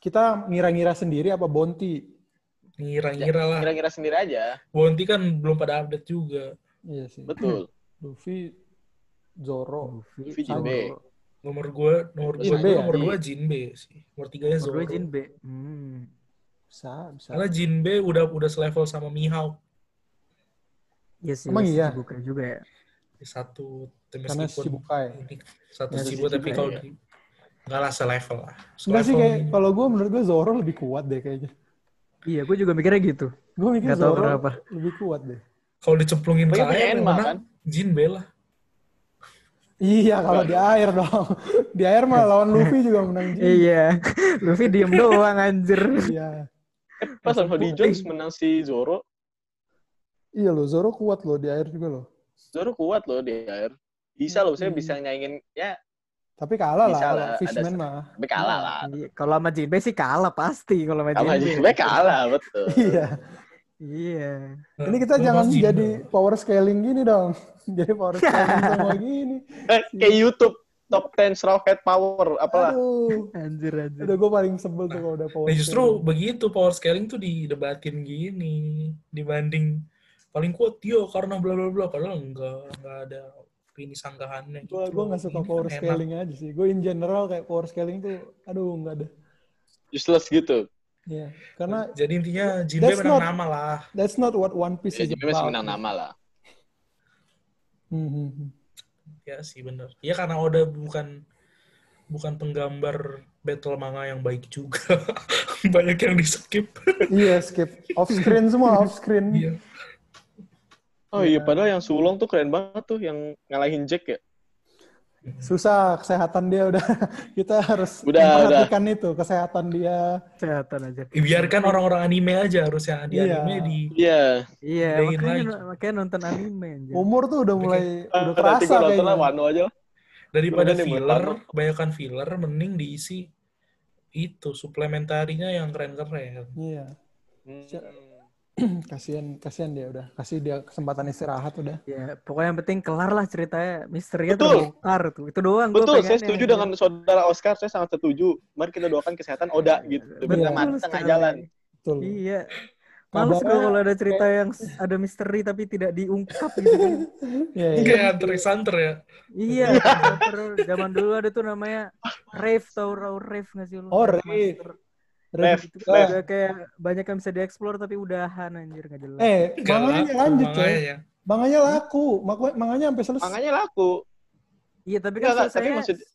[SPEAKER 3] kita ngira-ngira sendiri apa Bonti?
[SPEAKER 1] Ngira-ngira lah.
[SPEAKER 4] Kira-kira sendiri aja.
[SPEAKER 1] Bonti kan belum pada update juga.
[SPEAKER 3] Iya sih.
[SPEAKER 4] Betul.
[SPEAKER 3] Luffy, Zoro.
[SPEAKER 4] Luffy. Jinbe.
[SPEAKER 1] Nomor gue, nomor gue,
[SPEAKER 3] Jinbe ya?
[SPEAKER 1] nomor dua Jinbe sih. Nomor tiganya
[SPEAKER 2] Nomor
[SPEAKER 1] Zoro.
[SPEAKER 2] dua Jinbe. Hmm.
[SPEAKER 3] Bisa, bisa.
[SPEAKER 1] Karena Jinbe udah udah selevel sama Mihawk.
[SPEAKER 2] Iya sih.
[SPEAKER 3] Emang iya?
[SPEAKER 2] Buka juga ya.
[SPEAKER 1] Di satu
[SPEAKER 3] Karena
[SPEAKER 1] meskipun
[SPEAKER 3] Shibukai.
[SPEAKER 1] ini satu
[SPEAKER 2] Ya,
[SPEAKER 1] Shibu tapi kalau
[SPEAKER 4] ya.
[SPEAKER 1] di nggak lah selevel lah.
[SPEAKER 3] Enggak sih kayak
[SPEAKER 1] ini.
[SPEAKER 3] kalau gue menurut gue Zoro lebih kuat deh kayaknya.
[SPEAKER 2] Iya, gue juga mikirnya gitu.
[SPEAKER 3] Gue mikir
[SPEAKER 2] Nggak tahu
[SPEAKER 3] Zoro
[SPEAKER 2] kenapa.
[SPEAKER 3] lebih kuat deh.
[SPEAKER 1] kalau dicemplungin ke air menang
[SPEAKER 4] kan?
[SPEAKER 1] Jinbe lah.
[SPEAKER 3] Iya kalau di air dong. Di air mah lawan Luffy juga menang Jinbe.
[SPEAKER 2] Iya. Luffy diem doang anjir.
[SPEAKER 3] Iya.
[SPEAKER 4] Eh, pas Hody Jones menang si Zoro.
[SPEAKER 3] Iya loh, Zoro kuat loh di air juga loh.
[SPEAKER 4] Zoro kuat loh di air. Bisa loh, saya bisa nyaingin ya,
[SPEAKER 3] Tapi kalah lah
[SPEAKER 4] lah, ada
[SPEAKER 3] Fishman mah.
[SPEAKER 4] tapi kalah lah.
[SPEAKER 2] Iya, Kalau sama Jinbe sih kalah pasti kalau sama
[SPEAKER 4] Sama
[SPEAKER 2] Jinbe.
[SPEAKER 4] Jinbe kalah, betul.
[SPEAKER 3] Iya.
[SPEAKER 2] Iya.
[SPEAKER 3] Ini kita
[SPEAKER 1] Nah,
[SPEAKER 3] jangan
[SPEAKER 1] Jinbe.
[SPEAKER 3] jadi power scaling gini dong. Jadi power scaling semua gini.
[SPEAKER 4] Eh, kayak YouTube top 10 Straw Hat Power apalah.
[SPEAKER 3] Aduh.
[SPEAKER 2] Anjir anjir.
[SPEAKER 3] Udah gue paling sebel tuh kalau udah power
[SPEAKER 1] Nah justru
[SPEAKER 3] scaling.
[SPEAKER 1] begitu power scaling tuh didebatin gini dibanding paling kuat dia karena bla bla bla padahal enggak enggak ada ini sanggahannya gitu.
[SPEAKER 3] Gue nggak suka power
[SPEAKER 1] kan enak.
[SPEAKER 3] scaling aja sih. Gue in general kayak power scaling tuh, aduh nggak ada.
[SPEAKER 4] Useless gitu.
[SPEAKER 3] Iya. Karena
[SPEAKER 1] Jadi intinya Jinbe
[SPEAKER 3] That's
[SPEAKER 1] menang
[SPEAKER 3] not-
[SPEAKER 1] nama lah.
[SPEAKER 3] that's not what One Piece
[SPEAKER 4] Ya,
[SPEAKER 3] is
[SPEAKER 4] Jinbe masih
[SPEAKER 3] about.
[SPEAKER 4] menang nama lah.
[SPEAKER 3] Hmm, hmm, hmm.
[SPEAKER 1] Ya sih bener. Ya karena Oda bukan bukan penggambar battle manga yang baik juga. Banyak yang di skip.
[SPEAKER 3] Iya skip off screen semua off screen.
[SPEAKER 1] Iya.
[SPEAKER 4] Oh iya, padahal yang Sulong tuh keren banget tuh yang ngalahin Jack ya.
[SPEAKER 3] Susah kesehatan dia udah kita harus
[SPEAKER 4] Udah,
[SPEAKER 3] memperhatikan itu kesehatan dia.
[SPEAKER 2] Kesehatan aja.
[SPEAKER 1] Ya, biarkan orang-orang anime aja harusnya di
[SPEAKER 3] Iya.
[SPEAKER 1] anime di
[SPEAKER 4] Iya.
[SPEAKER 2] Iya, makanya, makanya nonton anime anjir.
[SPEAKER 3] Umur tuh udah mulai udah
[SPEAKER 4] Nanti
[SPEAKER 3] kerasa
[SPEAKER 4] gue nonton lah
[SPEAKER 3] kayaknya.
[SPEAKER 4] Wano aja lah.
[SPEAKER 1] daripada
[SPEAKER 4] Bener
[SPEAKER 1] filler, kebanyakan filler mending diisi itu suplementarinya yang keren-keren.
[SPEAKER 3] Iya.
[SPEAKER 4] Hmm.
[SPEAKER 3] kasihan kasihan dia udah kasih dia kesempatan istirahat udah
[SPEAKER 2] Ya, pokoknya yang penting kelar lah ceritanya. Misterinya
[SPEAKER 4] Betul.
[SPEAKER 2] terbongkar tuh. Itu doang gua
[SPEAKER 4] Betul, saya setuju
[SPEAKER 2] anjir.
[SPEAKER 4] dengan saudara Oscar. Saya sangat setuju. Mari kita doakan kesehatan Oda gitu.
[SPEAKER 2] Betul
[SPEAKER 4] Betul, mati tengah jalan.
[SPEAKER 3] betul
[SPEAKER 2] Iya. Males gua kalau ada cerita yang ada misteri tapi tidak diungkap gitu kan.
[SPEAKER 3] Iya, iya.
[SPEAKER 1] Kayak Hunter ya.
[SPEAKER 2] Iya, zaman dulu ada tuh namanya Rave tau tau Rave nggak sih lu?
[SPEAKER 3] Oh,
[SPEAKER 2] Rave
[SPEAKER 3] Rave.
[SPEAKER 2] Master.
[SPEAKER 3] Rev.
[SPEAKER 2] Itu
[SPEAKER 4] Rave.
[SPEAKER 2] udah kayak banyak yang bisa dieksplor tapi udahan anjir nggak jelas.
[SPEAKER 3] eh manganya
[SPEAKER 1] laku,
[SPEAKER 3] lanjut coy
[SPEAKER 1] manganya.
[SPEAKER 3] manganya laku Mak- manganya sampai selesai
[SPEAKER 4] Makanya laku.
[SPEAKER 2] Iya tapi kan
[SPEAKER 4] nggak, tapi
[SPEAKER 2] selesai
[SPEAKER 4] maksud-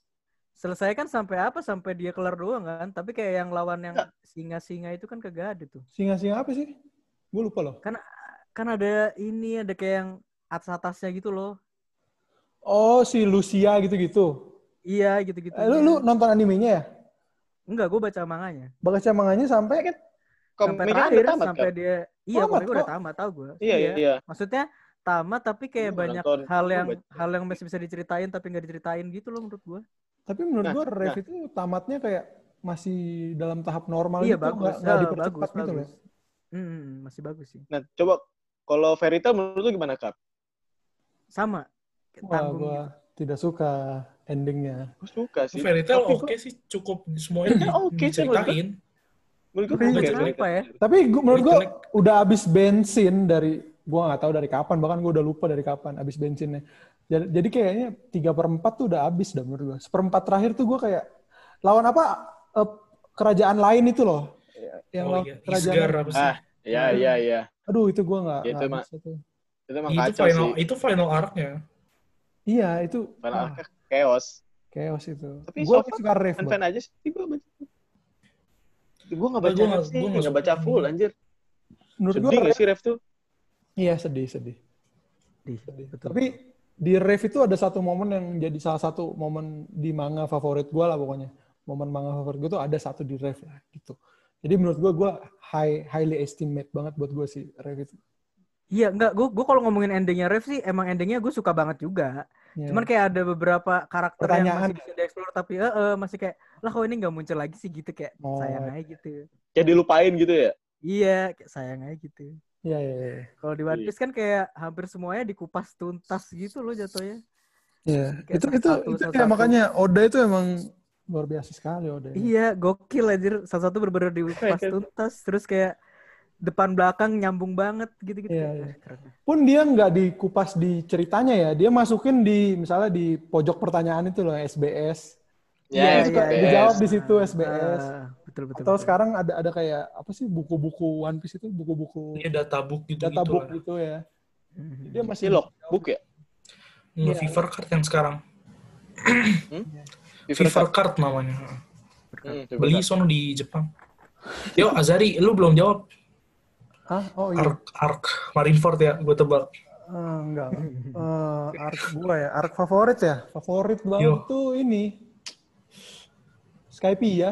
[SPEAKER 2] selesai kan sampai apa? Sampai dia kelar doang kan? Tapi kayak yang lawan yang singa-singa itu kan kagak ada tuh.
[SPEAKER 3] singa-singa apa sih gue lupa loh
[SPEAKER 2] Kan ada ini ada kayak yang atas-atasnya gitu loh.
[SPEAKER 3] oh si Lucia gitu-gitu
[SPEAKER 2] Iya gitu-gitu.
[SPEAKER 3] eh, lu lu nonton animenya ya
[SPEAKER 2] Enggak, gue baca manganya.
[SPEAKER 3] baca manganya sampai
[SPEAKER 2] Sampai
[SPEAKER 4] Komiknya
[SPEAKER 2] terakhir
[SPEAKER 4] udah tamat
[SPEAKER 2] sampai
[SPEAKER 4] kan?
[SPEAKER 2] dia iya
[SPEAKER 3] Tamat
[SPEAKER 2] komiknya udah tamat tahu gue.
[SPEAKER 4] Iya, iya.
[SPEAKER 2] Maksudnya tamat tapi kayak banyak
[SPEAKER 4] nonton,
[SPEAKER 2] hal yang
[SPEAKER 4] baca.
[SPEAKER 2] hal yang masih bisa diceritain tapi nggak diceritain gitu loh menurut gue.
[SPEAKER 3] tapi menurut
[SPEAKER 4] Nah,
[SPEAKER 3] gue Rev
[SPEAKER 4] nah.
[SPEAKER 3] itu tamatnya kayak masih dalam tahap normal
[SPEAKER 2] iya
[SPEAKER 3] gitu
[SPEAKER 2] bagus,
[SPEAKER 3] nggak nggak
[SPEAKER 2] Ah,
[SPEAKER 3] dipercepat
[SPEAKER 2] bagus,
[SPEAKER 3] gitu loh
[SPEAKER 2] bagus. Hmm, masih bagus sih.
[SPEAKER 4] Nah, coba kalau Verita menurut lu gimana, Kak?
[SPEAKER 2] Sama.
[SPEAKER 3] wah gue
[SPEAKER 2] gitu.
[SPEAKER 3] tidak suka endingnya
[SPEAKER 4] Gue suka sih.
[SPEAKER 1] Fairy Tail
[SPEAKER 4] Tapi
[SPEAKER 1] oke
[SPEAKER 4] gua-
[SPEAKER 1] sih, cukup semuanya
[SPEAKER 4] Oke sih, menurut gue
[SPEAKER 2] apa ya?
[SPEAKER 3] Tapi gua, menurut gue udah habis bensin dari gua nggak tahu dari kapan bahkan gua udah lupa dari kapan habis bensinnya. Jadi, jadi kayaknya tiga per empat tuh udah habis dah menurut gua. Seperempat terakhir tuh gua kayak lawan apa eh, kerajaan lain itu loh. Yang
[SPEAKER 1] Oh iya,
[SPEAKER 3] kerajaan.
[SPEAKER 1] Isgar apa sih?
[SPEAKER 4] Ah, iya, iya, iya.
[SPEAKER 3] Aduh itu gua nggak.
[SPEAKER 4] Itu. Itu emang
[SPEAKER 1] itu
[SPEAKER 4] kacau
[SPEAKER 1] final
[SPEAKER 4] sih.
[SPEAKER 1] itu final arc-nya.
[SPEAKER 3] Iya itu
[SPEAKER 4] Final
[SPEAKER 3] ah,
[SPEAKER 4] arc chaos.
[SPEAKER 3] chaos itu.
[SPEAKER 4] Tapi
[SPEAKER 3] Gua
[SPEAKER 4] so far
[SPEAKER 3] suka Rev.
[SPEAKER 4] Fan-fan
[SPEAKER 3] Bang.
[SPEAKER 4] aja sih gue baca. Gue gak
[SPEAKER 1] Tapi
[SPEAKER 4] baca
[SPEAKER 1] gua nggak-
[SPEAKER 4] sih,
[SPEAKER 1] gua nggak
[SPEAKER 4] baca full anjir.
[SPEAKER 3] Menurut gua
[SPEAKER 4] Sedih
[SPEAKER 3] Rev-
[SPEAKER 4] sih Rev tuh?
[SPEAKER 3] iya sedih sedih.
[SPEAKER 2] Di,
[SPEAKER 3] sedih.
[SPEAKER 2] betul.
[SPEAKER 3] Tapi di Rev itu ada satu momen yang jadi salah satu momen di manga favorit gue lah pokoknya. Momen manga favorit gue tuh ada satu di Rev lah gitu. Jadi menurut gue, gue high, highly estimate banget buat gue sih Rev itu.
[SPEAKER 2] Iya, enggak. Gue gue kalau ngomongin endingnya Rev sih, emang endingnya gue suka banget juga.
[SPEAKER 3] Ya.
[SPEAKER 2] Cuman kayak ada beberapa karakter yang masih bisa dieksplor tapi eh eh, masih kayak lah kok ini nggak muncul lagi sih gitu kayak
[SPEAKER 3] Oh.
[SPEAKER 2] sayang aja gitu.
[SPEAKER 4] Kayak dilupain gitu ya?
[SPEAKER 2] Iya, kayak sayang aja gitu.
[SPEAKER 3] Iya, iya, iya.
[SPEAKER 2] Kalau di One. Piece kan kayak hampir semuanya dikupas tuntas gitu loh jatuhnya.
[SPEAKER 3] Iya,
[SPEAKER 2] Kayak
[SPEAKER 3] itu itu
[SPEAKER 2] satu-
[SPEAKER 3] itu
[SPEAKER 2] satu-
[SPEAKER 3] ya makanya Oda itu emang luar biasa sekali Oda.
[SPEAKER 2] Iya, gokil anjir. Salah satu bener-bener dikupas tuntas terus kayak depan belakang nyambung banget gitu-gitu.
[SPEAKER 3] Iya,
[SPEAKER 2] Ah,
[SPEAKER 3] iya.
[SPEAKER 2] keren.
[SPEAKER 3] Pun dia nggak dikupas di ceritanya ya, dia masukin di misalnya di pojok pertanyaan itu loh SBS.
[SPEAKER 2] Iya,
[SPEAKER 3] Itu
[SPEAKER 2] iya,
[SPEAKER 3] kan
[SPEAKER 2] iya.
[SPEAKER 3] dijawab di situ SBS.
[SPEAKER 2] Ah, betul betul.
[SPEAKER 3] Atau
[SPEAKER 2] betul.
[SPEAKER 3] sekarang ada ada kayak apa sih buku-buku One Piece itu buku-buku
[SPEAKER 1] Ini data book gitu
[SPEAKER 3] data
[SPEAKER 1] gitu
[SPEAKER 3] book
[SPEAKER 1] lah.
[SPEAKER 3] gitu ya.
[SPEAKER 2] Mhm.
[SPEAKER 3] Dia masih
[SPEAKER 4] Masih logbook ya?
[SPEAKER 1] Hmm,
[SPEAKER 3] Iya.
[SPEAKER 1] Fever Card yang sekarang.
[SPEAKER 4] Fever
[SPEAKER 1] Fever
[SPEAKER 4] Cup.
[SPEAKER 1] Card namanya.
[SPEAKER 4] Hmm, Fever
[SPEAKER 1] Beli sono di Jepang. Yo Azari, lu belum jawab.
[SPEAKER 3] Hah? Oh iya.
[SPEAKER 1] Arc, Arc Marineford ya, gue tebak.
[SPEAKER 3] Eh, enggak. Eh, arc gua ya, arc favorit ya. Favorit banget
[SPEAKER 1] Yo.
[SPEAKER 3] tuh ini. Skype ya.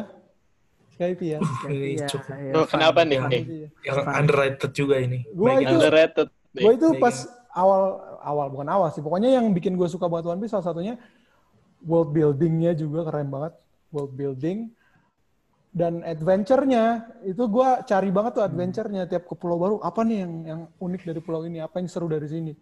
[SPEAKER 3] Skype ya.
[SPEAKER 2] Iya,
[SPEAKER 1] cukup.
[SPEAKER 2] iya,
[SPEAKER 4] Oh, kenapa nih? Nih.
[SPEAKER 1] Yang underrated juga ini.
[SPEAKER 3] Gua
[SPEAKER 1] Baik
[SPEAKER 3] itu-
[SPEAKER 4] Underrated.
[SPEAKER 3] Gue itu
[SPEAKER 1] Baik,
[SPEAKER 3] pas awal awal bukan awal sih. Pokoknya yang bikin gue suka banget One Piece salah satunya world buildingnya juga keren banget. World building dan adventure-nya itu gue cari banget tuh adventure-nya tiap ke pulau baru. Apa nih yang yang unik dari pulau ini? Apa yang seru dari sini?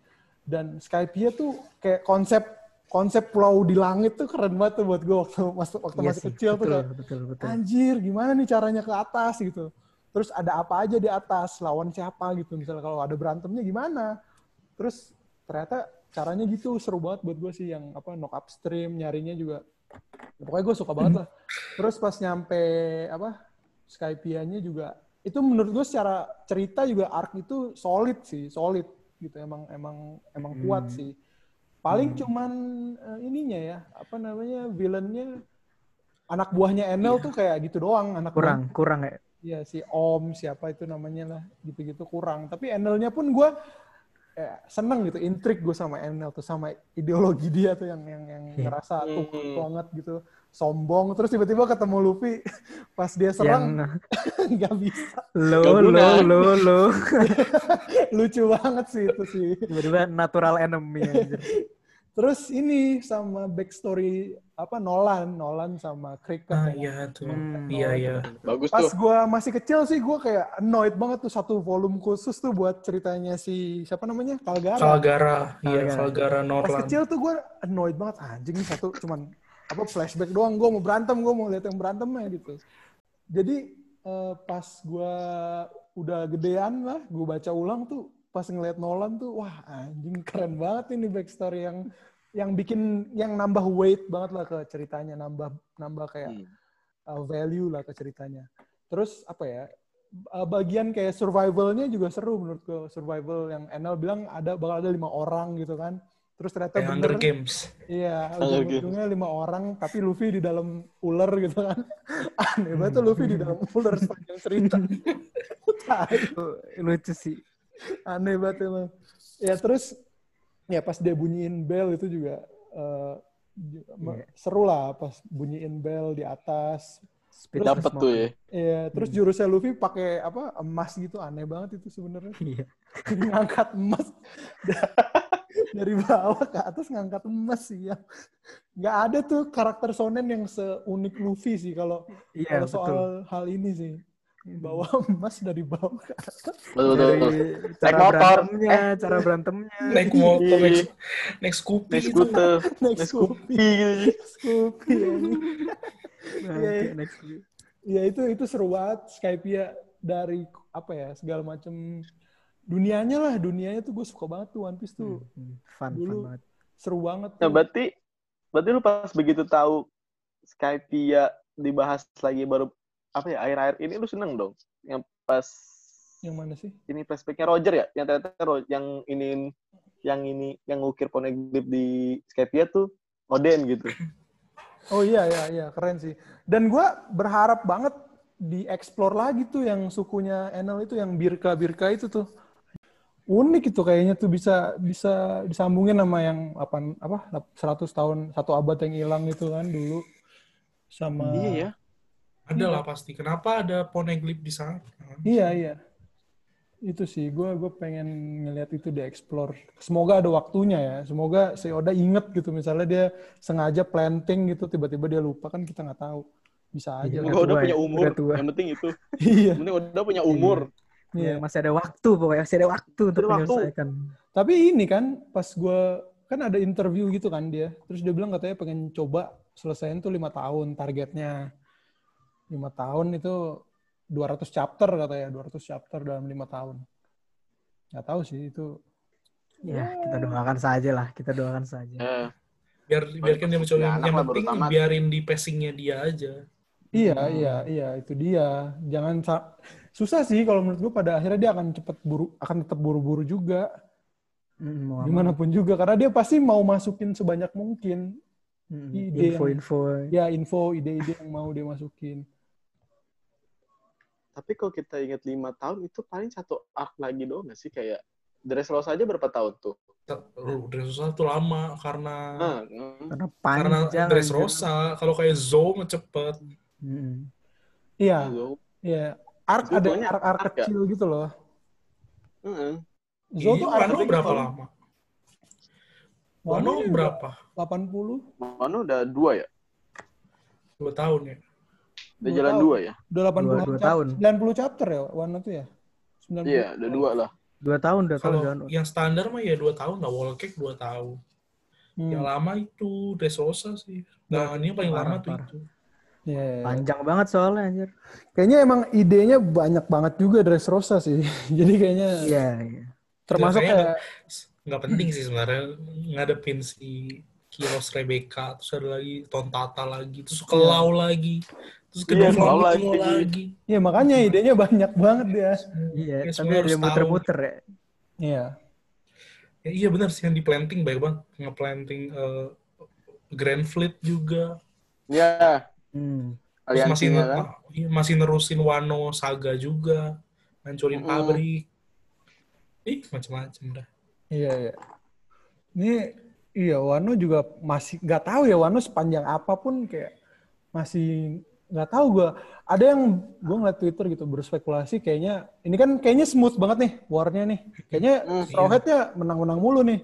[SPEAKER 3] Dan Skypiea tuh kayak konsep konsep pulau di langit tuh keren banget tuh buat gue waktu waktu, waktu
[SPEAKER 2] Iya
[SPEAKER 3] masih
[SPEAKER 2] sih,
[SPEAKER 3] kecil tuh
[SPEAKER 2] betul,
[SPEAKER 3] kayak
[SPEAKER 2] betul, betul.
[SPEAKER 3] anjir gimana nih caranya ke atas? gitu. Terus ada apa aja di atas? Lawan siapa gitu? Misalnya kalau ada berantemnya gimana? Terus ternyata caranya gitu seru banget buat gue sih yang apa knock upstream nyarinya juga pokoknya gue suka banget lah terus pas nyampe apa Skypiea-nya juga itu menurut gue secara cerita juga arc itu solid sih solid gitu emang emang emang kuat
[SPEAKER 2] Hmm.
[SPEAKER 3] sih paling cuman eh, ininya ya apa namanya villainnya anak buahnya Enel tuh kayak gitu doang anak
[SPEAKER 2] Kurang, kurang ya.
[SPEAKER 3] Iya si Om siapa itu namanya lah gitu-gitu kurang. Tapi Enelnya pun gue eh, seneng gitu, intrik gue sama Enel tuh sama ideologi dia tuh yang yang yang ngerasa tuh
[SPEAKER 4] Hmm.
[SPEAKER 3] banget gitu, sombong. Terus tiba-tiba ketemu Luffy pas dia serang
[SPEAKER 2] Yang
[SPEAKER 3] nggak bisa.
[SPEAKER 2] lo lo lo lo
[SPEAKER 3] Lucu banget sih itu sih.
[SPEAKER 2] tiba-tiba natural enemy anjir.
[SPEAKER 3] Terus ini sama backstory apa Nolan, Nolan sama Cricket.
[SPEAKER 1] Ah
[SPEAKER 3] ya.
[SPEAKER 1] iya tuh.
[SPEAKER 2] Hmm.
[SPEAKER 1] Iya iya.
[SPEAKER 4] Bagus
[SPEAKER 3] Pas
[SPEAKER 4] tuh.
[SPEAKER 3] gua masih kecil sih gua kayak annoyed banget tuh satu volume khusus tuh buat ceritanya si siapa namanya? Calgara.
[SPEAKER 1] Calgara, iya
[SPEAKER 2] Calgara.
[SPEAKER 1] Calgara
[SPEAKER 3] Pas
[SPEAKER 1] Norland.
[SPEAKER 3] kecil tuh gua annoyed banget anjing nih satu cuman apa flashback doang gua mau berantem gua mau lihat yang berantemnya gitu. Jadi eh, pas gua udah gedean lah, gua baca ulang tuh pas ngeliat Nolan tuh wah anjing keren banget ini backstory yang yang bikin yang nambah weight banget lah ke ceritanya, nambah nambah kayak
[SPEAKER 4] Hmm.
[SPEAKER 3] uh, value lah ke ceritanya. Terus apa ya? uh, bagian kayak survivalnya juga seru menurut gue. Survival yang Enel bilang ada bakal ada lima orang gitu kan. Terus ternyata
[SPEAKER 1] Hunger
[SPEAKER 3] bener.
[SPEAKER 1] Games.
[SPEAKER 3] Iya,
[SPEAKER 4] Hunger Games.
[SPEAKER 3] ujung-ujungnya lima orang, tapi Luffy di dalam ular gitu kan. Aneh banget tuh Luffy di dalam ular sepanjang cerita.
[SPEAKER 2] Lucu sih.
[SPEAKER 3] Aneh banget emang. Ya terus, ya pas dia bunyiin bell itu juga eh, juga me-
[SPEAKER 2] Iya.
[SPEAKER 3] seru lah pas bunyiin bell di atas.
[SPEAKER 2] Speed
[SPEAKER 4] Dapet tuh ya.
[SPEAKER 3] Iya, terus
[SPEAKER 2] Hmm.
[SPEAKER 3] jurusnya Luffy pakai apa emas gitu aneh banget itu sebenarnya.
[SPEAKER 2] Iya.
[SPEAKER 3] ngangkat emas dari bawah ke atas ngangkat emas sih ya. Nggak ada tuh karakter sonen yang seunik Luffy sih kalau
[SPEAKER 2] Iya,
[SPEAKER 3] kalau
[SPEAKER 2] betul.
[SPEAKER 3] soal hal ini sih. Bawa emas dari bawah ke atas.
[SPEAKER 4] Betul, betul,
[SPEAKER 2] Dari
[SPEAKER 4] betul.
[SPEAKER 2] cara
[SPEAKER 4] motor.
[SPEAKER 2] berantemnya, cara berantemnya.
[SPEAKER 1] Naik motor,
[SPEAKER 4] Iya.
[SPEAKER 1] naik, naik Scoopy
[SPEAKER 4] Naik
[SPEAKER 1] itu.
[SPEAKER 4] skuter.
[SPEAKER 3] Naik
[SPEAKER 4] Naik
[SPEAKER 3] Scoopy.
[SPEAKER 4] Scoopy gitu.
[SPEAKER 3] Scoopy.
[SPEAKER 2] Nah,
[SPEAKER 3] Iya, iya.
[SPEAKER 2] kayak next.
[SPEAKER 3] Ya itu itu seru banget Skypia dari apa ya segala macam dunianya lah dunianya tuh gue suka banget tuh One Piece tuh
[SPEAKER 2] Hmm, Fun, fun
[SPEAKER 3] Dulu-
[SPEAKER 2] banget.
[SPEAKER 3] seru banget
[SPEAKER 4] Nah,
[SPEAKER 3] tuh.
[SPEAKER 4] berarti berarti lu pas begitu tahu Skypia dibahas lagi baru apa ya akhir-akhir ini lu seneng dong yang pas
[SPEAKER 3] Yang mana sih?
[SPEAKER 4] ini flashbacknya Roger ya yang ternyata yang ini yang ini yang ngukir poneglyph di Skypia tuh Oden gitu
[SPEAKER 3] Oh iya iya iya keren sih. Dan gua berharap banget dieksplor lagi tuh yang sukunya Enel itu yang Birka Birka itu tuh. Unik itu kayaknya tuh bisa bisa disambungin sama yang apa apa 100 tahun satu abad yang hilang itu kan dulu sama
[SPEAKER 4] iya ya
[SPEAKER 1] Ada lah pasti. Kenapa ada poneglyph di sana?
[SPEAKER 3] Iya iya. Itu sih gua gue pengen ngeliat itu dieksplor. Semoga ada waktunya ya. Semoga si Oda inget gitu misalnya dia sengaja planting gitu tiba-tiba dia lupa kan kita nggak tahu. Bisa aja. Lah.
[SPEAKER 4] Gua udah
[SPEAKER 2] tua
[SPEAKER 4] punya
[SPEAKER 2] ya,
[SPEAKER 4] umur yang penting itu
[SPEAKER 3] Iya.
[SPEAKER 4] yang penting udah punya umur
[SPEAKER 2] Iya,
[SPEAKER 3] Iya.
[SPEAKER 2] masih ada waktu pokoknya, masih ada waktu untuk
[SPEAKER 4] Ada waktu.
[SPEAKER 2] menyelesaikan.
[SPEAKER 3] Tapi ini kan pas gue kan ada interview gitu kan dia, terus dia bilang katanya pengen coba selesaiin tuh lima tahun targetnya. Lima tahun itu 200 chapter katanya, 200 chapter dalam lima tahun. Nggak tahu sih itu.
[SPEAKER 2] Ya, kita doakan saja lah, kita doakan saja.
[SPEAKER 4] Eh,
[SPEAKER 1] Biar biarkan dia mencoba. Yang, yang penting
[SPEAKER 4] tamat.
[SPEAKER 1] biarin di passingnya dia aja.
[SPEAKER 3] Iya,
[SPEAKER 2] Hmm.
[SPEAKER 3] iya, iya, itu dia. Jangan sa- susah sih kalau menurut gue pada akhirnya dia akan cepet buru, akan tetap buru-buru juga.
[SPEAKER 2] Hmm.
[SPEAKER 3] Gimana pun juga karena dia pasti mau masukin sebanyak mungkin
[SPEAKER 2] Hmm,
[SPEAKER 3] ide yang-
[SPEAKER 2] Info-info.
[SPEAKER 3] ya info, ide-ide yang mau dia masukin.
[SPEAKER 4] Tapi kalau kita ingat lima tahun itu paling satu arc lagi doang nggak sih kayak Dressrosa aja berapa tahun tuh
[SPEAKER 1] Uh, Dressrosa tuh lama karena
[SPEAKER 4] nah, hmm.
[SPEAKER 2] Karena
[SPEAKER 1] karena
[SPEAKER 2] panjang.
[SPEAKER 1] Dressrosa. Kalau kayak Zou cepet.
[SPEAKER 2] Hmm.
[SPEAKER 3] Iya,
[SPEAKER 4] Zo-
[SPEAKER 3] iya. Arc ada arc-arc
[SPEAKER 4] arc ya?
[SPEAKER 3] kecil gitu loh.
[SPEAKER 4] Heeh.
[SPEAKER 3] Zo
[SPEAKER 1] Iya,
[SPEAKER 3] tuh
[SPEAKER 1] Wano
[SPEAKER 3] arc
[SPEAKER 1] berapa
[SPEAKER 3] gitu.
[SPEAKER 1] lama?
[SPEAKER 3] Wano
[SPEAKER 1] berapa?
[SPEAKER 3] 80,
[SPEAKER 4] Wano udah dua ya
[SPEAKER 1] Dua tahun ya?
[SPEAKER 4] Udah jalan
[SPEAKER 3] tahun.
[SPEAKER 4] dua ya
[SPEAKER 3] udah 80
[SPEAKER 2] Dua- dua tahun.
[SPEAKER 3] 90 chapter ya Wano tuh ya. 90.
[SPEAKER 4] iya udah dua lah
[SPEAKER 2] Dua tahun, tahun.
[SPEAKER 1] Kalau
[SPEAKER 2] jangan.
[SPEAKER 1] yang standar mah ya dua tahun lah. Wall cake dua tahun.
[SPEAKER 3] Hmm.
[SPEAKER 1] Yang lama itu Dressrosa sih. Nah, ini yang paling
[SPEAKER 2] Parah,
[SPEAKER 1] lama tuh
[SPEAKER 2] parah.
[SPEAKER 1] itu.
[SPEAKER 3] Iya, iya.
[SPEAKER 2] Panjang banget soalnya anjir.
[SPEAKER 3] Kayaknya emang idenya banyak banget juga Dressrosa sih. Jadi kayaknya
[SPEAKER 2] Iya, iya.
[SPEAKER 3] termasuk
[SPEAKER 1] kayaknya
[SPEAKER 3] kayak
[SPEAKER 1] Nggak penting sih sebenarnya ngadepin si Kiros Rebecca, terus ada lagi Tontata lagi, terus Kelau lagi, terus kedua
[SPEAKER 4] Iya, Kelau
[SPEAKER 1] lagi.
[SPEAKER 4] lagi.
[SPEAKER 1] lagi.
[SPEAKER 3] ya makanya idenya banyak banget dia.
[SPEAKER 2] Iya,
[SPEAKER 1] Ya,
[SPEAKER 2] tapi dia muter-muter ya.
[SPEAKER 3] Iya.
[SPEAKER 1] Ya, iya benar sih yang di planting baik banget. Nge-planting eh, Grand Fleet juga.
[SPEAKER 4] ya
[SPEAKER 2] Hmm.
[SPEAKER 1] Terus masih ne-
[SPEAKER 4] kan
[SPEAKER 1] iya, masih nerusin Wano Saga juga. Hancurin
[SPEAKER 4] Mm-mm.
[SPEAKER 1] pabrik. Ih, macam-macam dah.
[SPEAKER 3] Iya, iya. Ini iya Wano juga masih nggak tahu ya Wano sepanjang apa pun kayak masih nggak tahu gua. Ada yang gua ngeliat Twitter gitu berspekulasi kayaknya ini kan kayaknya smooth banget nih warnya nih. Kayaknya
[SPEAKER 4] Hmm,
[SPEAKER 3] Straw
[SPEAKER 1] iya.
[SPEAKER 3] Hat-nya menang-menang mulu nih.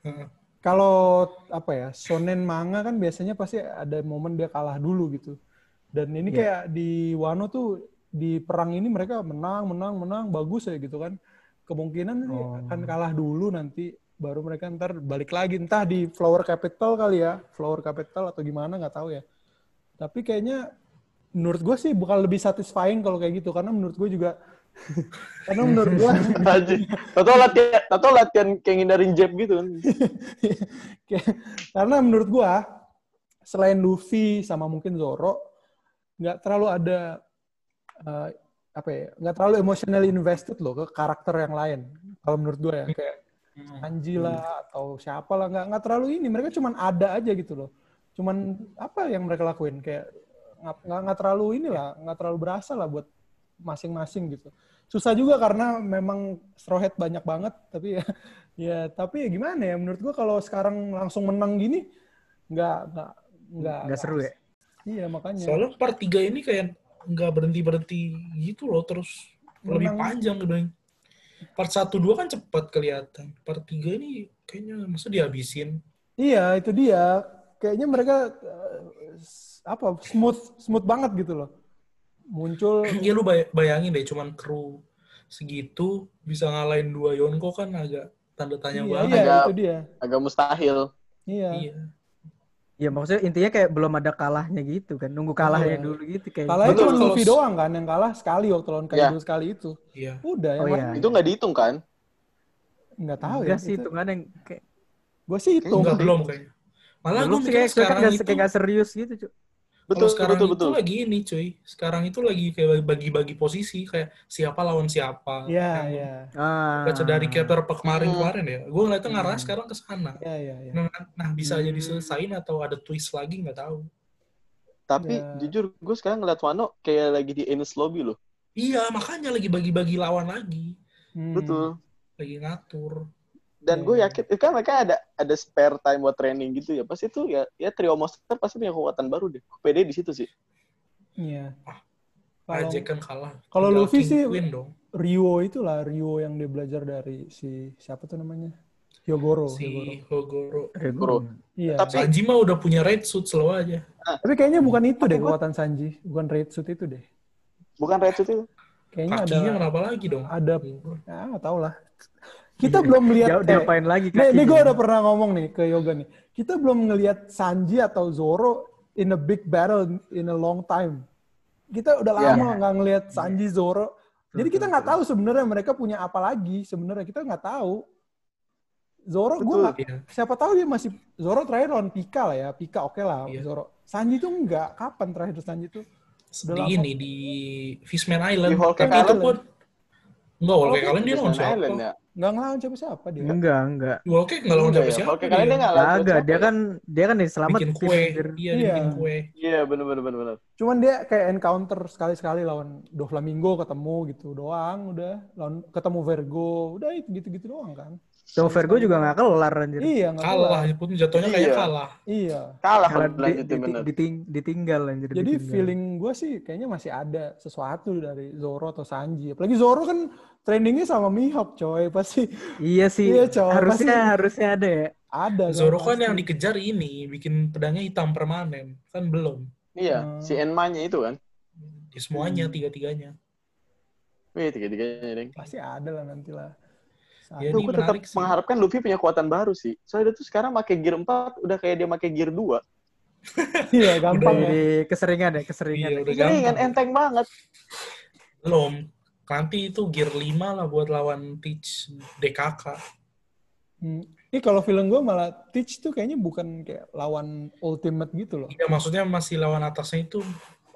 [SPEAKER 1] Heeh.
[SPEAKER 3] kalau apa ya shonen manga kan biasanya pasti ada momen dia kalah dulu gitu dan ini
[SPEAKER 2] Iya.
[SPEAKER 3] kayak di Wano tuh di perang ini mereka menang menang menang bagus ya gitu kan kemungkinan
[SPEAKER 2] Oh.
[SPEAKER 3] akan kalah dulu nanti baru mereka ntar balik lagi entah di Flower Capital kali ya Flower Capital atau gimana nggak tahu ya tapi kayaknya menurut gue sih bakal lebih satisfying kalau kayak gitu. Karena menurut gue juga karena menurut gue.
[SPEAKER 4] Tahu latihan, tahu latihan kayak ngindarin jab gitu. Kan.
[SPEAKER 3] Kayak- Karena menurut gua selain Luffy sama mungkin Zoro nggak terlalu ada eh, apa ya nggak terlalu emotionally invested loh ke karakter yang lain. Kalau menurut gua ya kayak Anji lah atau siapa lah nggak nggak terlalu ini. Mereka cuman ada aja gitu loh. Cuman apa yang mereka lakuin? Kayak nggak terlalu inilah nggak terlalu berasa lah buat masing-masing gitu susah juga karena memang straw hat banyak banget tapi ya ya tapi ya gimana ya menurut gua kalau sekarang langsung menang gini nggak nggak nggak
[SPEAKER 2] Nggak seru ya?
[SPEAKER 3] iya makanya
[SPEAKER 1] Soalnya part 3 ini kayak nggak berhenti-berhenti gitu loh, terus lebih
[SPEAKER 3] Memang-
[SPEAKER 1] panjang gitu. Part 1 2 kan cepat kelihatan. Part 3 ini kayaknya masa dihabisin.
[SPEAKER 3] iya itu dia kayaknya mereka apa smooth smooth banget gitu loh muncul
[SPEAKER 1] ya lu bay- bayangin deh cuman kru segitu bisa ngalahin dua Yonko kan agak tanda tanya
[SPEAKER 3] iya,
[SPEAKER 1] banget.
[SPEAKER 3] iya
[SPEAKER 4] Agak-
[SPEAKER 3] itu dia
[SPEAKER 4] Agak mustahil.
[SPEAKER 3] iya
[SPEAKER 1] Iya.
[SPEAKER 2] Ya maksudnya intinya kayak belum ada kalahnya gitu kan. Nunggu kalahnya
[SPEAKER 3] Iya.
[SPEAKER 2] dulu gitu kayak.
[SPEAKER 3] kalahnya
[SPEAKER 1] Betul,
[SPEAKER 3] cuma
[SPEAKER 1] kalau
[SPEAKER 3] Luffy doang kan yang kalah sekali waktu lawan Kaido sekali itu
[SPEAKER 1] Iya.
[SPEAKER 3] udah
[SPEAKER 2] Oh, iya.
[SPEAKER 4] Itu nggak dihitung kan?
[SPEAKER 3] nggak tahu
[SPEAKER 2] Enggak
[SPEAKER 3] ya
[SPEAKER 2] sih hitungan yang kayak
[SPEAKER 3] gue sih itu
[SPEAKER 1] Enggak belum kayaknya. Malah
[SPEAKER 2] belum
[SPEAKER 1] gue mikir
[SPEAKER 2] kayak, kayak,
[SPEAKER 1] sekarang
[SPEAKER 2] nggak-
[SPEAKER 1] itu
[SPEAKER 2] kayak nggak serius gitu, Cuk.
[SPEAKER 1] kalau
[SPEAKER 4] Betul,
[SPEAKER 1] sekarang
[SPEAKER 4] betul,
[SPEAKER 1] itu
[SPEAKER 4] betul.
[SPEAKER 1] lagi ini cuy. Sekarang itu lagi kayak bagi-bagi posisi kayak siapa lawan siapa.
[SPEAKER 3] Iya,
[SPEAKER 1] Yang
[SPEAKER 3] iya.
[SPEAKER 2] Ah.
[SPEAKER 1] Baca dari chapter kemarin
[SPEAKER 4] Hmm.
[SPEAKER 1] kemarin ya. Gue ngeliatnya ngarah
[SPEAKER 2] Hmm.
[SPEAKER 1] sekarang ke sana.
[SPEAKER 3] Iya, iya, iya.
[SPEAKER 1] Nah, nah, bisa aja
[SPEAKER 2] Hmm.
[SPEAKER 1] diselesain atau ada twist lagi nggak tahu.
[SPEAKER 4] Tapi
[SPEAKER 3] Ya.
[SPEAKER 4] jujur, gue sekarang ngeliat Wano kayak lagi di Enes Lobby loh.
[SPEAKER 1] Iya, makanya lagi bagi-bagi lawan lagi.
[SPEAKER 3] Hmm.
[SPEAKER 4] Betul.
[SPEAKER 1] Lagi ngatur.
[SPEAKER 4] Dan gue
[SPEAKER 3] iya.
[SPEAKER 4] yakin, eh, kan mereka ada ada spare time buat training gitu ya. Pasti tuh ya, ya trio monster pasti punya kekuatan baru deh. PD di situ sih.
[SPEAKER 3] Iya.
[SPEAKER 1] Ah,
[SPEAKER 3] Kalau
[SPEAKER 1] Ajek kan kalah.
[SPEAKER 3] kalau Luffy
[SPEAKER 1] King
[SPEAKER 3] sih-
[SPEAKER 1] Queen dong.
[SPEAKER 3] Rio itulah Rio yang dia belajar dari si siapa tuh namanya? Hyogoro. Hyogoro.
[SPEAKER 1] si Hogoro.
[SPEAKER 2] Regoro.
[SPEAKER 3] Iya.
[SPEAKER 4] Tapi-
[SPEAKER 1] Sanji mah udah punya red suit selalu aja.
[SPEAKER 3] Tapi kayaknya bukan itu deh kekuatan Sanji, bukan Red Suit itu deh.
[SPEAKER 4] Bukan Red Suit itu.
[SPEAKER 3] Kayaknya ada
[SPEAKER 1] Kakinya kenapa lagi dong?
[SPEAKER 3] ada ya nggak tahu lah. Kita belum melihat
[SPEAKER 2] dia
[SPEAKER 3] eh,
[SPEAKER 2] lagi
[SPEAKER 3] Nih, nih gue udah pernah ngomong nih ke Yoga nih. Kita belum ngelihat Sanji atau Zoro in a big battle in a long time. Kita udah
[SPEAKER 4] Iya.
[SPEAKER 3] lama nggak ngelihat Sanji Zoro. Jadi kita nggak tahu sebenarnya mereka punya apa lagi. Sebenarnya kita nggak tahu. Zoro gue nggak
[SPEAKER 1] Iya.
[SPEAKER 3] siapa tahu dia masih Zoro terakhir lawan Pika lah ya. Pika oke lah
[SPEAKER 1] Iya.
[SPEAKER 3] Zoro. Sanji tuh enggak. Kapan terakhir Sanji tuh?
[SPEAKER 1] Di ini di Fishman Island.
[SPEAKER 4] Di
[SPEAKER 1] Tapi itu
[SPEAKER 3] Island.
[SPEAKER 1] pun enggak Cake Island dia lawan siapa?
[SPEAKER 4] Ya.
[SPEAKER 3] Nggak ngelawan siapa-siapa dia.
[SPEAKER 2] Enggak, enggak.
[SPEAKER 1] Di Whole Cake nggak lawan
[SPEAKER 4] Enggak ya,
[SPEAKER 1] siapa-siapa.
[SPEAKER 4] Whole Cake Island dia nggak lawan siapa
[SPEAKER 2] dia kan dia kan diselamat
[SPEAKER 1] bikin kue. Iya, dia
[SPEAKER 3] Iya.
[SPEAKER 1] bikin kue.
[SPEAKER 4] Iya, bener bener bener.
[SPEAKER 3] Cuman dia kayak encounter sekali-sekali lawan Doflamingo ketemu gitu doang udah. Lawan ketemu Vergo, udah itu gitu-gitu doang kan.
[SPEAKER 2] So Vergo juga nggak kelar anjir.
[SPEAKER 3] Iya, nggak
[SPEAKER 1] Kalah
[SPEAKER 3] kelar.
[SPEAKER 1] pun jatuhnya kayak
[SPEAKER 4] Iya.
[SPEAKER 1] kalah.
[SPEAKER 3] Iya.
[SPEAKER 4] Kalah
[SPEAKER 2] Kalah di- di-
[SPEAKER 4] bener.
[SPEAKER 2] diting- ditinggal anjir.
[SPEAKER 3] Jadi
[SPEAKER 2] ditinggal.
[SPEAKER 3] feeling gue sih kayaknya masih ada sesuatu dari Zoro atau Sanji. Apalagi Zoro kan trainingnya sama Mihawk coy. Pasti
[SPEAKER 2] Iya sih.
[SPEAKER 3] Iya, coy,
[SPEAKER 2] harusnya
[SPEAKER 3] pasti-
[SPEAKER 2] harusnya ada ya.
[SPEAKER 3] ada.
[SPEAKER 1] Zoro kan
[SPEAKER 3] pasti.
[SPEAKER 1] yang dikejar ini bikin pedangnya hitam permanen. Kan belum.
[SPEAKER 4] Iya,
[SPEAKER 3] Hmm.
[SPEAKER 4] si Enma-nya itu kan.
[SPEAKER 1] Di semuanya
[SPEAKER 3] Hmm.
[SPEAKER 1] tiga-tiganya.
[SPEAKER 4] Wih, tiga-tiganya, Deng.
[SPEAKER 3] Pasti ada lah nanti lah.
[SPEAKER 1] Ya,
[SPEAKER 4] Tuh,
[SPEAKER 1] ini
[SPEAKER 4] gue tetap
[SPEAKER 1] sih.
[SPEAKER 4] mengharapkan Luffy punya kekuatan baru sih. Soalnya dia tuh sekarang pakai gear 4, udah kayak dia pakai gear 2.
[SPEAKER 3] Iya, gampang ya.
[SPEAKER 2] Jadi keseringan ya, keseringan.
[SPEAKER 1] Iya,
[SPEAKER 2] ya.
[SPEAKER 4] kan
[SPEAKER 1] gampang.
[SPEAKER 4] enteng banget.
[SPEAKER 1] Belum. Nanti itu gear 5 lah buat lawan Teach DKK.
[SPEAKER 3] Hmm. Ini kalau film gue malah Teach tuh kayaknya bukan kayak lawan ultimate gitu loh.
[SPEAKER 1] Ya maksudnya masih lawan atasnya itu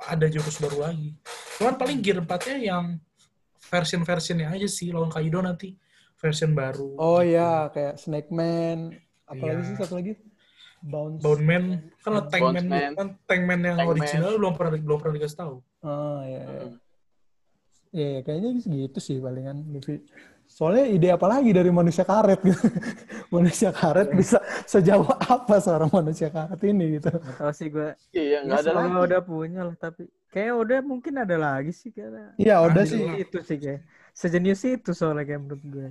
[SPEAKER 1] ada jurus baru lagi. Cuman paling gear 4-nya yang version-versionnya aja sih lawan Kaido nanti version baru.
[SPEAKER 3] Oh
[SPEAKER 1] gitu.
[SPEAKER 3] iya, kayak Snake Man. Apalagi
[SPEAKER 1] Iya.
[SPEAKER 3] sih satu lagi? Bounce.
[SPEAKER 1] Bone Man kan lo Tankman
[SPEAKER 4] Bones Man.
[SPEAKER 1] kan Tankman yang
[SPEAKER 4] Tankman.
[SPEAKER 1] original belum pernah belum pernah dikasih tahu.
[SPEAKER 3] Oh iya. iya.
[SPEAKER 4] Hmm.
[SPEAKER 3] Iya, kayaknya gitu sih palingan Luffy. Soalnya ide apa lagi dari manusia karet gitu. manusia karet bisa sejauh apa seorang manusia karet ini gitu.
[SPEAKER 2] Nggak tahu sih gue.
[SPEAKER 4] Iya, nggak ada lagi.
[SPEAKER 2] udah punya lah tapi kayak udah mungkin ada lagi sih kayaknya.
[SPEAKER 3] Iya, udah sih.
[SPEAKER 2] itu sih kayak sejenius itu soalnya kayak menurut gue.